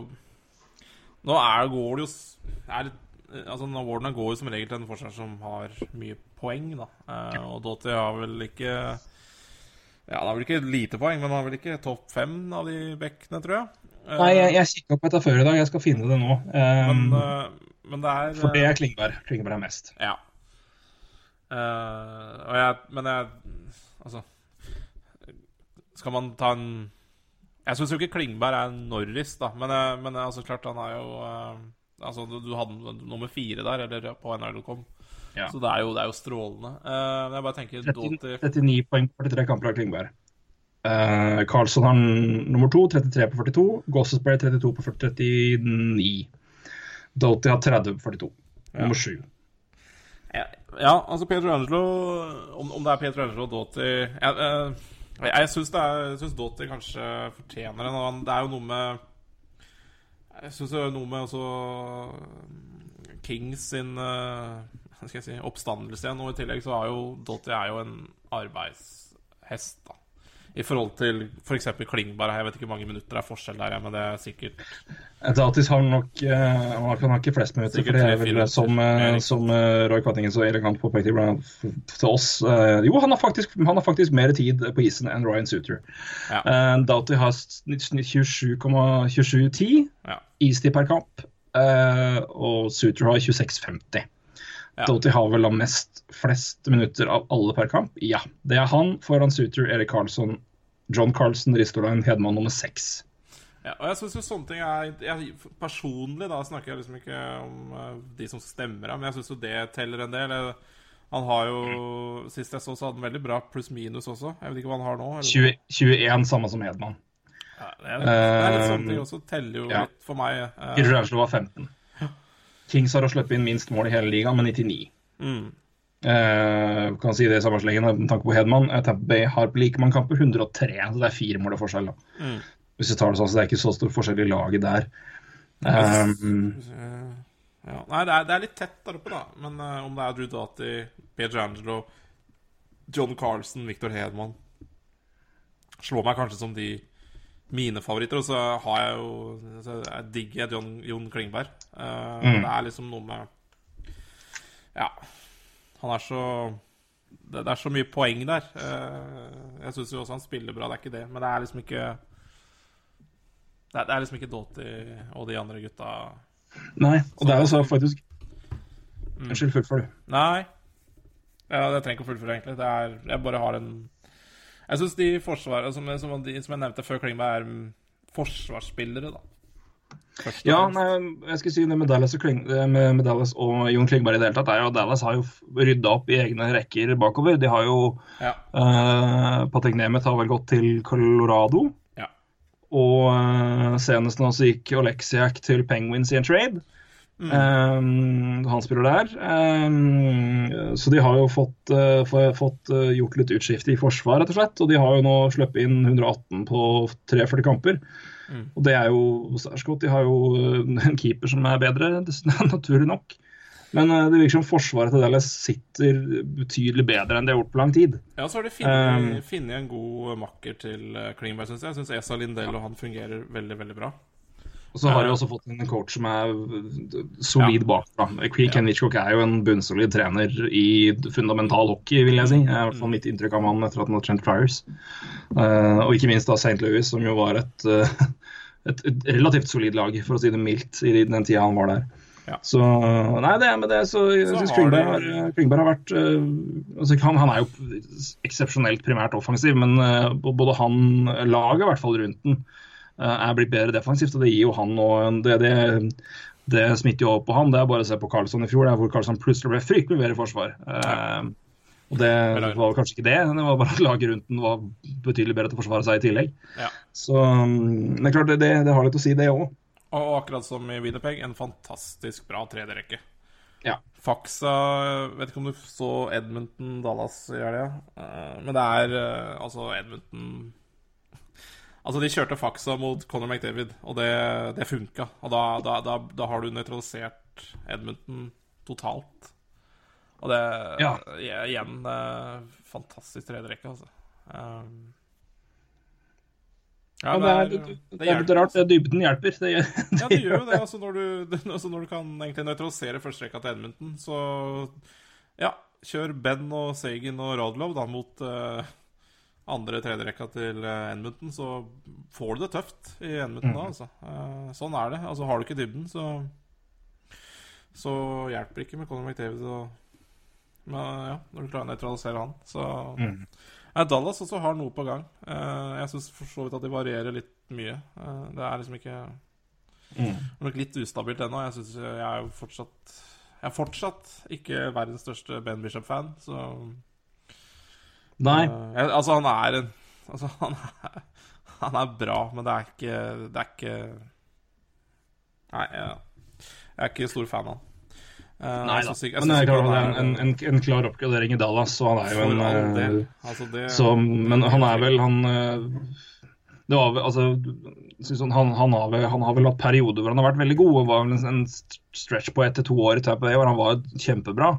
Nå er, går det jo er, altså Awardene går jo som regel til en forsvarer som har mye poeng, da. og Doughty har vel ikke Ja, han har vel ikke lite poeng, men han har vel ikke topp fem av de bekkene, tror jeg. Eh, Nei, jeg, jeg kikka på dette før i dag, jeg skal finne det nå. men, Um, eh, men det er for det eh, er Klingberg. Klingberg er mest. Ja. Uh, og jeg Men jeg Altså Skal man ta en Jeg syns jo ikke Klingberg er Norris, da, men, jeg, men altså, klart han er jo uh, Altså, du, du hadde nummer fire der, eller på NHL.com. Ja. Så det er, jo, det er jo strålende. Uh, jeg bare tenker 30, 39 poeng på 43 kamper av Klingberg. Uh, Carlsson har nummer to, 33 på 42. Gossesberg 32 på 39. Doughty har 30 på 42. Nummer sju. Ja, ja, altså Pedro Angelo Om, om det er Pedro Angelo og Doty Jeg, eh, jeg, jeg syns det er Jeg synes Doughty kanskje fortjener en annen Det er jo noe med Jeg syns det er noe med også Kings sin eh, skal jeg si oppstandelse igjen. Og i tillegg så er jo Doty er jo en arbeidshest, da. I forhold til f.eks. For Klingberg. Jeg vet ikke hvor mange minutter det er forskjell der, men det er sikkert Datis har nok uh, Han har- ikke flest minutter, Sikkert for det er vel som, eh, som eh, Roy Kvattingen så elegant påpekte til oss. eh, jo, han har, faktisk, han har faktisk mer tid på isen enn Ryan Suter. Ja. Doughty har snitt- snitt 27,2710 Ja. istid per kamp, eh, og Suter har 26,50. Ja. Doughty har vel da mest flest minutter av alle per kamp? Ja. Det er han foran Suter, Erik Karlsson, John Carlsen, Ristolain, Hedman nummer seks. Ja, og jeg synes jo sånne ting er jeg, Personlig da snakker jeg liksom ikke om uh, de som stemmer her, men jeg syns jo det teller en del. Jeg, han har jo Sist jeg så, så hadde han veldig bra pluss-minus også. Jeg vet ikke hva han har nå. 20, 21, samme som Hedman. Ja, det, er, det er litt sånne ting også. Teller jo ja. litt for meg. Uh, Peter Angelo var 15. Kings har å slippe inn minst mål i hele ligaen, med 99. mm, Eh, kan si det i samme slengen med tanke på Hedman. Tampa Bay har på like mange kamper 103, så det er fire mål og forskjell. Da. Mm. Hvis vi tar det sånn, så det er ikke så stor forskjell i laget der. Um, ja. Nei, det er, det er litt tett der oppe, da. Men uh, om det er Drew Doughty, Pedro Angelo, John Carlson, Victor Hedman Slår meg kanskje som de mine favoritter. Og så har jeg jo så jeg digger John, Jon Klingberg. Uh, Mm. Det er liksom noe med Ja. Han er så det, det er så mye poeng der. Uh, jeg syns jo også han spiller bra, det er ikke det. Men det er liksom ikke Det er, det er liksom ikke Doughty og de andre gutta nei, og det er jo så faktisk Unnskyld, fullfør du. Nei. Ja, jeg trenger ikke å fullføre, egentlig. Det er, jeg bare har en Jeg syns de forsvarere som, som, de, som jeg nevnte før Klingberg, er forsvarsspillere, da. Først Ja, nei, jeg skulle si det med Dallas og, Kling, med, med Dallas og Jon Klingberg i det hele tatt. er jo Dallas har jo rydda opp i egne rekker bakover. De har jo Ja. eh, Patek Nemeth har vel gått til Colorado. Ja. Og eh, senest nå så gikk Oleksiak til Penguins i en trade. Mm. Um, han spiller der. Um, så de har jo fått, uh, få- fått uh, gjort litt utskifte i forsvar, rett og slett. Og de har jo nå sluppet inn 118 på 43 kamper. Mm. Og det er jo særs godt. De har jo en keeper som er bedre, naturlig nok. Men uh, det virker som forsvaret til Dallas sitter betydelig bedre enn de har gjort på lang tid. ja, så har de funnet, Um, en god makker til Klingberg, syns jeg. Jeg syns Esa Lindell og han fungerer veldig, veldig bra. Og så har de også fått inn en coach som er solid bak. da. Ken Hitchcock er jo en bunnsolid trener i fundamental hockey, vil jeg si. Det er i hvert fall mitt inntrykk av han etter at han har trent Flyers. Uh, og ikke minst da St. Louis, som jo var et, uh, et, et relativt solid lag, for å si det mildt, i den tida han var der. Ja. Så Nei, det er med det, så jeg Så syns har Klingberg, har- Klingberg har vært uh, altså han, han er jo eksepsjonelt primært offensiv, men uh, både han, laget i hvert fall rundt den, eh, er blitt bedre defensivt. og Det gir jo han og det, det, det smitter jo over på han. Det er bare å se på Carlsson i fjor, der hvor Carlsson plutselig ble fryktelig bedre i forsvar. Ja. og det var kanskje ikke det, det var bare at laget rundt den var betydelig bedre til å forsvare seg i tillegg. Ja. Så mm, det er klart, det, det, har litt å si, det òg. Og akkurat som i Winnipeg, en fantastisk bra tredjerekke. Ja. Faksa Vet ikke om du så Edmonton Dallas i helga, Eh, men det er eh, altså Edmonton Altså, de kjørte faksa mot Conor McDavid, og det, det funka. Og da, da, da, da har du nøytralisert Edmonton totalt. Og det Ja. Igjen eh, fantastisk tredjerekke, altså. Um, Ja, det, er, det, det er litt rart. det Dybden hjelper. Det, Ja, det gjør jo det. Altså når, du, altså når du kan egentlig nøytralisere førsterekka til Edmonton, så ja, kjør Ben og Sagan og Radlov da mot, eh, andre-tredjerekka til Edmundton, Edmonton, så får du det tøft i Edmonton da, altså. Eh, sånn er det. Altså, har du ikke dybden, så Så hjelper det ikke med Conor McDavid og Men ja, når du klarer å nøytralisere han, så Nei, Dallas også har noe på gang. Eh, jeg syns for så vidt at de varierer litt mye. Eh, det er liksom ikke er nok litt ustabilt ennå. Jeg syns jeg er jo fortsatt Jeg er fortsatt ikke verdens største Ben Bishop-fan, så Nei. Eh, jeg, altså, han er en Altså, han er, han er bra, men det er ikke Det er ikke Nei, jeg, jeg er ikke stor fan av han. Uh, Nei da. jeg Men det er klart han er en, en, en klar oppgradering i Dallas, så han er jo en eh, Altså, det, Så, men han er vel Han det var altså, han, han, han, har vel, han har vel hatt perioder hvor han har vært veldig god. Det var vel en, en stretch på ett til to år i Tampa Bay hvor han var kjempebra.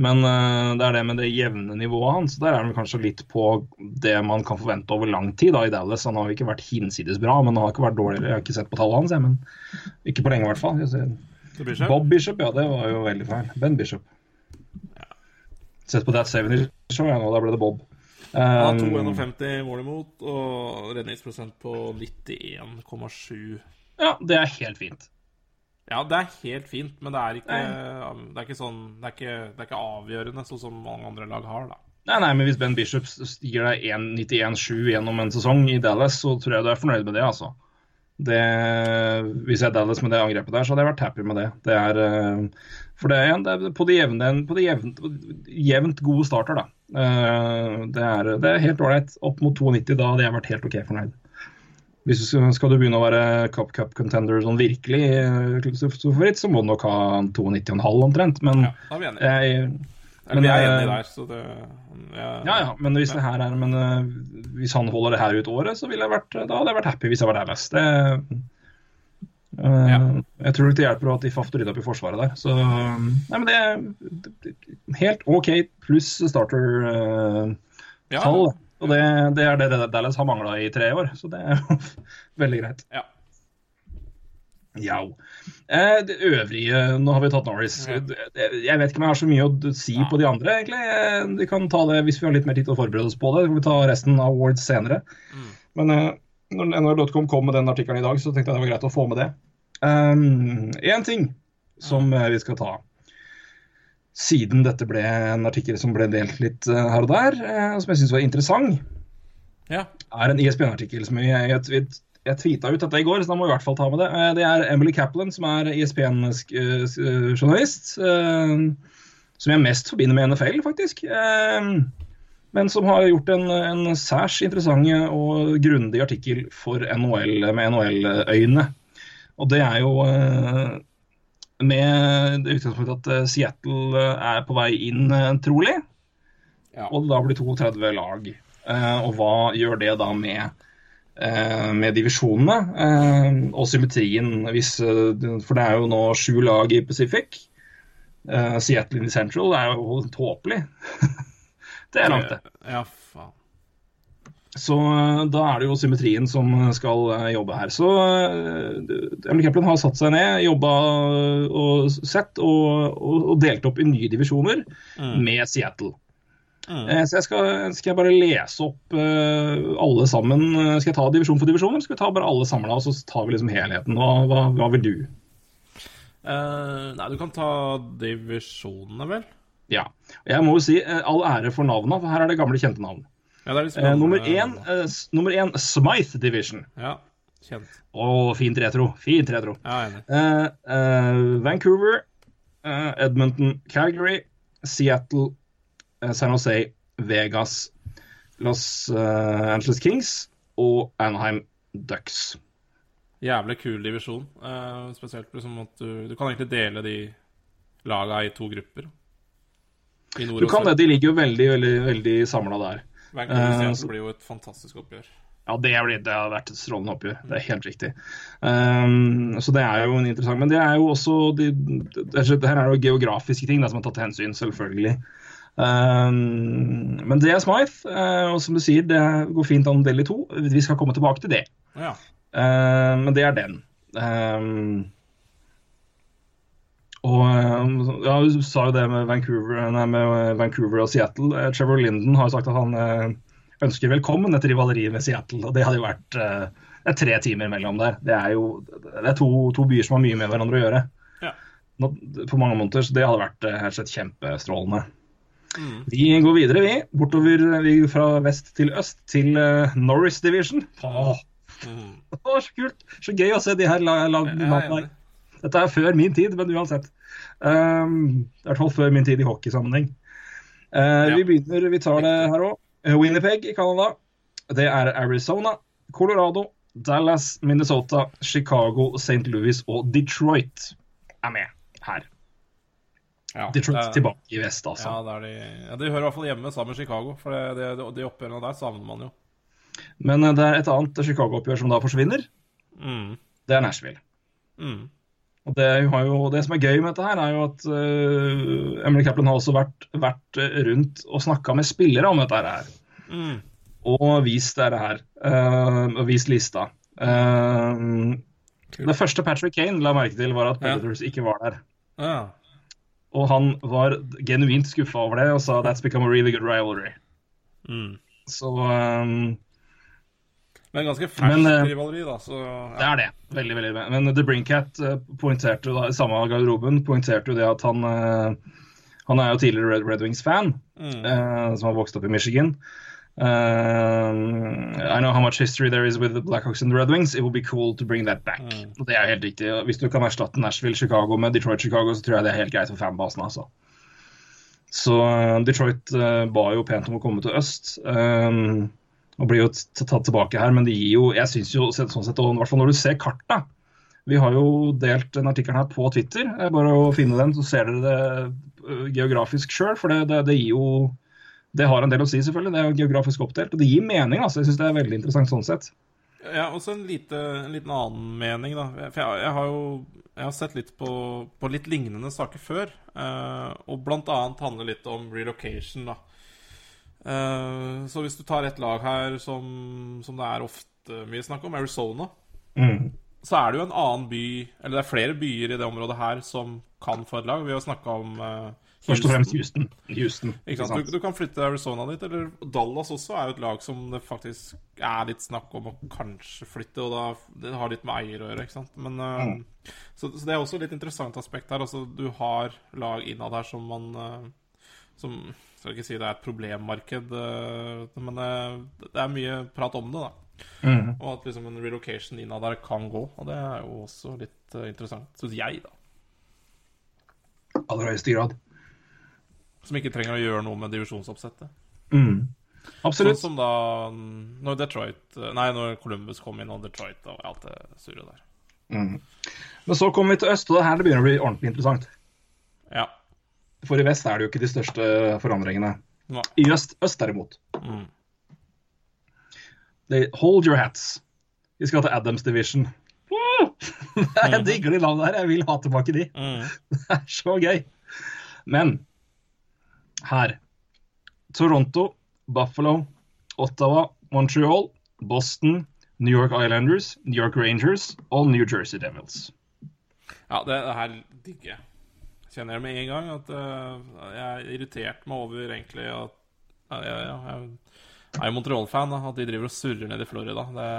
Men eh, det er det med det jevne nivået hans. Der er han kanskje litt på det man kan forvente over lang tid da, i Dallas. Han har jo ikke vært hinsides bra, men han har ikke vært dårligere. Jeg har ikke sett på tallene hans, jeg, men ikke på lenge i hvert fall. Seg. Bob Bishop, ja, det var jo veldig feil. Ben Bishop. Sett på That 70 Show, ja, nå, da ble det Bob. Um, 2,51 mål imot og redningsprosent på 91,7. ja, det er helt fint. Ja, det er helt fint, men det er ikke, det er ikke sånn det er ikke, det er ikke avgjørende, sånn som mange andre lag har, da. Nei, nei, men hvis Ben Bishop stiger deg 1,91,7 gjennom en sesong i Dallas, så tror jeg du er fornøyd med det, altså. Det, hvis jeg er Dallas med det angrepet der, så hadde jeg vært happy med det. Det er eh, For det er det er på det jevne på det jevnt, jevnt gode starter, da. Eh, Det er, det er helt ålreit. Opp mot 92, da hadde jeg vært helt OK fornøyd. Hvis du skal, du begynne å være cup cup contender sånn virkelig eh, favoritt, så må du nok ha 92,5 omtrent. Men Ja, da enige. jeg Eller vi er men, eh, enige der, så det ja, Ja, ja, men hvis det her er Men uh, hvis han holder det her ut året, så ville jeg vært, da hadde jeg vært happy hvis jeg var Dallas. Det, Uh, Ja. Jeg tror ikke det hjelper at de fafter rydda opp i forsvaret der. Så Nei, men det er helt OK pluss starter-tall. ja, og det, det er det Dallas har mangla i tre år, så det er jo veldig greit. ja. Ja. Eh, det øvrige Nå har vi tatt Norris. Jeg vet ikke om jeg har så mye å si på de andre, egentlig. Eh, Vi kan ta det hvis vi har litt mer tid til å forberede oss på det. Så kan vi ta resten av awards senere. Mm. Men eh, når NHL.com kom med den artikkelen i dag, så tenkte jeg det var greit å få med det. Én ting som vi skal ta. Siden dette ble en artikkel som ble delt litt eh, her og der, eh, som jeg syns var interessant, ja. er en ISBN-artikkel som jeg, jeg, jeg, tweeta ut dette i går, så da må vi i hvert fall ta med det. Eh, Det er Emily Kaplan, som er ISBN-journalist. eh, Som jeg mest forbinder med NFL, faktisk. Men som har gjort en, en særs interessant og grundig artikkel for NHL med NHL-øyne. Og det er jo med utgangspunktet at eh, Seattle eh, er på vei inn, eh, trolig. Ja. Og da blir 32 lag. Og hva gjør det da med, med divisjonene og symmetrien? Hvis, for det er jo nå sju lag i Pacific. Seattle in the Central er jo tåpelig. det er langt, det. Ja, faen. Så eh, da er det jo symmetrien som skal eh, jobbe her. Så uh, Emily Kaplan har satt seg ned, jobba og sett og, og, og delt opp i nye divisjoner med Seattle. Mm. Eh, Så jeg skal, skal jeg bare lese opp eh, alle sammen. Eh, Skal jeg ta divisjon for divisjon, eller skal vi ta bare alle samla, og så tar vi liksom helheten? Hva, hva, hva vil du? Uh, nei, du kan ta divisjonene, vel? Ja. Jeg må jo si eh, all ære for navna, for her er det gamle, kjente navn. Ja, det litt Eh, nummer, én, eh, nummer én, Smythe Division. Ja, kjent. Å, fint retro. Fint retro. Ja. Eh, eh, Vancouver, eh, Edmonton, Calgary, Seattle, eh, San Jose, Vegas, Los Angeles Kings og Anaheim Ducks. Jævlig kul divisjon. Spesielt liksom at du, du kan egentlig dele de laga i to grupper. I Du kan det, de ligger jo veldig veldig, veldig samla der. Vancouver Eh, blir jo et fantastisk oppgjør. Ja, det, er, det har vært et strålende oppgjør. Det er helt riktig. Um, så det er jo en interessant Men det er jo også de, det er, det her er jo geografiske ting da, som har tatt hensyn, selvfølgelig. Um, men det er Smythe, eh, og som du sier, det går fint an del i to. Vi skal komme tilbake til det. Ja. Eh, men det er den. Um, og eh, ja, Du sa jo det med Vancouver, nei, med Vancouver og Seattle. Eh, Trevor Linden har jo sagt at han eh, ønsker velkommen et rivaleri med Seattle. Og det hadde jo vært eh, det er tre timer mellom der. Det er jo det er to, to byer som har mye med hverandre å gjøre. Ja. På mange måneder, så det hadde vært eh, helt sett kjempestrålende. Mm. Vi går videre, vi. Bortover vi går fra vest til øst til eh, Norris Division. Åh, Mm. Åh, så kult! Så gøy å se de her er lagene enig. her. Dette er før min tid, men uansett. Um, I hvert fall før min tid i hockeysammenheng. Uh, Ja. Vi begynner, vi tar det her òg. Winnipeg i Canada. Det er Arizona, Colorado, Dallas, Minnesota, Chicago, St. Louis og Detroit er med her. Ja, Detroit det er- tilbake i vest, altså. Ja, de, ja, de hører i hvert fall hjemme sammen med Chicago, for det, det, de, oppgjørene der savner man jo. Men uh, det er et annet Chicago-oppgjør som da forsvinner. Mm. Det er Nashville. Mm. Og det, har jo, det som er gøy med dette, her er jo at uh, Emily Kaplan har også vært, vært eh, rundt og snakka med spillere om dette her. Mm. Og vist dette her. Uh, og vist lista. Eh, det første Patrick Kane la merke til, var at Ja. Ikke var der. Ja. Og han var genuint skuffa over det og sa that's become a really good rivalry. Mm. Så um, Men ganske ferskt eh, rivaleri, da, så det er det. Veldig, veldig. Men The Brinkat uh, poengterte jo samme garderoben poengterte jo det at han eh, Han er jo tidligere Red, Red Wings-fan, Mm. eh, som har vokst opp i Michigan. Uh, I know how much history there is with the Blackhawks and the Red Wings. It will be cool to bring that back. Mm. Det er helt riktig. Hvis du kan erstatte Nashville, Chicago med Detroit, Chicago, så tror jeg det er helt greit for fanbasen. altså. Så eh, Detroit uh, ba jo pent om å komme til øst. eh, og blir jo tatt tilbake her, men det gir jo Jeg syns jo sånn sett, og hvert fall når du ser kartet Vi har jo delt den artikkelen her på Twitter. Er bare å finne den, så ser dere det eh, geografisk sjøl. For det, det, det gir jo Det har en del å si, selvfølgelig. Det er jo geografisk oppdelt. Og det gir mening, altså. Jeg syns det er veldig interessant sånn sett. Ja, også en, lite, en liten annen mening, da. For jeg, jeg har jo jeg har sett litt på, på litt lignende saker før. eh, og blant annet handler litt om relocation, da. Eh, så hvis du tar et lag her som, som det er ofte mye snakk om, Arizona, Mm. så er det jo en annen by Eller det er flere byer i det området her som kan få et lag. Vi har snakka om eh, Først og fremst Houston. Houston. Houston? Du, du kan flytte Arizona dit, eller Dallas også er jo et lag som det faktisk er litt snakk om å kanskje flytte, og da det har litt med eier å gjøre, ikke sant. Men, mm. så, så det er også et litt interessant aspekt her. Altså, du har lag innad her som man eh, Som Skal ikke si det er et problemmarked, eh, men eh, det er mye prat om det, da. Mm. Og at liksom en relocation innad der kan gå. Og det er jo også litt eh, interessant, syns jeg, da. Aller høyeste grad. Som ikke trenger å gjøre noe med divisjonsoppsettet. Mm. Sånn som da når Detroit Nei, når Columbus kom inn, og Detroit og alt det surret der. Mm. Men så kommer vi til øst, og det er her det begynner å bli ordentlig interessant. Ja. For i vest er det jo ikke de største forandringene. Nei. I øst, øst derimot. Mm. They hold your hats. Vi skal til Adams Division. Jeg digger de navnene her. Jeg vil ha tilbake de. Mm. Det er så gøy. Men her Toronto, Buffalo, Ottawa, Montreal, Boston, New York Islanders, New York Rangers og New Jersey Devils. Ja, det, det her digger jeg. Kjenner jeg med en gang at uh, jeg irriterte meg over egentlig at uh, ja, ja, Jeg er jo Montreal-fan, at de driver og surrer ned i Florida. Det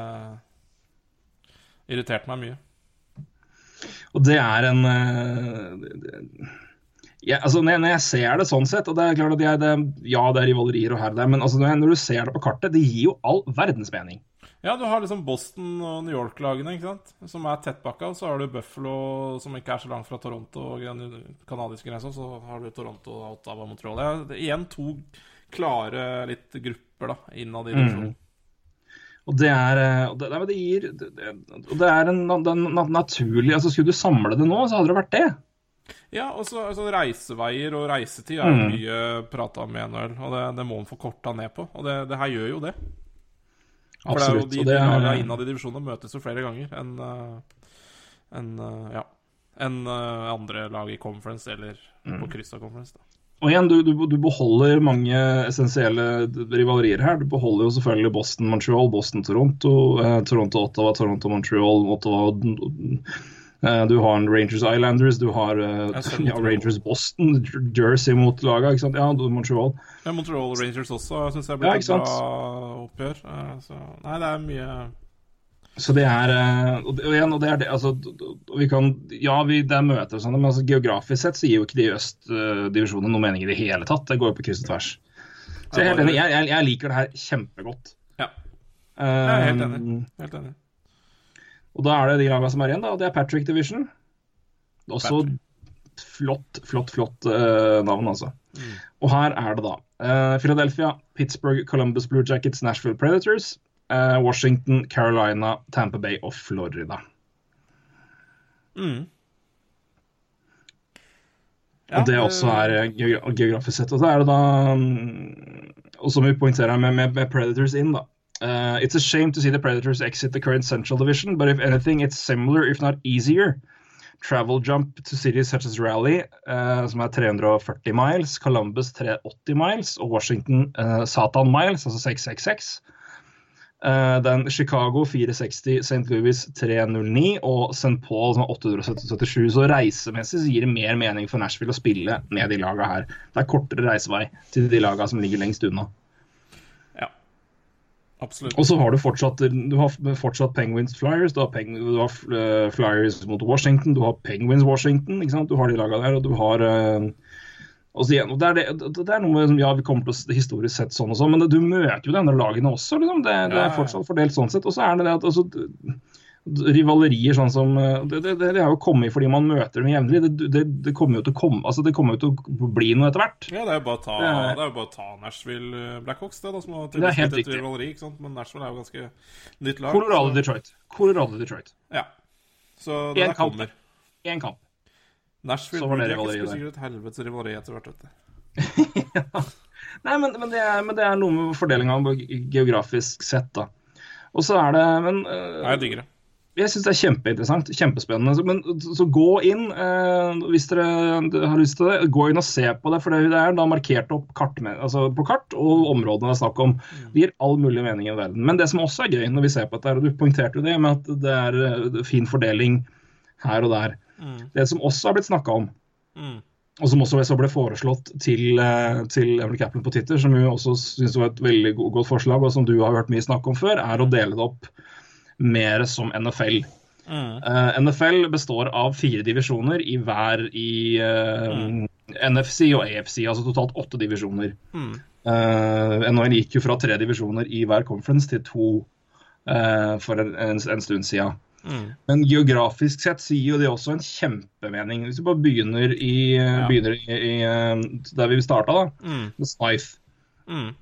irriterte meg mye. Og det er en uh, det- ja, altså jeg, når jeg ser det sånn sett, og det er klart at jeg, det, ja, det er rivalerier og her og der, men altså når, jeg, når du ser det på kartet, det gir jo all verdens mening. Ja, du har liksom Boston og New York-lagene, ikke sant? som er tettpakka. Så har du Buffalo, som ikke er så langt fra Toronto og kanadiske grensa. Så har du Toronto, og Ottawa, Montreal. Ja, det igjen to klare litt grupper da, innad i divisjonen. Og det er eh, og det, det gir det, det, og det er en, en, na- naturlig altså Skulle du samle det nå, så hadde det vært det. Ja, og så altså, reiseveier og reisetid er jo Mm. mye prata om NHL, og det, det må man få korta ned på. Og det, det her gjør jo det. For det er jo de, de lagene innad i divisjonene møtes jo flere ganger enn en, eh, ja, enn eh, andre lag i conference eller Mm. på kryss av conference. da. og igjen, du, du, du beholder mange essensielle rivalerier her. Du beholder jo selvfølgelig Boston-Montreal, Boston-Toronto, eh, Toronto-Ottawa, Toronto-Montreal, Ottawa Eh, Du har en Rangers Islanders, du har eh, ja, Rangers Boston, Jersey mot laga, ikke sant. Ja, Montreal. Ja, Montreal Rangers også syns jeg blir ja, et bra oppgjør. Eh, Så, nei, det er mye Så det er eh, Og igjen, og det er det, altså vi kan, Ja, vi, det er møter og sånn, men altså, geografisk sett så gir jo ikke de Østdivisjonen noe mening i det hele tatt. Det går jo på kryss og tvers. Så jeg er. Jeg, jeg, jeg liker det her kjempegodt. Ja, jeg er helt Um, enig. Helt enig. Og da er det de lagene som er igjen, da. Det er Patrick Division. Også flott, flott, flott uh, navn, altså. Og her er det da Uh, Philadelphia, Pittsburgh, Columbus Blue Jackets, Nashville Predators, Uh, Washington, Carolina, Tampa Bay og Florida. Mm. og det også er geografisk sett. Og så er det da mm, Og som vi poengterer med, med, med Predators inn, da. Uh, it's a shame to see the Predators exit the current Central Division, but if anything, it's similar, if not easier. Travel jump to cities such as Rally, uh, som er 340 miles, Columbus 380 miles, og Washington uh, Satan miles, altså 666. Uh, den Chicago 460, St. Louis 309 og St. Paul som er 877. Så reisemessig så gir det mer mening for Nashville å spille med de laga her. Det er kortere reisevei til de laga som ligger lengst unna. Absolutt. Og så har du fortsatt, du har fortsatt Penguins Flyers, du har, Peng, du har eh, Flyers mot Washington, du har Penguins Washington. Du har de laga der, og du har eh, og igjen, og det, er det, det er noe som, ja, vi kommer til å historisk sett sånn og sånn, men det, du møter jo de andre lagene også. liksom, Det, det er fortsatt fordelt sånn sett. Og så er det det at altså, rivalerier sånn som eh, Det, det, det, har jo kommet fordi man møter dem jevnlig. Det, det, det kommer jo til å komme, altså det kommer jo til å bli noe etter hvert. Ja, det er jo bare å ta, Det er- jo bare å ta Nashville eh, Blackhawks, det, da, som har Det er helt riktig. rivaleri, ikke sant? Men Nashville er jo ganske nytt lag. Colorado så- Detroit. Colorado Detroit. Ja. Så det der kamp. kommer. Én kamp. Nashville blir sikkert et helvetes rivaleri etter hvert, vet du. Nei, men, men, det er, men det er noe med fordelinga geografisk sett, da. Og så er det Men uh, Nei, jeg digger det. Jeg syns det er kjempeinteressant. Kjempespennende. Men, så gå inn, eh, hvis dere har lyst til det. Gå inn og se på det, for det er da markert opp kart med, altså på kart og områdene det er snakk om. Det gir all mulig mening i verden. Men det som også er gøy når vi ser på dette, og du poengterte jo det med at det er eh, fin fordeling her og der. Det som også har blitt snakka om, Mm. og som også ble foreslått til, eh, til Emily Kaplan på Twitter, som jo også syns var et veldig godt forslag, og som du har hørt mye snakk om før, er å dele det opp mer som NFL. Eh, NFL består av fire divisjoner i hver i eh, NFC og AFC, altså totalt åtte divisjoner. Eh, NHL gikk jo fra tre divisjoner i hver conference til to uh, for en, en, en stund siden. Men geografisk sett sier jo det også en kjempemening. Hvis vi bare begynner i, Ja. begynner i, i der vi starta, da, Mm. med Smythe. Mm.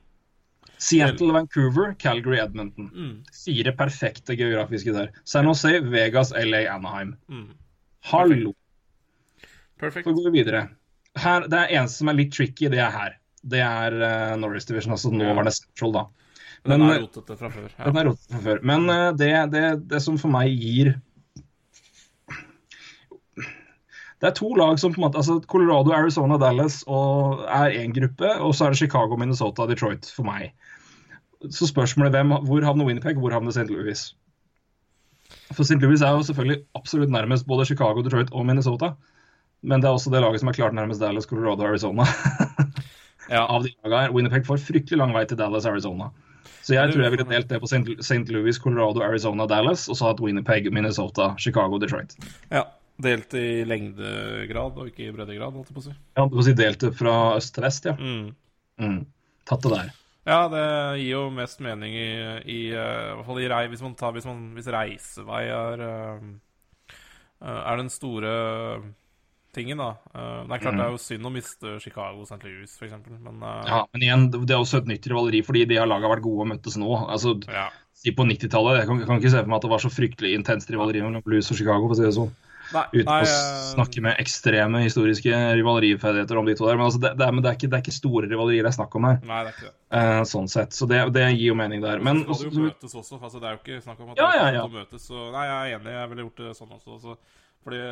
Seattle, Vancouver, Calgary, Edmonton. Mm. Fire perfekte geografiske der. San Jose, Vegas, LA, Anaheim. Mm. Hallo! Perfect. Så går vi videre. Her, det eneste som er litt tricky, det er her. Det er uh, Norris Division, altså nåværende Central, da. Den er eh, rotete fra før. Den Ja. er rotete fra før. Men uh, det, det, det som for meg gir Det er to lag som på en måte altså Colorado, Arizona, Dallas og er én gruppe. Og så er det Chicago, Minnesota Detroit for meg. Så spørsmålet hvem, hvor havner Winnipeg, hvor havner St. Louis? For St. Louis er jo selvfølgelig absolutt nærmest både Chicago, Detroit og Minnesota. Men det er også det laget som er klart nærmest Dallas, Colorado og Arizona. Ja. Av de lagene her. Winnipeg får fryktelig lang vei til Dallas, Arizona. Så jeg tror jeg ville delt det på St. Louis, Colorado, Arizona, Dallas, og så hatt Winnipeg, Minnesota, Chicago, Detroit. ja. Delt i lengdegrad og ikke i breddegrad, holdt jeg på å si. Ja, du får si delt fra øst til vest, ja. Mm. Mm. Tatt det der. Ja, det gir jo mest mening i, i, eh, i hvert fall i rei, hvis man tar hvis, man, hvis reisevei er eh, eh, Er den store tingen, da. Det er klart det er jo synd å miste Chicago St. Louis, eksempel, men Ja, men igjen, det det er også et nytt rivaleri, fordi de har laga vært gode og møttes nå. Altså, ja. si på 90-tallet, jeg kan, kan ikke se for meg at det var så fryktelig intenst rivaleri mellom Blues og Chicago, for å si det sånn. Nei, Uten nei å eh, snakke med ekstreme historiske rivaleriferdigheter om de to der. Men, altså, det, det, er, men det, er ikke, det er ikke store rivalerier det er snakk om her, Nei, det er ikke det. eh, sånn sett. Så det, det gir jo mening der. Men så skal det jo møtes også. Altså, det er jo ikke snakk om at Ja, ja, ja. å møtes. Så, nei, jeg er enig. Jeg ville gjort det sånn også. Så, fordi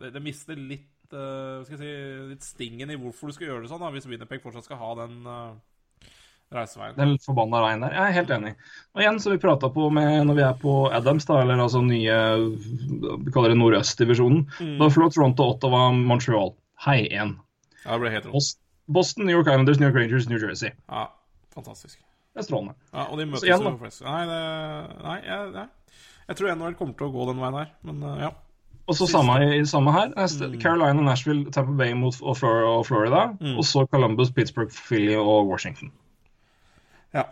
det, det mister litt uh, si, litt stingen i hvorfor du skal gjøre det sånn, da, hvis Winnerpeg fortsatt skal ha den, eh, Reiseveien. Den forbanna veien der. Jeg er helt enig. Og igjen, som vi prata på med når vi er på Adams, da, eller altså nye Vi kaller det Nordøstdivisjonen. Mm. Da flår Toronto, Ottawa, Montreal. Hei igjen. Ja, det ble helt rått. Boston, New York Islanders, New York Rangers, New Jersey. Ja, fantastisk. Det er strålende. Ja, og de møtes igjen, jo flest Nei, det, nei, jeg, nei. jeg tror NHL kommer til å gå den veien her, men uh, ja. Og så samme, samme her. Neste, Mm. Carolina, Nashville, Tampa Bay mot og Florida. Mm. Og så Columbus, Pittsburgh, Philly og Washington. Ja.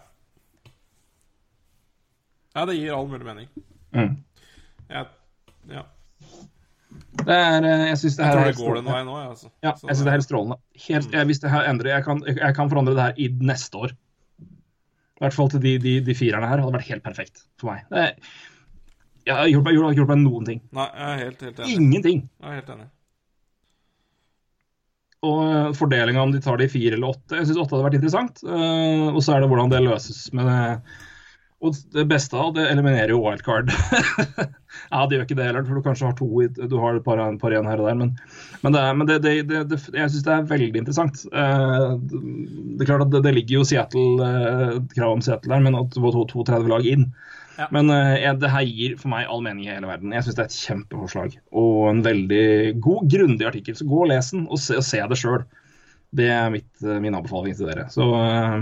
Ja, det gir all mulig mening. Mm. Jeg, ja. Det er, eh, jeg syns det jeg tror er det går den veien òg, jeg, altså. Ja, jeg synes det er helt strålende. Helt, jeg, hvis det her endrer, jeg kan, jeg kan forandre det her i neste år. I hvert fall til de, de, de firerne her hadde vært helt perfekt for meg. Det, jeg har gjort, gjort meg noen ting. Nei, jeg er helt, helt enig. Ingenting. Jeg er helt enig. Og fordelinga om de tar det i fire eller åtte. Jeg syns åtte hadde vært interessant. Eh, og så er det hvordan det løses med det. Og det beste av det eliminerer jo wildcard. ja, det gjør ikke det heller, for du kanskje har to Du har et par, en par igjen her og der, men, men, det, men det, det, det, jeg syns det er veldig interessant. Eh, det er klart at det, ligger jo Seattle, eh, krav om Seattle der, men at var to- 32 lag inn. Ja. Men uh, det her gir for meg all mening i hele verden. Jeg syns det er et kjempeforslag. Og en veldig god, grundig artikkel. Så gå og les den, og se, og se det sjøl. Det er mitt, eh, min anbefaling til dere. Så uh,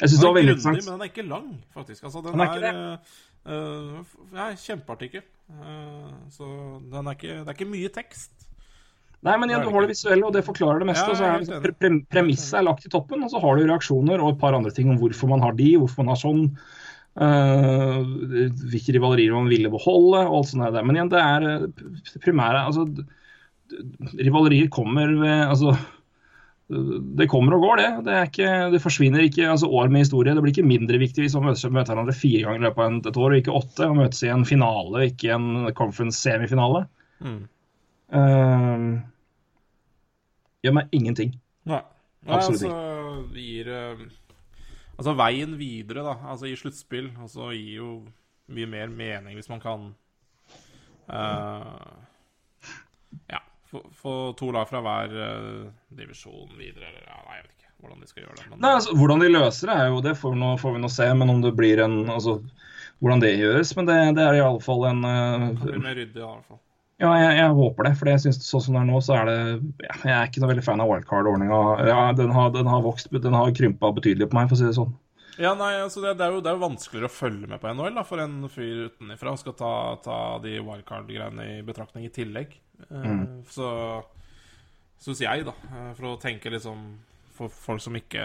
jeg syns det var veldig grundig, interessant. men den er ikke lang, faktisk. Altså, den, Den er er, uh, ja, kjempeartikkel. Så den er ikke, det er ikke mye tekst. Nei, men igjen, du har det visuelle, og det forklarer det meste. Ja, er liksom, pre Premisset er lagt i toppen, og så har du reaksjoner og et par andre ting om hvorfor man har de, hvorfor man har sånn. Eh, hvilke rivalerier man ville beholde, og alt sånt der. Men igjen, det er eh, primære altså, Rivalerier kommer ved altså, det kommer og går, det. Det, ikke, det forsvinner ikke altså år med historie. Det blir ikke mindre viktig hvis man møter, møter hverandre fire ganger i løpet av et år, og ikke åtte. Og møtes i en finale, ikke en conference-semifinale. Mm. Uh, gjør meg ingenting. Nei. Nei, Absolutt altså, det gir eh, Altså, veien videre, da, altså i sluttspill, altså gir jo mye mer mening hvis man kan uh, Ja, få få to lag fra hver uh, divisjon videre, eller ja, Nei, jeg vet ikke hvordan de skal gjøre det. Men, Nei, altså, Hvordan de løser det, er jo, det får vi, nå, får vi nå se. Men om det blir en altså, Hvordan det gjøres. Men det, det er iallfall en det uh, blir mer ryddig, i hvert fall. Ja, jeg, jeg håper det. For jeg synes sånn som det er nå, så er det ja, Jeg er ikke noe veldig fan av wildcard-ordninga. Ja, den, har, den har vokst, den har krympa betydelig på meg, for å si det sånn. Ja, nei, altså det, det, er jo, det er jo vanskeligere å følge med på NHL da, for en fyr utenifra skal ta, ta de wildcard-greiene i betraktning i tillegg. Mm. Så syns jeg, da, eh, for å tenke liksom For folk som ikke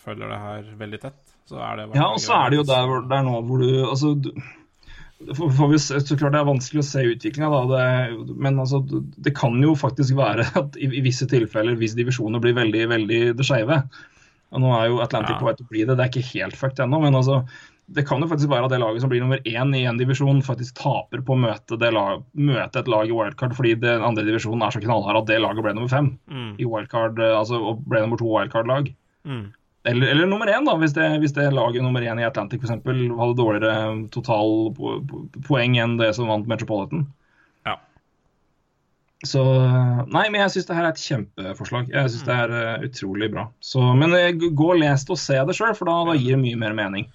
følger det her veldig tett, så er det Ja, og så er det jo der, der nå hvor du Altså du, får, får vi så klart det er vanskelig å se utviklinga, men altså, det kan jo faktisk være at i, i visse tilfeller, hvis divisjoner blir veldig, veldig det skeive nå er jo Atlantic Ja. på vei til å bli det, det er ikke helt fucked ennå, men altså det kan jo faktisk være at det laget som blir nummer én i en divisjon, faktisk taper på å møte, det lag, møte et lag i wildcard fordi den andre divisjonen er så knallhard at det laget ble nummer fem Mm, i wildcard, eh, altså, og ble nummer to wildcard-lag. mm. Eller, eller nummer én, da, hvis det, hvis det laget nummer én i Atlantic eksempel, hadde dårligere total po po poeng enn det som vant Metropolitan. Ja. Så Nei, men jeg syns det her er et kjempeforslag. Jeg syns det er uh, utrolig bra. Så, men eh, gå og les det og se det sjøl, for da, da gir det mye mer mening.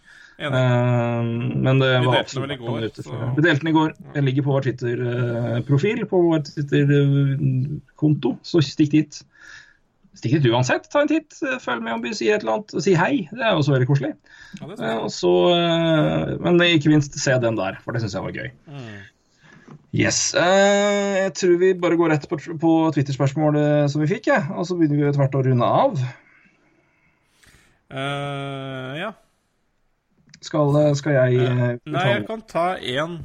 Eh, men det var absolutt. Vi delte den i går. Jeg ligger på vår Twitter-profil, på vår Twitter-konto, så stikk dit. Stikk dit uansett. Ta en titt, eh, følg med om vi sier et eller annet. Si hei. Det er også veldig koselig. Ja, Eh, så, eh, men ikke minst se den der, for det syns jeg var gøy. Mm. Yes. jeg tror vi bare går rett på, på Twitter-spørsmålet som vi fikk, ja. og så begynner vi etter hvert å runde av. Ja. Skal, skal jeg Nei, jeg kan ta én,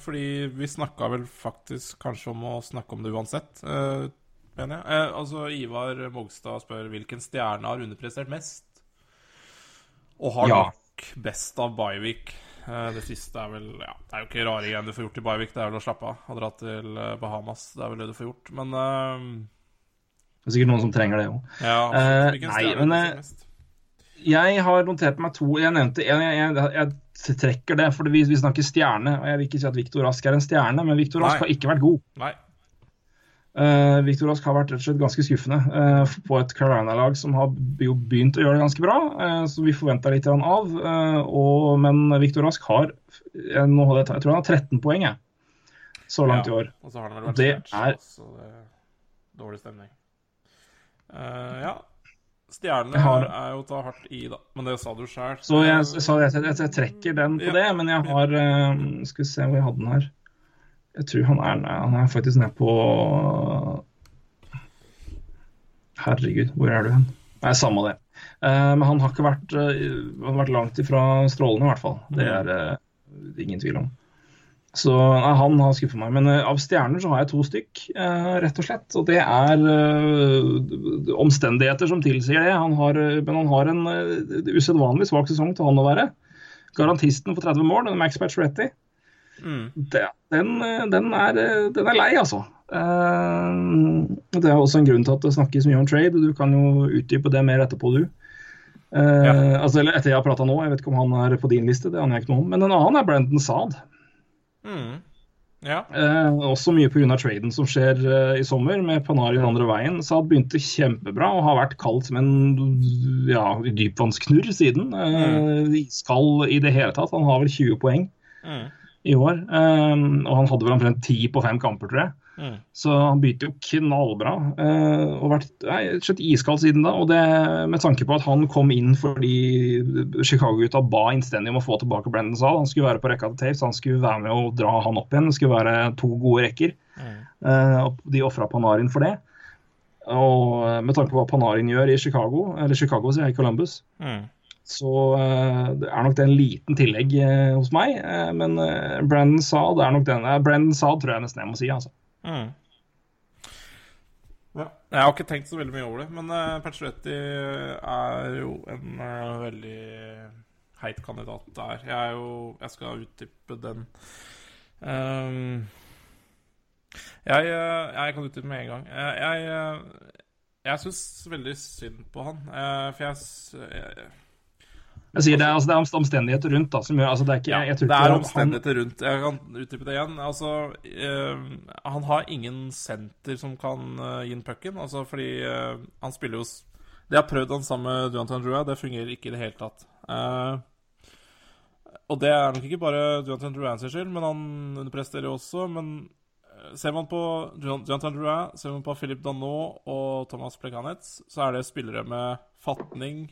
fordi vi snakka vel faktisk kanskje om å snakke om det uansett, mener jeg. Eh, altså, Ivar Mogstad spør hvilken stjerne har underprestert mest? Og har Ja. nok best av Bayvik Eh, det siste er vel Ja, det er jo ikke rare greiene du får gjort i Bayvik det er vel å slappe av og dra til eh, Bahamas. Det er vel det du får gjort. Men eh, Det er sikkert noen som trenger det òg. ja, Eh, nei, men, eh. Jeg har notert meg to. Jeg nevnte én. jeg, jeg, jeg trekker det, for vi, vi snakker stjerne. og Jeg vil ikke si at Viktor Rask er en stjerne, men Viktor Rask har ikke vært god. Nei. Uh, Victor Rask har vært rett og slett ganske skuffende uh, på et Carolina-lag som har jo begynt å gjøre det ganske bra. uh, så vi forventa litt av. og, men Victor Rask har nå holder jeg, jeg tror han har 13 poeng jeg, så langt i år. Og så har han vært det er- dårlig stemning. Ja. Stjernene har- er jo å ta hardt i, da. Men det sa du sjøl. Så jeg, jeg, jeg, trekker den på Ja. det, men jeg har Skal vi se hvor jeg hadde den her. Jeg tror han er, han er faktisk nede på Herregud, hvor er du hen? Nei, samme det. Eh, men han har ikke vært, eh, han har vært langt ifra strålende, i hvert fall. Det er er ingen tvil om. Så nei, han har skuffet meg. Men av stjerner så har jeg to stykk, rett og slett. Og det er omstendigheter som tilsier det. Han har, men han har en uh, usedvanlig svak sesong til han å være. Garantisten for 30 mål, Max Pacioretty, Mm. det, den, eh, den, er, eh, den er lei, altså. Eh, det er også en grunn til at det snakkes mye om trade. Du kan jo utdype det mer etterpå, du. Ja. altså, eller etter jeg har prata nå, jeg vet ikke om han er på din liste, det aner jeg ikke noe om. Men en annen er Brendan Saad. Mm. Ja. Eh, også mye pga. traden som skjer eh, i sommer, med Panarin andre veien. Saad begynte kjempebra og har vært kald som en ja, dypvannsknurr siden. Eh, Iskald i det hele tatt. Han har vel 20 poeng Mm. I år. Um, og han hadde vel omtrent 10 på fem kamper, tror jeg. Mm. Så han begynte jo knallbra. Uh, og vært nei, slett iskald siden da. Og det med tanke på at han kom inn fordi Chicago-gutta ba innstendig om å få tilbake Brendan Zahl. Han skulle være på rekka til Taves, han skulle være med og dra han opp igjen. Det skulle være to gode rekker. Eh, og de ofra Panarin for det. Og eh, med tanke på hva Panarin gjør i Chicago, eller Chicago, sier jeg, Columbus, Mm. Så eh, det er nok det en liten tillegg eh, hos meg. eh, men uh, Brandon Saad er nok den. Uh, Brandon Saad tror jeg nesten jeg må si, altså. Mm. Ja. Jeg har ikke tenkt så veldig mye over det, men uh, Pacioretty er jo en uh, veldig heit kandidat der. Jeg er jo Jeg skal utdype den. Um, jeg, jeg kan utdype med en gang. Jeg, jeg jeg syns veldig synd på han, for jeg, jeg Jeg sier det, er- altså, det er omstendigheter rundt da, som gjør altså, det er ikke, jeg, jeg det er omstendigheter han- rundt. Jeg kan utdype det igjen. Altså, øh, han har ingen senter som kan øh, gi inn pucken. Altså, fordi øh, han spiller jo De har prøvd han sammen med Duantan Drua, det fungerer ikke i det hele tatt. Uh, og det er nok ikke bare Duantan Drua sin skyld, men han underpresterer jo også. Men ser man på Duantan Drua, ser man på Philip Danot og Thomas Plekanets, så er det spillere med fatning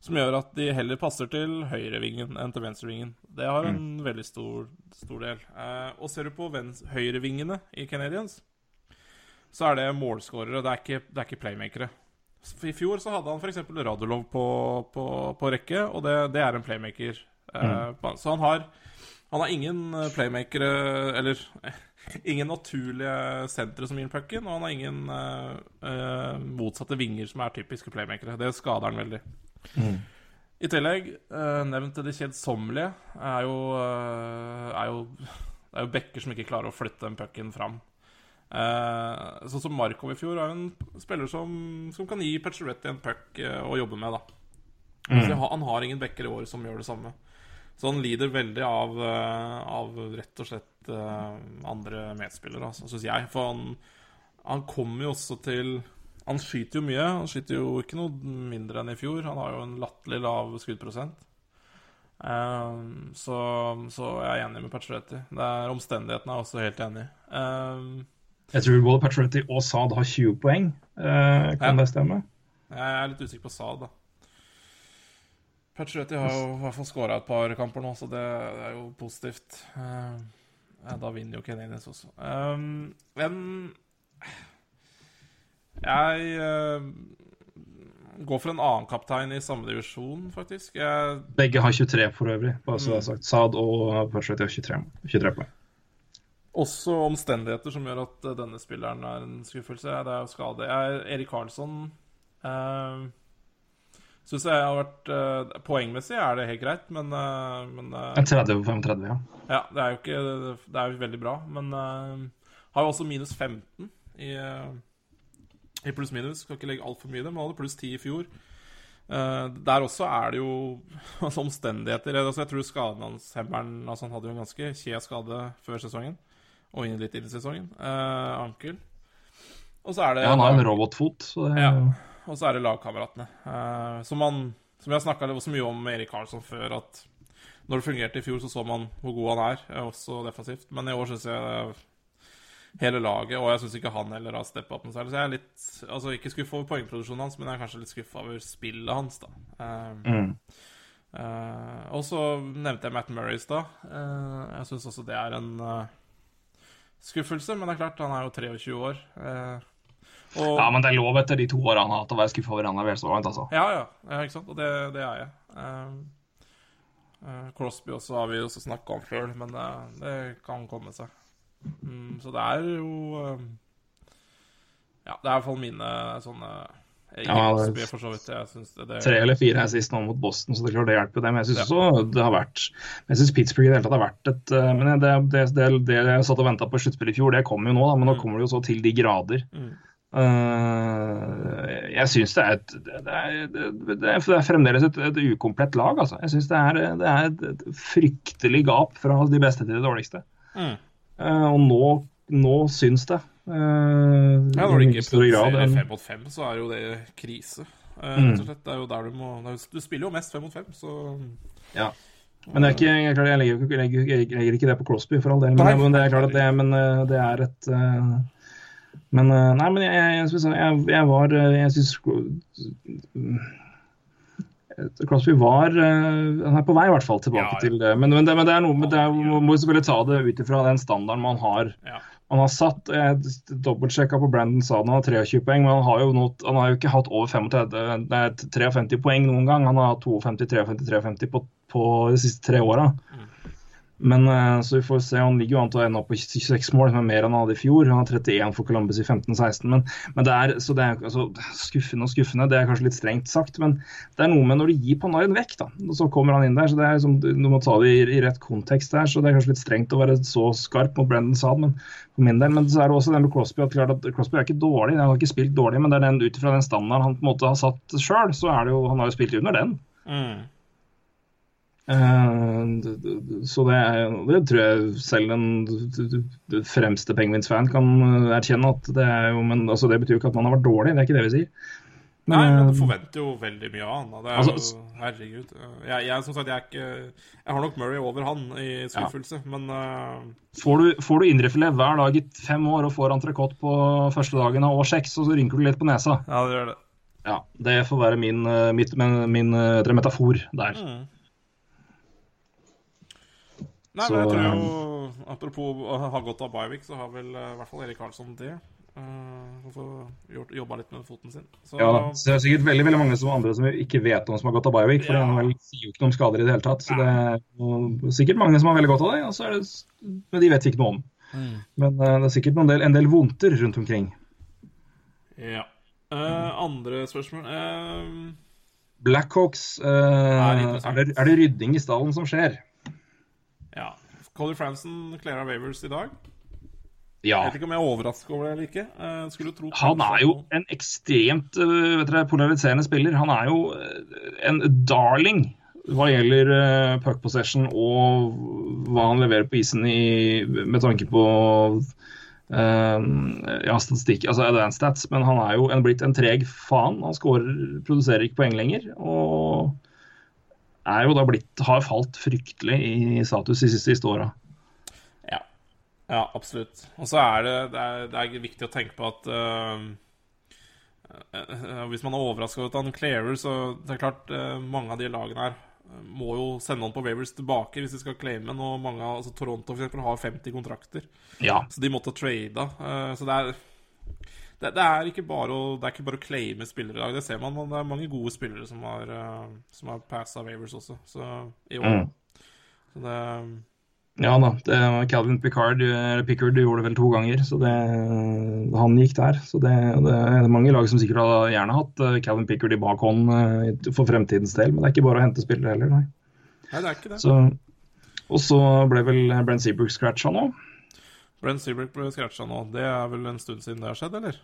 som gjør at de heller passer til høyrevingen enn til venstrevingen. Det har en veldig stor, stor del. Eh, og ser du på høyrevingene i Canadiens, så er det målskårere, det er ikke, det er ikke playmakere. I fjor så hadde han f.eks. Radulov på, på, på rekke, og det, det er en playmaker. Eh, på- Så han har, han har ingen eh, playmakere Eller ingen naturlige sentre som gir pucken, og han har ingen eh, eh, motsatte vinger som er typiske playmakere. Det skader han veldig. I tillegg, uh, nevnt til det kjedsommelige, er jo, eh, er jo Det er jo backer som ikke klarer å flytte den pucken fram. Uh, sånn som Markov i fjor er jo en spiller som, som kan gi Pacioretty en puck uh, å jobbe med, da. Så han- han har ingen backer i år som gjør det samme. Så han lider veldig av, uh, av rett og slett andre medspillere, altså, syns jeg. For han, han kommer jo også til Han skyter jo mye. Han skyter jo ikke noe mindre enn i fjor. Han har jo en latterlig lav skuddprosent. Um, så, så jeg er enig med Pacioretty. Det Omstendighetene er jeg også helt enig i. Um, Jeg tror både Pacioretty og Saad har 20 poeng. Uh, kan Ja. det stemme? jeg er litt usikker på Saad, da. Pacioretty har jo i hvert fall skåra et par kamper nå, så det, det er jo positivt. Uh, da vinner jo Canadiens også. Um, men jeg uh, går for en annen kaptein i samme divisjon, faktisk. Jeg Begge har 23 for øvrig. bare så det er Mm. sagt. Saad og Pacioretty har 23, 23 poeng. Også omstendigheter som gjør at eh, denne spilleren er en skuffelse. Det er jo skade. Jeg, Erik Karlsson uh, Synes jeg har vært uh, Poengmessig er det helt greit, men, uh, men uh, En 30 på 35, ja. Ja, det er jo ikke Det er veldig bra, men uh, har jo også minus 15 i, i pluss-minus. Skal ikke legge altfor mye i det, men hadde pluss ti i fjor. Uh, der også er det jo altså, omstendigheter. Altså, jeg tror skaden hans Hemmeren altså, Han hadde jo en ganske kjed skade før sesongen, og inn litt inn i sesongen. Uh, ankel. Og så er det Ja, han har en robotfot, så det Ja. Og så er det lagkameratene. Uh, som, man, som jeg snakka så mye om med Erik Karlsson før, at når det fungerte i fjor, så så man hvor god han er, også defensivt. Men i år syns jeg hele laget, og jeg syns ikke han heller har steppa opp noe særlig. Så jeg er litt Altså ikke skuffa over poengproduksjonen hans, men jeg er kanskje litt skuffa over spillet hans, da. Eh, Mm. uh, og så nevnte jeg Matt Murray i stad. Uh, jeg syns også det er en uh, skuffelse, men det er klart, han er jo 23 år. eh, og, Ja, men det er lov etter de to årene han har hatt å være skuffa over han er vel så langt, altså. ja, ja, ja, ikke sant? Og det, det er jeg. Um, eh, Crosby også har vi også snakka om før, men det, det kan komme seg. Mm, så det er jo um, Ja, det er i hvert fall mine sånne Ja, det- det, Tre eller fire er sist nå mot Boston, så det er klart det hjelper dem. Jeg syns også det har vært Jeg syns Pittsburgh i det hele tatt har vært et eh, Men det, det, det, det jeg satt og venta på sluttspillet i fjor, det kommer jo nå, da, men nå kommer det jo så til de grader. Mm. Uh, jeg syns det er et det er, det, det er, fremdeles et, et ukomplett lag, altså. Jeg syns det, er- et fryktelig gap fra de beste til de dårligste. Mm. Eh, og nå, nå syns det. Uh, Ja, når det ikke produserer enn- fem mot fem, så er jo det krise. Uh, Mm. slett. Det er jo der du må Du spiller jo mest fem mot fem, så Ja. Men det er ikke, jeg, jeg, legger, jeg, legger, jeg legger ikke det på Crosby, for all del. Men, men det er klart at det, men, det er et Men nei, men jeg, jeg, jeg, jeg, var Jeg syns Crosby var eh, Han er på vei i hvert fall tilbake Ja, til det. Men, men, det, men det er noe med det Man må selvfølgelig ta det ut ifra den standarden man har. ja. Han har satt Jeg dobbeltsjekka på Brandon sa han har 23 poeng, men han har jo, not, han har jo ikke hatt over 35, nei, 53 poeng noen gang. Han har hatt 52, 53, 53 på, på de siste tre åra. Men eh, så vi får se. Han ligger jo an til å ende opp på 26 mål, som er mer enn han hadde i fjor. Han har 31 for Columbus i 15-16. Men, men det er, så det er altså, skuffende og skuffende. Det er kanskje litt strengt sagt, men det er noe med når du gir Panarin vekk, da. Og så kommer han inn der. så det er liksom, Du må ta det i, i rett kontekst der. Så det er kanskje litt strengt å være så skarp mot Brendan Saad, men for min del. Men så er det også den med Crosby at, klart at Crosby er ikke dårlig. Han har ikke spilt dårlig, men det er den ut ifra den standarden han på en måte har satt sjøl, så er det jo Han har jo spilt under den. Mm. Eh, Så det, det tror jeg selv den fremste Penguins-fan kan eh, erkjenne. at Det er jo, men altså, det betyr jo ikke at man har vært dårlig, det er ikke det vi sier. Nei, men du eh, forventer jo veldig mye av han. Det Altså, jo, herregud. Jeg, jeg, som sagt, jeg, ikke, jeg har nok Murray over han i skuffelse, men uh... får, du, får du indrefilet hver dag i fem år og får entrecôte på første dagen av år seks, og så rynker du litt på nesa. Ja, det gjør det. Ja, Det får være min, mitt, min, min metafor der. Mm. Nei, Så, men jeg tror eh, jo Apropos å ha gått av Bivik, så har vel eh, i hvert fall Erik Karlsson det. Uh, gjort, jobba litt med foten sin. Så Ja, da. så det er sikkert veldig veldig mange som andre som ikke vet noen som har gått av Bivik. For Ja. han vel sier jo ikke noe om skader i det hele tatt. Så det er sikkert mange som har veldig godt av det, og så er det, men de vet ikke noe om. Mm. Men uh, det er sikkert del, en del vondter rundt omkring. Ja. Uh, andre spørsmål uh, Blackhawks, eh, Er er, det, er det rydding i stallen som skjer? Colin Franson cleara Wavers i dag. Ja. Jeg vet ikke om jeg er overrasket over det eller ikke. Eh, skulle tro Han er jo en ekstremt eh, dere, polariserende spiller. Han er jo eh, en darling hva gjelder puck possession og hva han leverer på isen i, med tanke på eh, ja, statistikk, altså advanced stats. Men han er jo en, blitt en treg faen. Han scorer, produserer ikke poeng lenger. Og er jo da blitt, har falt fryktelig i status de siste, siste åra. Ja. ja, absolutt. Og så er det, det, er, det er viktig å tenke på at uh, Hvis man er overraska over at han clearer, så det er klart uh, mange av de lagene her må jo sende han på Wavers tilbake hvis de skal claime den. Og mange altså Toronto for eksempel, har 50 kontrakter, Ja. så de måtte trade. eh, så det er det, det, er ikke bare å, det er ikke bare å claime spillere i dag. Det ser man, men det er mange gode spillere som har, uh, som har passa Wavers også, så, i år. Mm. Så det Ja da. Det Calvin Picard, eller Pickard gjorde det vel to ganger, så det, han gikk der. Så det, det er mange lag som sikkert hadde gjerne hatt eh, Calvin Pickard i bakhånd eh, for fremtidens del, men det er ikke bare å hente spillere heller, nei. Nei, det er ikke det. Så, og så ble vel Brent Seabrook scratcha nå. Brent Seabrook ble scratcha nå. Det er vel en stund siden det har skjedd, eller?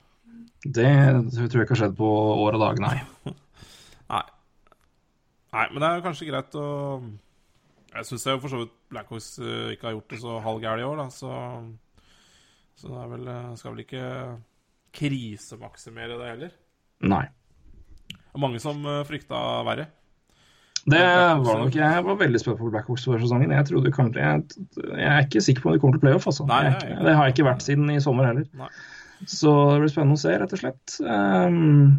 Det tror jeg ikke har skjedd på år og dag, nei. Nei. Nei, men det er kanskje greit å Jeg syns for så vidt Blackhawks eh, ikke har gjort det så halvgærent i år, da, så Så det er vel eh, Skal vel ikke krisemaksimere det heller. Nei. Det er mange som uh, frykta verre. Det var nok Jeg var veldig spent på Blackhawks før sesongen. Jeg kanskje jeg, jeg er ikke sikker på om de kommer til playoff, altså. Nei, er nei, det har jeg ikke vært siden i sommer heller. Nei. Så det blir spennende å se, rett og slett, um,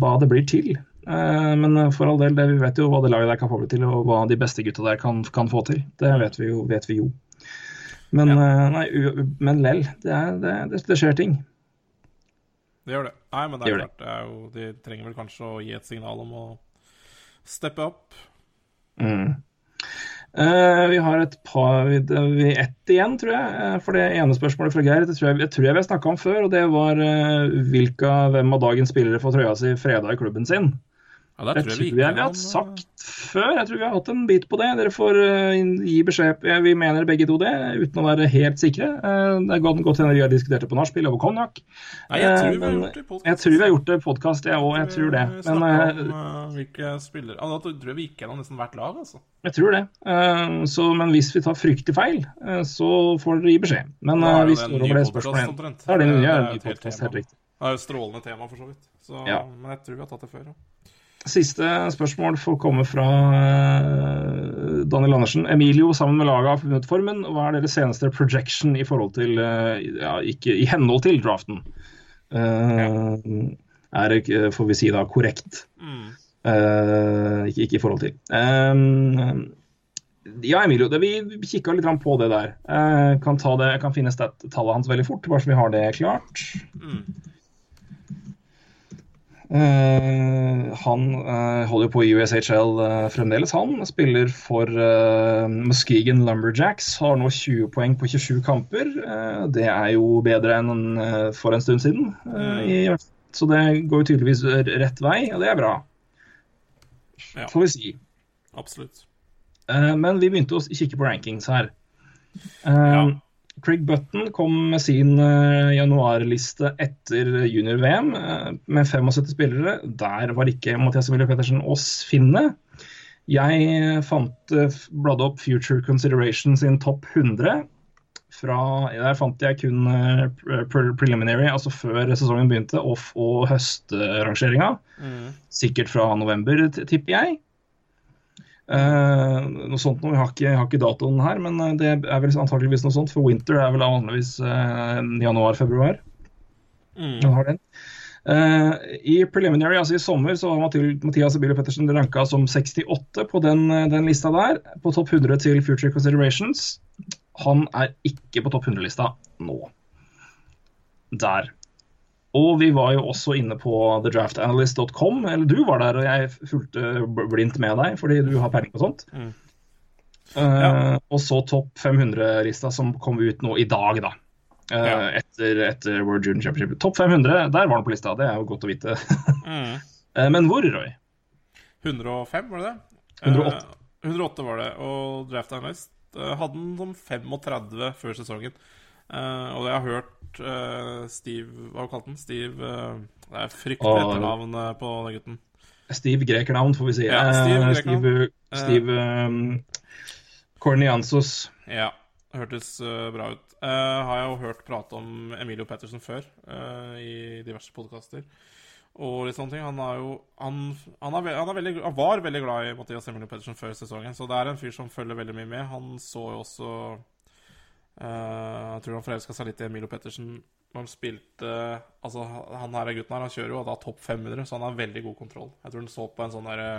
hva det blir til. Uh, men for all del, det, vi vet jo hva det laget der er få til, og hva de beste gutta der kan, kan få til. Det vet vi jo. Vet vi jo. Men, eh, nei, u, men lell, det, er, det, det, det skjer ting. Det gjør det. Nei, men det er klart, det er jo, de trenger vel kanskje å gi et signal om å steppe opp. Mm. Uh, vi har et par vi, vi ett igjen, tror jeg. eh, For det ene spørsmålet fra Geir det tror jeg, jeg tror jeg vi har snakka om før. og Det var uh, hvilka, hvem av dagens spillere får trøya si freda i klubben sin. Ja, Det tror jeg vi har sagt før. Jeg tror vi har hatt en bit på det. Dere får eh, gi beskjed. Ja, Vi mener begge to det, uten å være helt sikre. Eh, det er godt hende vi har diskutert det på nachspiel og på konjakk. Jeg tror Eh, vi har gjort det i podcast. Jeg tror vi har gjort det i podkast, jeg òg. Jeg tror det. Vi Men eh, om uh, hvilke spillere Da tror jeg vi gikk gjennom nesten hvert lag, altså. Jeg tror det. Eh, så, men hvis vi tar fryktelig feil, eh, så får dere gi beskjed. Men eh, er vi står over det spørsmålet. Da er det en ny, Det er ja, et ny helt. Det er jo strålende tema, for så vidt. Så, Ja. Men jeg tror vi har tatt det før. Ja. Siste spørsmål får komme fra eh, Daniel Andersen. Emilio sammen med laget har funnet formen. Hva er deres seneste projection i forhold til eh, ja, ikke i henhold til draften? Ja. Er det, får vi si da, korrekt? Mm. Uh, ikke, ikke i forhold til. Eh, ja, Emilio, det, vi kikka litt på det der. Uh, kan ta det, jeg kan finne tallet hans veldig fort, bare så vi har det klart. Mm. Eh, han uh, holder på i USHL uh, fremdeles, han. Spiller for eh, Muskegon Lumberjacks. Har nå 20 poeng på 27 kamper. Eh, det er jo bedre enn eh, for en stund siden. eh, i, så det går jo tydeligvis rett vei, og det er bra. Ja. Får vi si. Absolutt. Eh, men vi begynte å kikke på rankings her. Eh, Ja. Craig Button kom med sin eh, januarliste etter junior-VM eh, med 75 spillere. Der var ikke Mathias Emilio Pettersen å finne. Jeg fant eh, bladde opp Future Consideration sin topp 100. Fra, der fant jeg kun preliminary, altså før sesongen begynte, off- og høstrangeringa. Mm. Sikkert fra november, tipper jeg. Eh, noe sånt noe, jeg har ikke, jeg har ikke datoen her, men eh, det er vel antakeligvis noe sånt. For winter er vel vanligvis uh, januar-februar. Mm. Man har den. Eh, I preliminary, altså i sommer, så var Mathias Billy Pettersen ranka som 68 på den, eh, den lista der. På topp 100 til Future Considerations. Han er ikke på topp 100-lista nå. Der. Og vi var jo også inne på thedraftanalyst.com, eller du var der, og jeg fulgte blindt med deg fordi du har peiling på sånt. Mm. Eh, Ja. Og så topp 500-lista som kom ut nå i dag, da. Uh, Ja. etter, etter World Junior Championship. Topp 500, der var den på lista. Det er jo godt å vite. Mm. uh, Men hvor, Roy? 105, var det det? 108. Eh, 108 var det. Og Draft Analyst hadde den som 35 før sesongen. Eh, og jeg har hørt eh, Steve Hva kalte han? Steve eh, Det er fryktelig etternavn eh, på den gutten. Steve Grekernavn, får vi si. Ja, Steve. Steve, Steve um, Corniansos. Ja, hørtes bra ut. Uh, har jeg jo hørt prate om Emilio Pettersen før uh, i diverse podkaster. Og litt sånne ting. Han, er jo, han, han, er, han, er veldig, han var veldig glad i Mathias Emilio Pettersen før sesongen, så det er en fyr som følger veldig mye med. Han så jo også eh, Jeg tror han forelska seg litt i Emilio Pettersen han spilte Altså, han her gutten her, han kjører jo da topp 500, så han har veldig god kontroll. Jeg tror han så på en sånn derre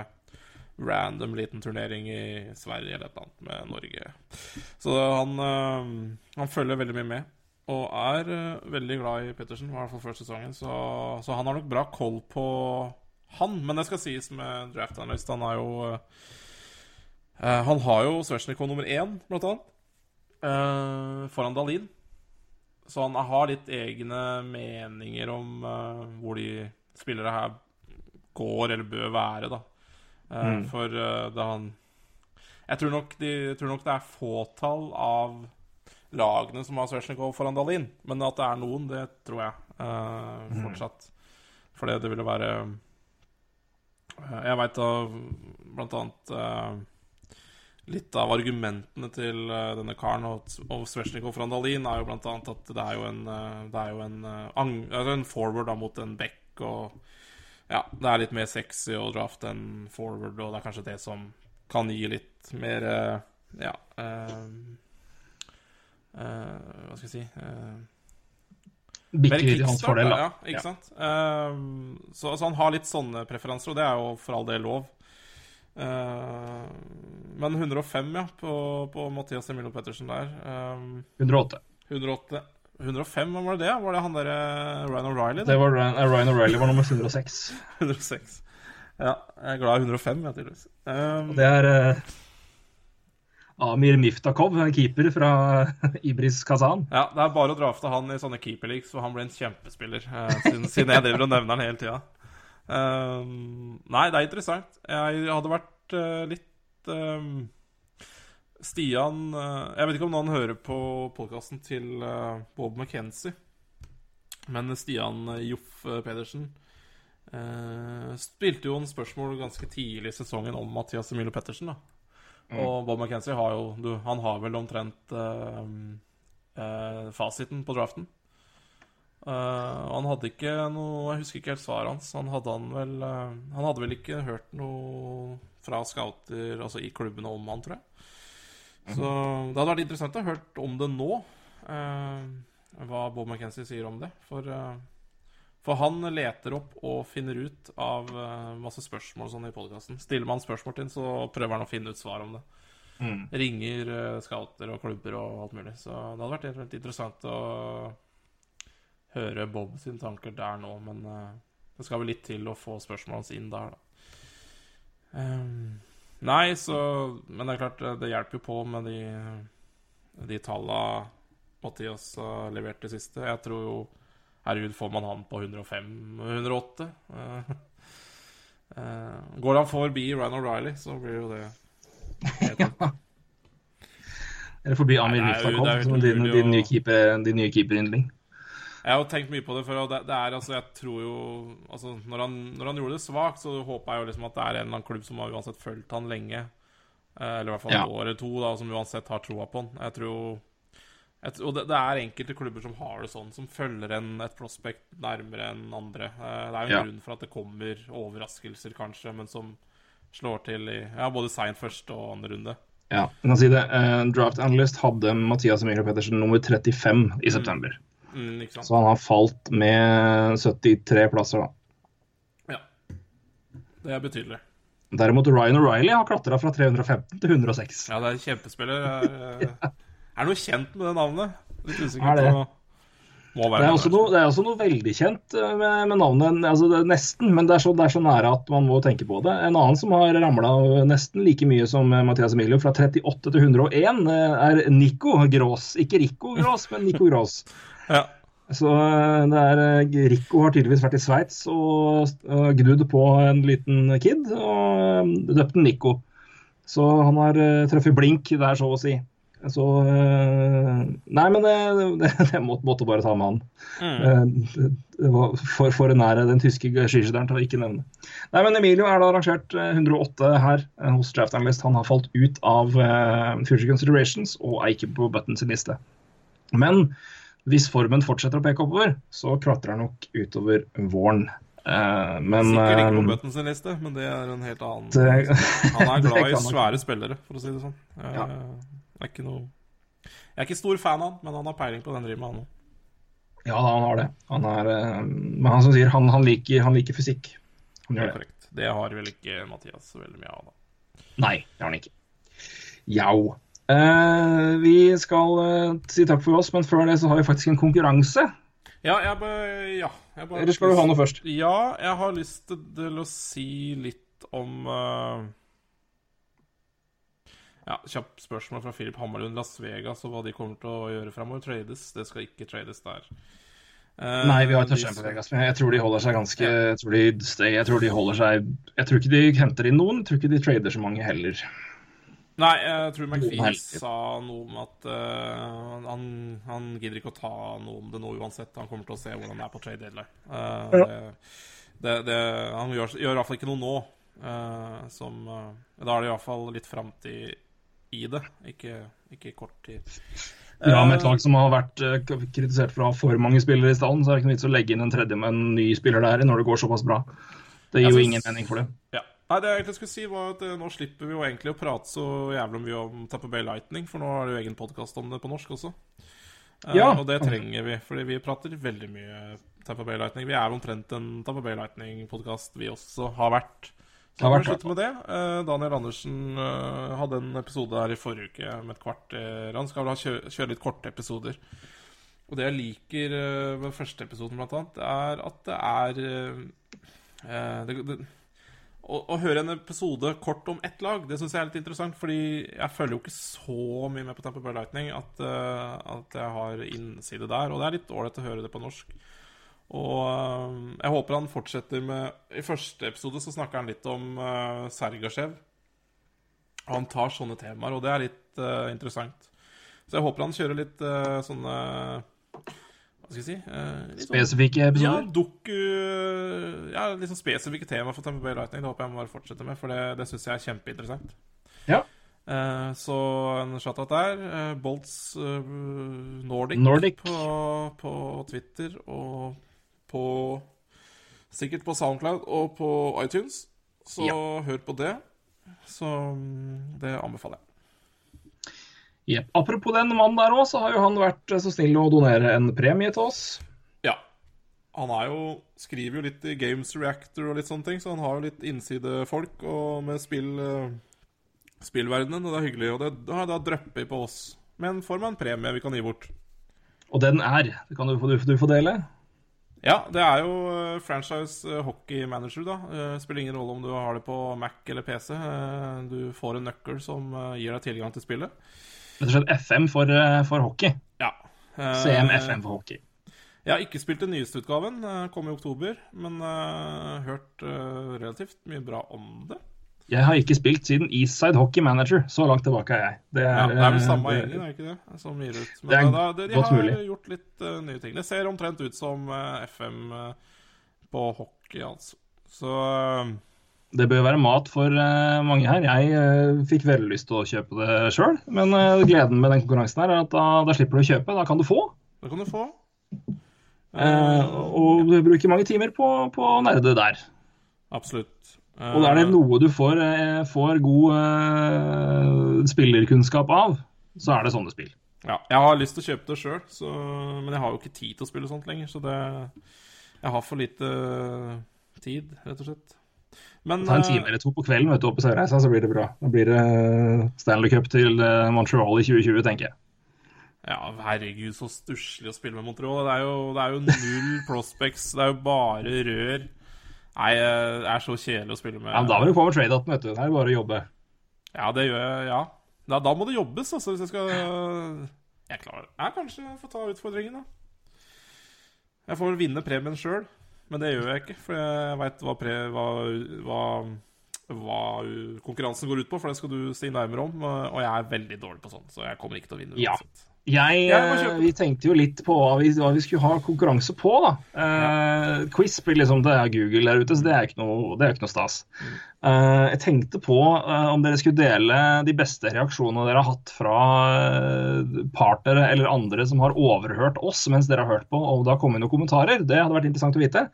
random liten turnering i Sverige eller et eller annet med Norge. Så han, uh, han følger veldig mye med. Og er uh, veldig glad i Pettersen, i hvert fall før sesongen. Så, så han har nok bra koll på han. Men det skal sies med draft analyst. Han er jo Han har jo Svetsjnikov nummer én, blant annet. Øh, foran Dalin. Så han har litt egne meninger om uh, hvor de spillere her går eller bør være, da. Eh, For eh, det han jeg tror, nok de, jeg tror nok det er fåtall av lagene som har Svesjnikov foran Dalin. Men at det er noen, det tror jeg eh, fortsatt. For det, ville være eh, Jeg veit da blant annet eh, litt av argumentene til eh, denne karen og, og Svesjnikov fra Andalin er jo blant annet at det er jo en, eh, det er jo en, eh, altså en forward da mot en back, og ja, det er litt mer sexy å drafte en forward, og det er kanskje det som kan gi litt mer Ja uh, uh, Hva skal jeg si uh, Bikker hans fordel, da. Ja, ikke sant? Uh, så, så han har litt sånne preferanser, og det er jo for all del lov. Ehm, men 105, ja, på, på Mathias Emilio Pettersen der. Ehm, 108. 108 105, hvem var det? Var det han derre Ryan O'Reilly? Det var Ryan, eh, Ryan O'Reilly var nummer 106. 106. Ja, jeg er glad i 105, jeg, tydeligvis. Um, Det er uh, Amir Miftakov, en keeper fra Ibris Kazan. Ja, det er bare å drafte han i sånne keeperleaks, for han ble en kjempespiller. Uh, siden, siden jeg driver og nevner han hele tida. Ehm, nei, det er interessant. Jeg hadde vært eh, litt ehm, Stian eh, Jeg vet ikke om noen hører på podkasten til eh, Bob McKenzie, men Stian Joff Pedersen spilte jo en spørsmål ganske tidlig i sesongen om Mathias Emilio Pettersen. da Og Bob McKenzie har jo du, Han har vel omtrent eh, eh, fasiten på draften. Eh, han hadde ikke noe Jeg husker ikke helt svaret hans. Han hadde, han, vel, uh, han hadde vel ikke hørt noe fra scouter altså i klubbene om han, tror jeg. Så det hadde vært interessant å ha hørt om det nå. Uh, hva Bob McKenzie sier om det. For, for han leter opp og finner ut av masse spørsmål sånn i podkasten. Stiller man spørsmål til ham, så prøver han å finne ut svar om det. Ringer eh, scouter og klubber og alt mulig. Så det hadde vært interessant å høre Bob sine tanker der nå, men eh, det skal vel litt til å få spørsmålet hans inn der, da. Ehm, nei, så Men det er klart, det hjelper jo på med de, de talla Mathias har levert det siste. Jeg tror jo Herregud, får man han på 105-108? Uh, går han forbi Ryan O'Reilly, så blir jo det Eller forbi Amir Miftakov, som din, din nye keeper- keeperyndling. Jeg har tenkt mye på det, for det, det er altså Jeg tror jo Altså, når han, når han gjorde det svakt, så håpa jeg jo liksom at det er en eller annen klubb som har uansett fulgt han lenge. Eh, Eller i hvert fall Ja. året år eller to, da, som uansett har troa på han. Jeg tror jeg, Og det, det er enkelte klubber som har det sånn, som følger en, et prospect nærmere enn andre. Eh, Det er jo en Ja. grunn for at det kommer overraskelser, kanskje, men som slår til i ja, både seint første og andre runde. Ja, jeg kan si det. Uh, Draft Analyst hadde Mathias Emilio Pettersen nummer 35 i september. Mm, sant? Så han har falt med 73 plasser, da. Ja. Det er betydelig. Derimot Ryan O'Reilly har klatra fra 315 til 106. Ja, det er kjempespiller. Er, eh, er det noe kjent med det navnet? Litt Er det? Det er, noe, det er også noe veldig kjent eh, med, med navnet, altså nesten, men det er, så, det er så nære at man må tenke på det. En annen som har ramla nesten like mye som eh, Mathias Emilio, fra 38 til 101, eh, er Nico Grås. Ikke Rico Grås, men Nico Grås. Ja. Så eh, det er, eh, Rico har tydeligvis vært i Sveits og gnudd på en liten kid, og eh, døpt den Nico. Så han har truffet blink der, så å si. Så Nei, men det, det, det måtte, bare ta med han. Mm. for, for nære den tyske skiskytteren til å ikke nevne. Nei, men Emilio er da rangert eh, 108 her hos Draft Analyst. Han har falt ut av Future Considerations og er ikke på Buttons liste. Men hvis formen fortsetter å peke oppover, så klatrer han nok utover våren. Uh, men Sikkert ikke på bøtten Button sin liste, men det er en helt annen det, Han er glad i svære spillere, for å si det sånn. Eh, Ja. Er ikke noe Jeg er ikke stor fan av han, men han har peiling på den driver med, han òg. Ja, da, han har det. Han er, eh, men han som sier han, han, liker, han liker fysikk. Han det. Korrekt. Det har vel ikke Mathias så veldig mye av, da. Nei, det har han ikke. Jau. Eh, vi skal eh, si takk for oss, men før det så har vi faktisk en konkurranse. Ja, jeg bare Ja. Jeg bare Eller skal du ha noe først? Ja, jeg har lyst til å si litt om eh, Ja, Kjapt spørsmål fra Philip Hammerlund Las Vegas og hva de kommer til å gjøre framover. Trades. Det skal ikke trades der. Uh, Nei, vi har ikke touchdown på Vegas, men jeg tror de holder seg ganske jeg tror de, jeg tror de holder seg Jeg tror ikke de henter inn noen, jeg tror ikke de trader så mange heller. Nei, jeg tror McPhee sa noe om at uh, han, han gidder ikke å ta noe om det nå uansett. Han kommer til å se hvordan det er på trade deadline. Uh, Ja. det, det, han gjør, gjør i hvert fall ikke noe nå. Uh, som, da er det i hvert fall litt framtid i det, ikke, ikke kort tid. Ja, med et lag som har vært kritisert for å ha for mange spillere i stallen, så er det ikke noe vits å legge inn en tredje med en ny spiller der når det går såpass bra. Det gir jo ingen mening for det. Ja. Nei, det jeg egentlig skulle si var at eh, Nå slipper vi jo egentlig å prate så jævlig mye om Tapper Bay Lightning, for nå er det jo egen podkast om det på norsk også. Ja. Ja. Og det trenger vi, fordi vi prater veldig mye Tapper Bay Lightning. Vi er omtrent en Tapper Bay Lightning-podkast, vi også har vært. Så Har vi slutte med det. Uh, Daniel Andersen uh, hadde en episode her i forrige uke med et kvarter. Han skal vel kjøre, kjøre litt korte episoder. Og det jeg liker eh, ved første episoden, blant annet, er at det er eh, eh, det, det, å, å høre en episode kort om ett lag, det syns jeg er litt interessant. Fordi jeg følger jo ikke så mye med på Tamper Bay Lightning at, uh, at jeg har innside der. Og det er litt ålreit å høre det på norsk. Og eh, jeg håper han fortsetter med I første episode så snakker han litt om uh, Sergasjev. Han tar sånne temaer, og det er litt uh, interessant. Så jeg håper han kjører litt sånne Hva skal jeg si? eh, sånn- Spesifikke ja, doku Ja, sånn spesifikke tema for Tamper Bay Lightning. Det håper jeg må bare fortsette med, for det, det syns jeg er kjempeinteressant. Ja. Eh, så en shout-out der. Eh, Bolts eh, Nordic, Nordic. På, på Twitter og på Sikkert på Soundcloud og på iTunes. Så hør på det. Så mm, det anbefaler jeg. Jep. Apropos den mannen der òg, så har jo han vært så snill å donere en premie til oss. Ja. Han jo, skriver jo litt i Games Reactor og litt sånne ting, så han har jo litt innsidefolk og med spill, eh, spillverdenen, og det er hyggelig. Og det har da dryppet på oss Men får meg en premie vi kan gi bort. Og den er Det kan du, få- du, du få dele. Ja, det er jo eh, franchise eh, hockey manager, da. Eh, Spiller ingen rolle om du har det på Mac eller PC. Eh, Du får en nøkkel som eh, gir deg tilgang til spillet. Rett og slett FM for, eh, for hockey. Ja. CMFM CM-FM for hockey. Jeg har ikke spilt den nyeste utgaven, eh, kom i oktober, men uh, hørt uh, relativt mye bra om det. Jeg har ikke spilt siden Eastside Hockey Manager. Så langt tilbake er jeg. Det er, Ja, det er vel eh, samme det- gjengen, er det ikke det? Som gir ut. Men Det er eh, da, de, de godt har mulig. gjort litt uh, nye ting. Det ser omtrent ut som eh, FM eh, på hockey, altså. Så eh, Det bør være mat for eh, mange her. Jeg eh, fikk veldig lyst til å kjøpe det sjøl, men eh, gleden med den konkurransen her er at da, da slipper du å kjøpe, da kan du få. Da kan du få. Eh, og du bruker mange timer på, på å nerde der. Absolutt. Eh, Og er det noe du får, får god eh, spillerkunnskap av, så er det sånne spill. Ja, jeg har lyst til å kjøpe det sjøl, men jeg har jo ikke tid til å spille sånt lenger. Så det Jeg har for lite tid, rett og slett. Men Ta en eh, time eller to på kvelden vet du, oppe i Sørreisa, så blir det bra. Da blir det eh, Stanley Cup til eh, Montreal i 2020, tenker jeg. Ja, herregud, så stusslig å spille med Montreal. Det er jo, det er jo null prospects. Det er jo bare rør. Nei, det er så kjedelig å spille med. Ja, men da må du på over trade-aten, vet du. Det er bare å jobbe. Ja, det gjør jeg, ja. Da, da må det jobbes, altså, hvis jeg skal Jeg klarer Jeg kanskje får ta utfordringen, da. Jeg får vinne premien sjøl, men det gjør jeg ikke. For jeg veit hva, hva, hva, hva konkurransen går ut på, for det skal du si nærmere om. Og jeg er veldig dårlig på sånn, så jeg kommer ikke til å vinne Ja. uansett. Jeg, eh, vi tenkte jo litt på hva vi, hva vi skulle ha konkurranse på, da. Eh, quiz blir liksom det er Google der ute, så det er ikke noe, det er ikke noe stas. Eh, jeg tenkte på eh, om dere skulle dele de beste reaksjonene dere har hatt fra eh, partnere eller andre som har overhørt oss mens dere har hørt på, og da komme inn noen kommentarer. Det hadde vært interessant å vite.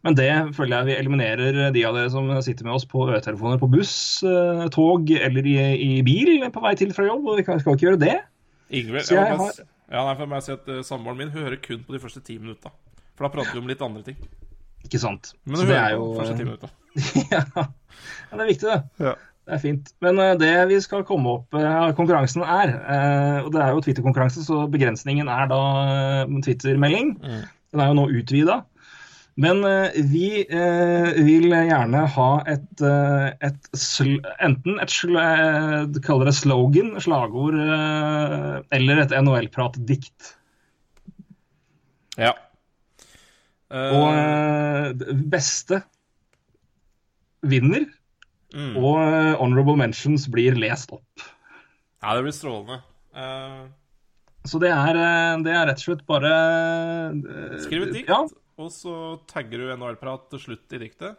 Men det føler jeg vi eliminerer de av dere som sitter med oss på øretelefoner på buss, eh, tog eller i, i bil på vei til fra jobb. og Vi skal ikke gjøre det. Ingvild Så jeg jeg har- ja, nei, for jeg må si at uh, Samboeren min hun hører kun på de første ti minutta. For da prater vi om litt andre ting. Ikke sant. Men Så hun det hører er på jo de første ti minutta. ja. ja, det er viktig, det. Ja. Det er fint. Men eh, det vi skal komme opp eh, konkurransen er, eh, og det er jo Twitter-konkurranse, så begrensningen er da Twitter-melding. Mm. Den er jo nå utvida. Men eh, vi eh, vil gjerne ha et, eh, et enten et det slogan, slagord, eller et NHL-pratdikt. Ja. Uh... Og beste vinner, mm. og honorable mentions blir lest opp. Ja, det blir strålende. Uh... Så det er, det er rett og slett bare skriv et dikt, Ja, og så tagger du NHL-prat til slutt i diktet.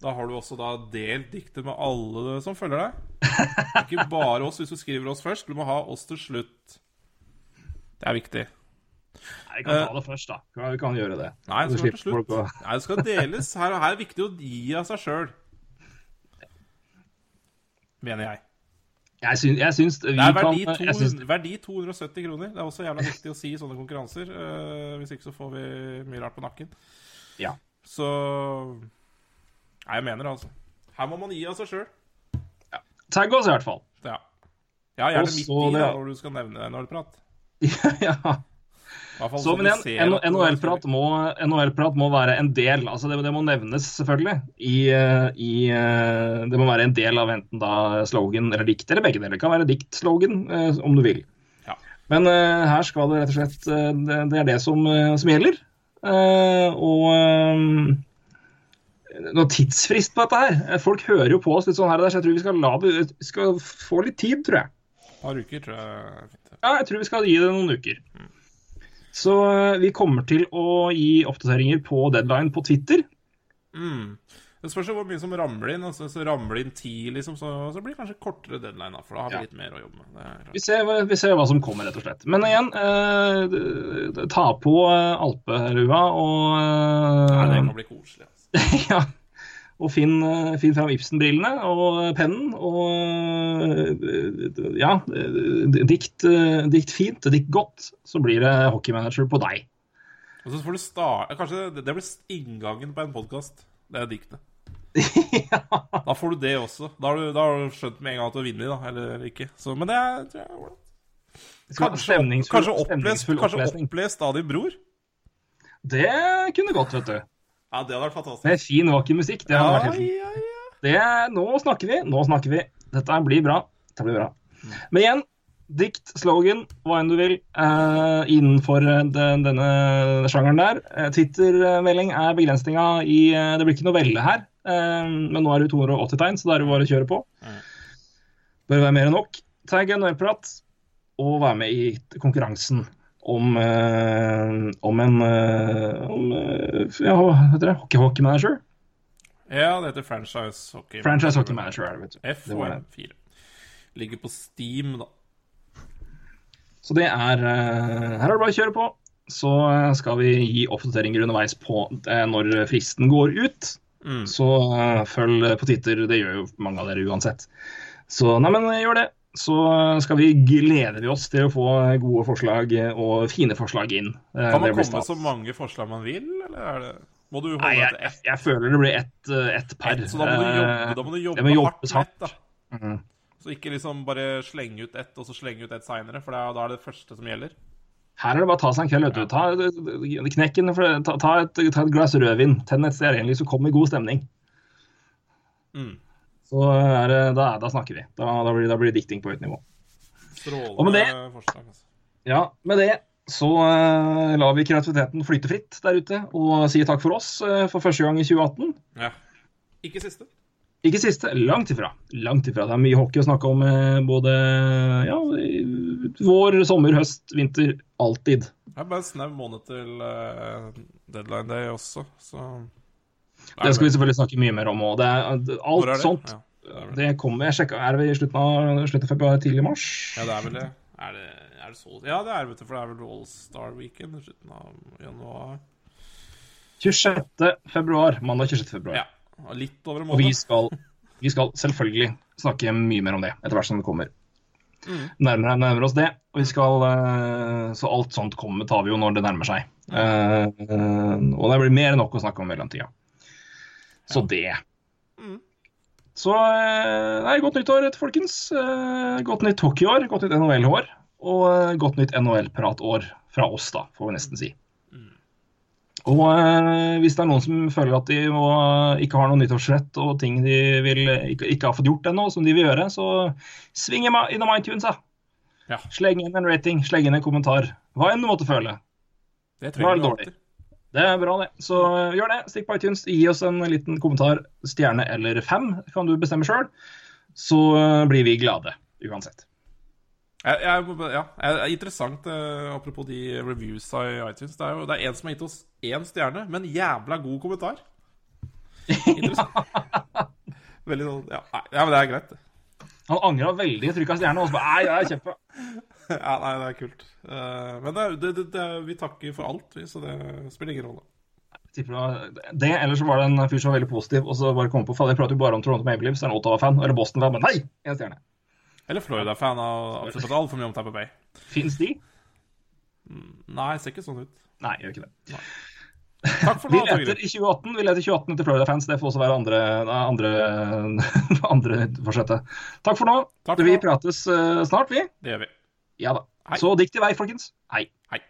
Da har du også da delt diktet med alle som følger deg. Ikke bare oss hvis du skriver oss først. Du må ha oss til slutt. Det er viktig. Nei, Vi kan ta det først, da. Vi kan gjøre det. Nei, det skal til slutt. Nei, det skal deles. Her, her er det viktig å gi av seg sjøl. Mener jeg. Jeg syns, jeg syns vi Det er kan verdi, jeg syns, verdi 270 kroner. Det er også jævla viktig å si i sånne konkurranser. Uh, hvis ikke så får vi mye rart på nakken. Ja. Så Nei, jeg mener det, altså. Her må man gi av seg sjøl. Tagg oss, i hvert fall. Ja. ja, gjerne Også midt i det- når du skal nevne NHL-prat. ja. Så, så men igjen, NHL-prat må, NHL må være en del. altså Det, det må nevnes, selvfølgelig. I, i, eh, det må være en del av enten da slogan eller dikt, eller begge deler. Det kan være dikt-slogan, eh, om du vil. Ja. Men uh, her skal det rett og slett Det, det er det som, som gjelder. Uh, og um, noe tidsfrist på dette her. Folk hører jo på oss litt sånn her og der, så jeg tror vi skal, la, skal få litt tid, tror jeg. Et par uker, tror jeg. Ja, jeg tror vi skal gi det noen uker. Så eh, vi kommer til å gi oppdateringer på deadline på Twitter. Mm. Det spørs hvor mye som ramler inn. Altså, så ramler inn ti, liksom, så, så blir det kanskje kortere deadline. For da har vi Ja. litt mer å jobbe med. Vi ser, vi ser hva som kommer, rett og slett. Men igjen, eh, ta på eh, alpelua og Nei, det eh, kan bli koselig. Altså. ja, og finn, eh, finn fram Ibsen-brillene og pennen og eh, ja, eh, dikt, dikt fint, dikt godt, så blir det hockeymanager på deg. Og så får du starte Kanskje det, det blir inngangen på en podkast. Det er diktet. Da får du det også. Da har du, da har du skjønt med en gang at du har vunnet, da. Eller ikke. Så, men det er, tror jeg er ålreit. Kanskje, kanskje opplest, kanskje opplest av din bror? Det kunne gått, vet du. Ja, det hadde vært fantastisk. Med fin hockeymusikk. Det hadde Ja, vært helt ja, ja. Det nå snakker vi, nå snakker vi. Dette blir bra. Dette blir bra. Men igjen, dikt, slogan, hva enn du vil, uh, innenfor eh, den, denne sjangeren der. Eh, Twitter-melding er begrensninga i uh, Det blir ikke novelle her, uh, men nå er det jo 280 tegn, så da er det bare å kjøre på. Bør være mer enn nok. Tagg en prat og være med i konkurransen om, eh, om en eh, om, eh, ja, hva heter det? Hockey-hockey-manager? ja, det heter franchise hockey. Franchise hockey manager er det, vet du. FHM4. Ligger på Steam, da. Så det er Her er det bare å kjøre på. Så skal vi gi oppdateringer underveis på når fristen går ut. Mm. Så følg på Twitter. Det gjør jo mange av dere uansett. Så nei, men gjør det. Så eh, skal vi gleder vi oss til å få gode forslag eh, og fine forslag inn. Eh, Kan man komme så mange forslag man vil, eller er det Må du holde Nei, jeg, jeg, jeg føler det blir ett et per. per. Så da må du jobbe, da må du Eh, jobbe, må hardt jobbes med ett, hardt. da. Mhm. Så ikke liksom bare slenge ut ett, og så slenge ut ett seinere, for da, er det første som gjelder. Her er det bare å ta seg en kveld. du. Ta knekken, ta, ta, et, ta et glass rødvin. Tenn et stearinlys og kom i god stemning. Mm. Så er det, da, da snakker vi. Da, da, blir, da blir dikting på høyt nivå. Strålende Og med det- forslag. Altså. Ja, med det så uh, lar vi kreativiteten flyte fritt der ute og sier takk for oss uh, for første gang i 2018. Ja. Ikke siste. Ikke siste, langt ifra. Langt ifra. Det er mye hockey å snakke om uh, både ja, vår, sommer, høst, vinter. Alltid. Det er bare en snau måned til deadline day også, så Det skal vi selvfølgelig snakke mye mer om òg. Alt det? sånt. Ja, det det. Det kommer Jeg sjekka, er det i slutten av, slutten av februar, tidlig mars? Ja, det er vel det. Er det, er det så Ja, det er vet du, for det er vel All-Star Weekend i slutten av januar. 26. februar. Mandag 26. februar. Ja. og Litt over en Og vi skal, vi skal selvfølgelig snakke mye mer om det etter hvert som det kommer. Mm. Nærmere, nærmere oss det. Og vi skal, eh, så alt sånt kommer, tar vi jo når det nærmer seg. Mm. Uh, og det blir mer enn nok å snakke om i mellomtida. Så det. Mm. Så eh, nei, godt nyttår, folkens. Eh, Godt nytt hockeyår, godt nytt NHL-år. Og eh, godt nytt NHL-pratår fra oss, da, får vi nesten si. Og eh, hvis det er noen som føler at de må, ikke har noe nyttårsrett og ting de vil, ikke, ikke har fått gjort ennå, som de vil gjøre, så sving innom iTunes, da. Ja. Sleng inn en rating, sleng inn en kommentar. Hva enn du måtte føle. Det er trenger dårlig. alltid. Det er bra, det. Så eh, gjør det. Stikk på iTunes, gi oss en liten kommentar. Stjerne eller fem, kan du bestemme sjøl. Så eh, blir vi glade uansett. Jeg, jeg, ja, det er interessant, uh, apropos de reviewsa i iTunes. Det er jo det er en som har gitt oss én stjerne, men jævla god kommentar. Interessant. Veldig sånn Ja, ja men det er greit, det. Han angra veldig, trykka stjerne, og så bare Nei, jeg er kjempe. Ja, nei, det er kult. Uh, men det, det, det, det, vi takker for alt, vi, så det spiller ingen rolle. Det eller så var det en fyr som var veldig positiv, og så bare kom på Fader, jeg prater jo bare om Toronto Maple Leafs, er en Ottawa-fan, eller Boston-fan, men nei! En stjerne. Eller Florida-fan av absolutt altfor mye om Tampa Bay. Fins de? Nei, ser ikke sånn ut. Nei, gjør ikke det. Takk for Vi leter i 2018 vi leter 28 til Florida-fans. Det får også være andre, andre, andre forsettet. Takk for nå. Takk for vi prates eh, snart, vi. Det gjør vi. Ja da. Hei. Så diktig vei, folkens. Hei. Hei.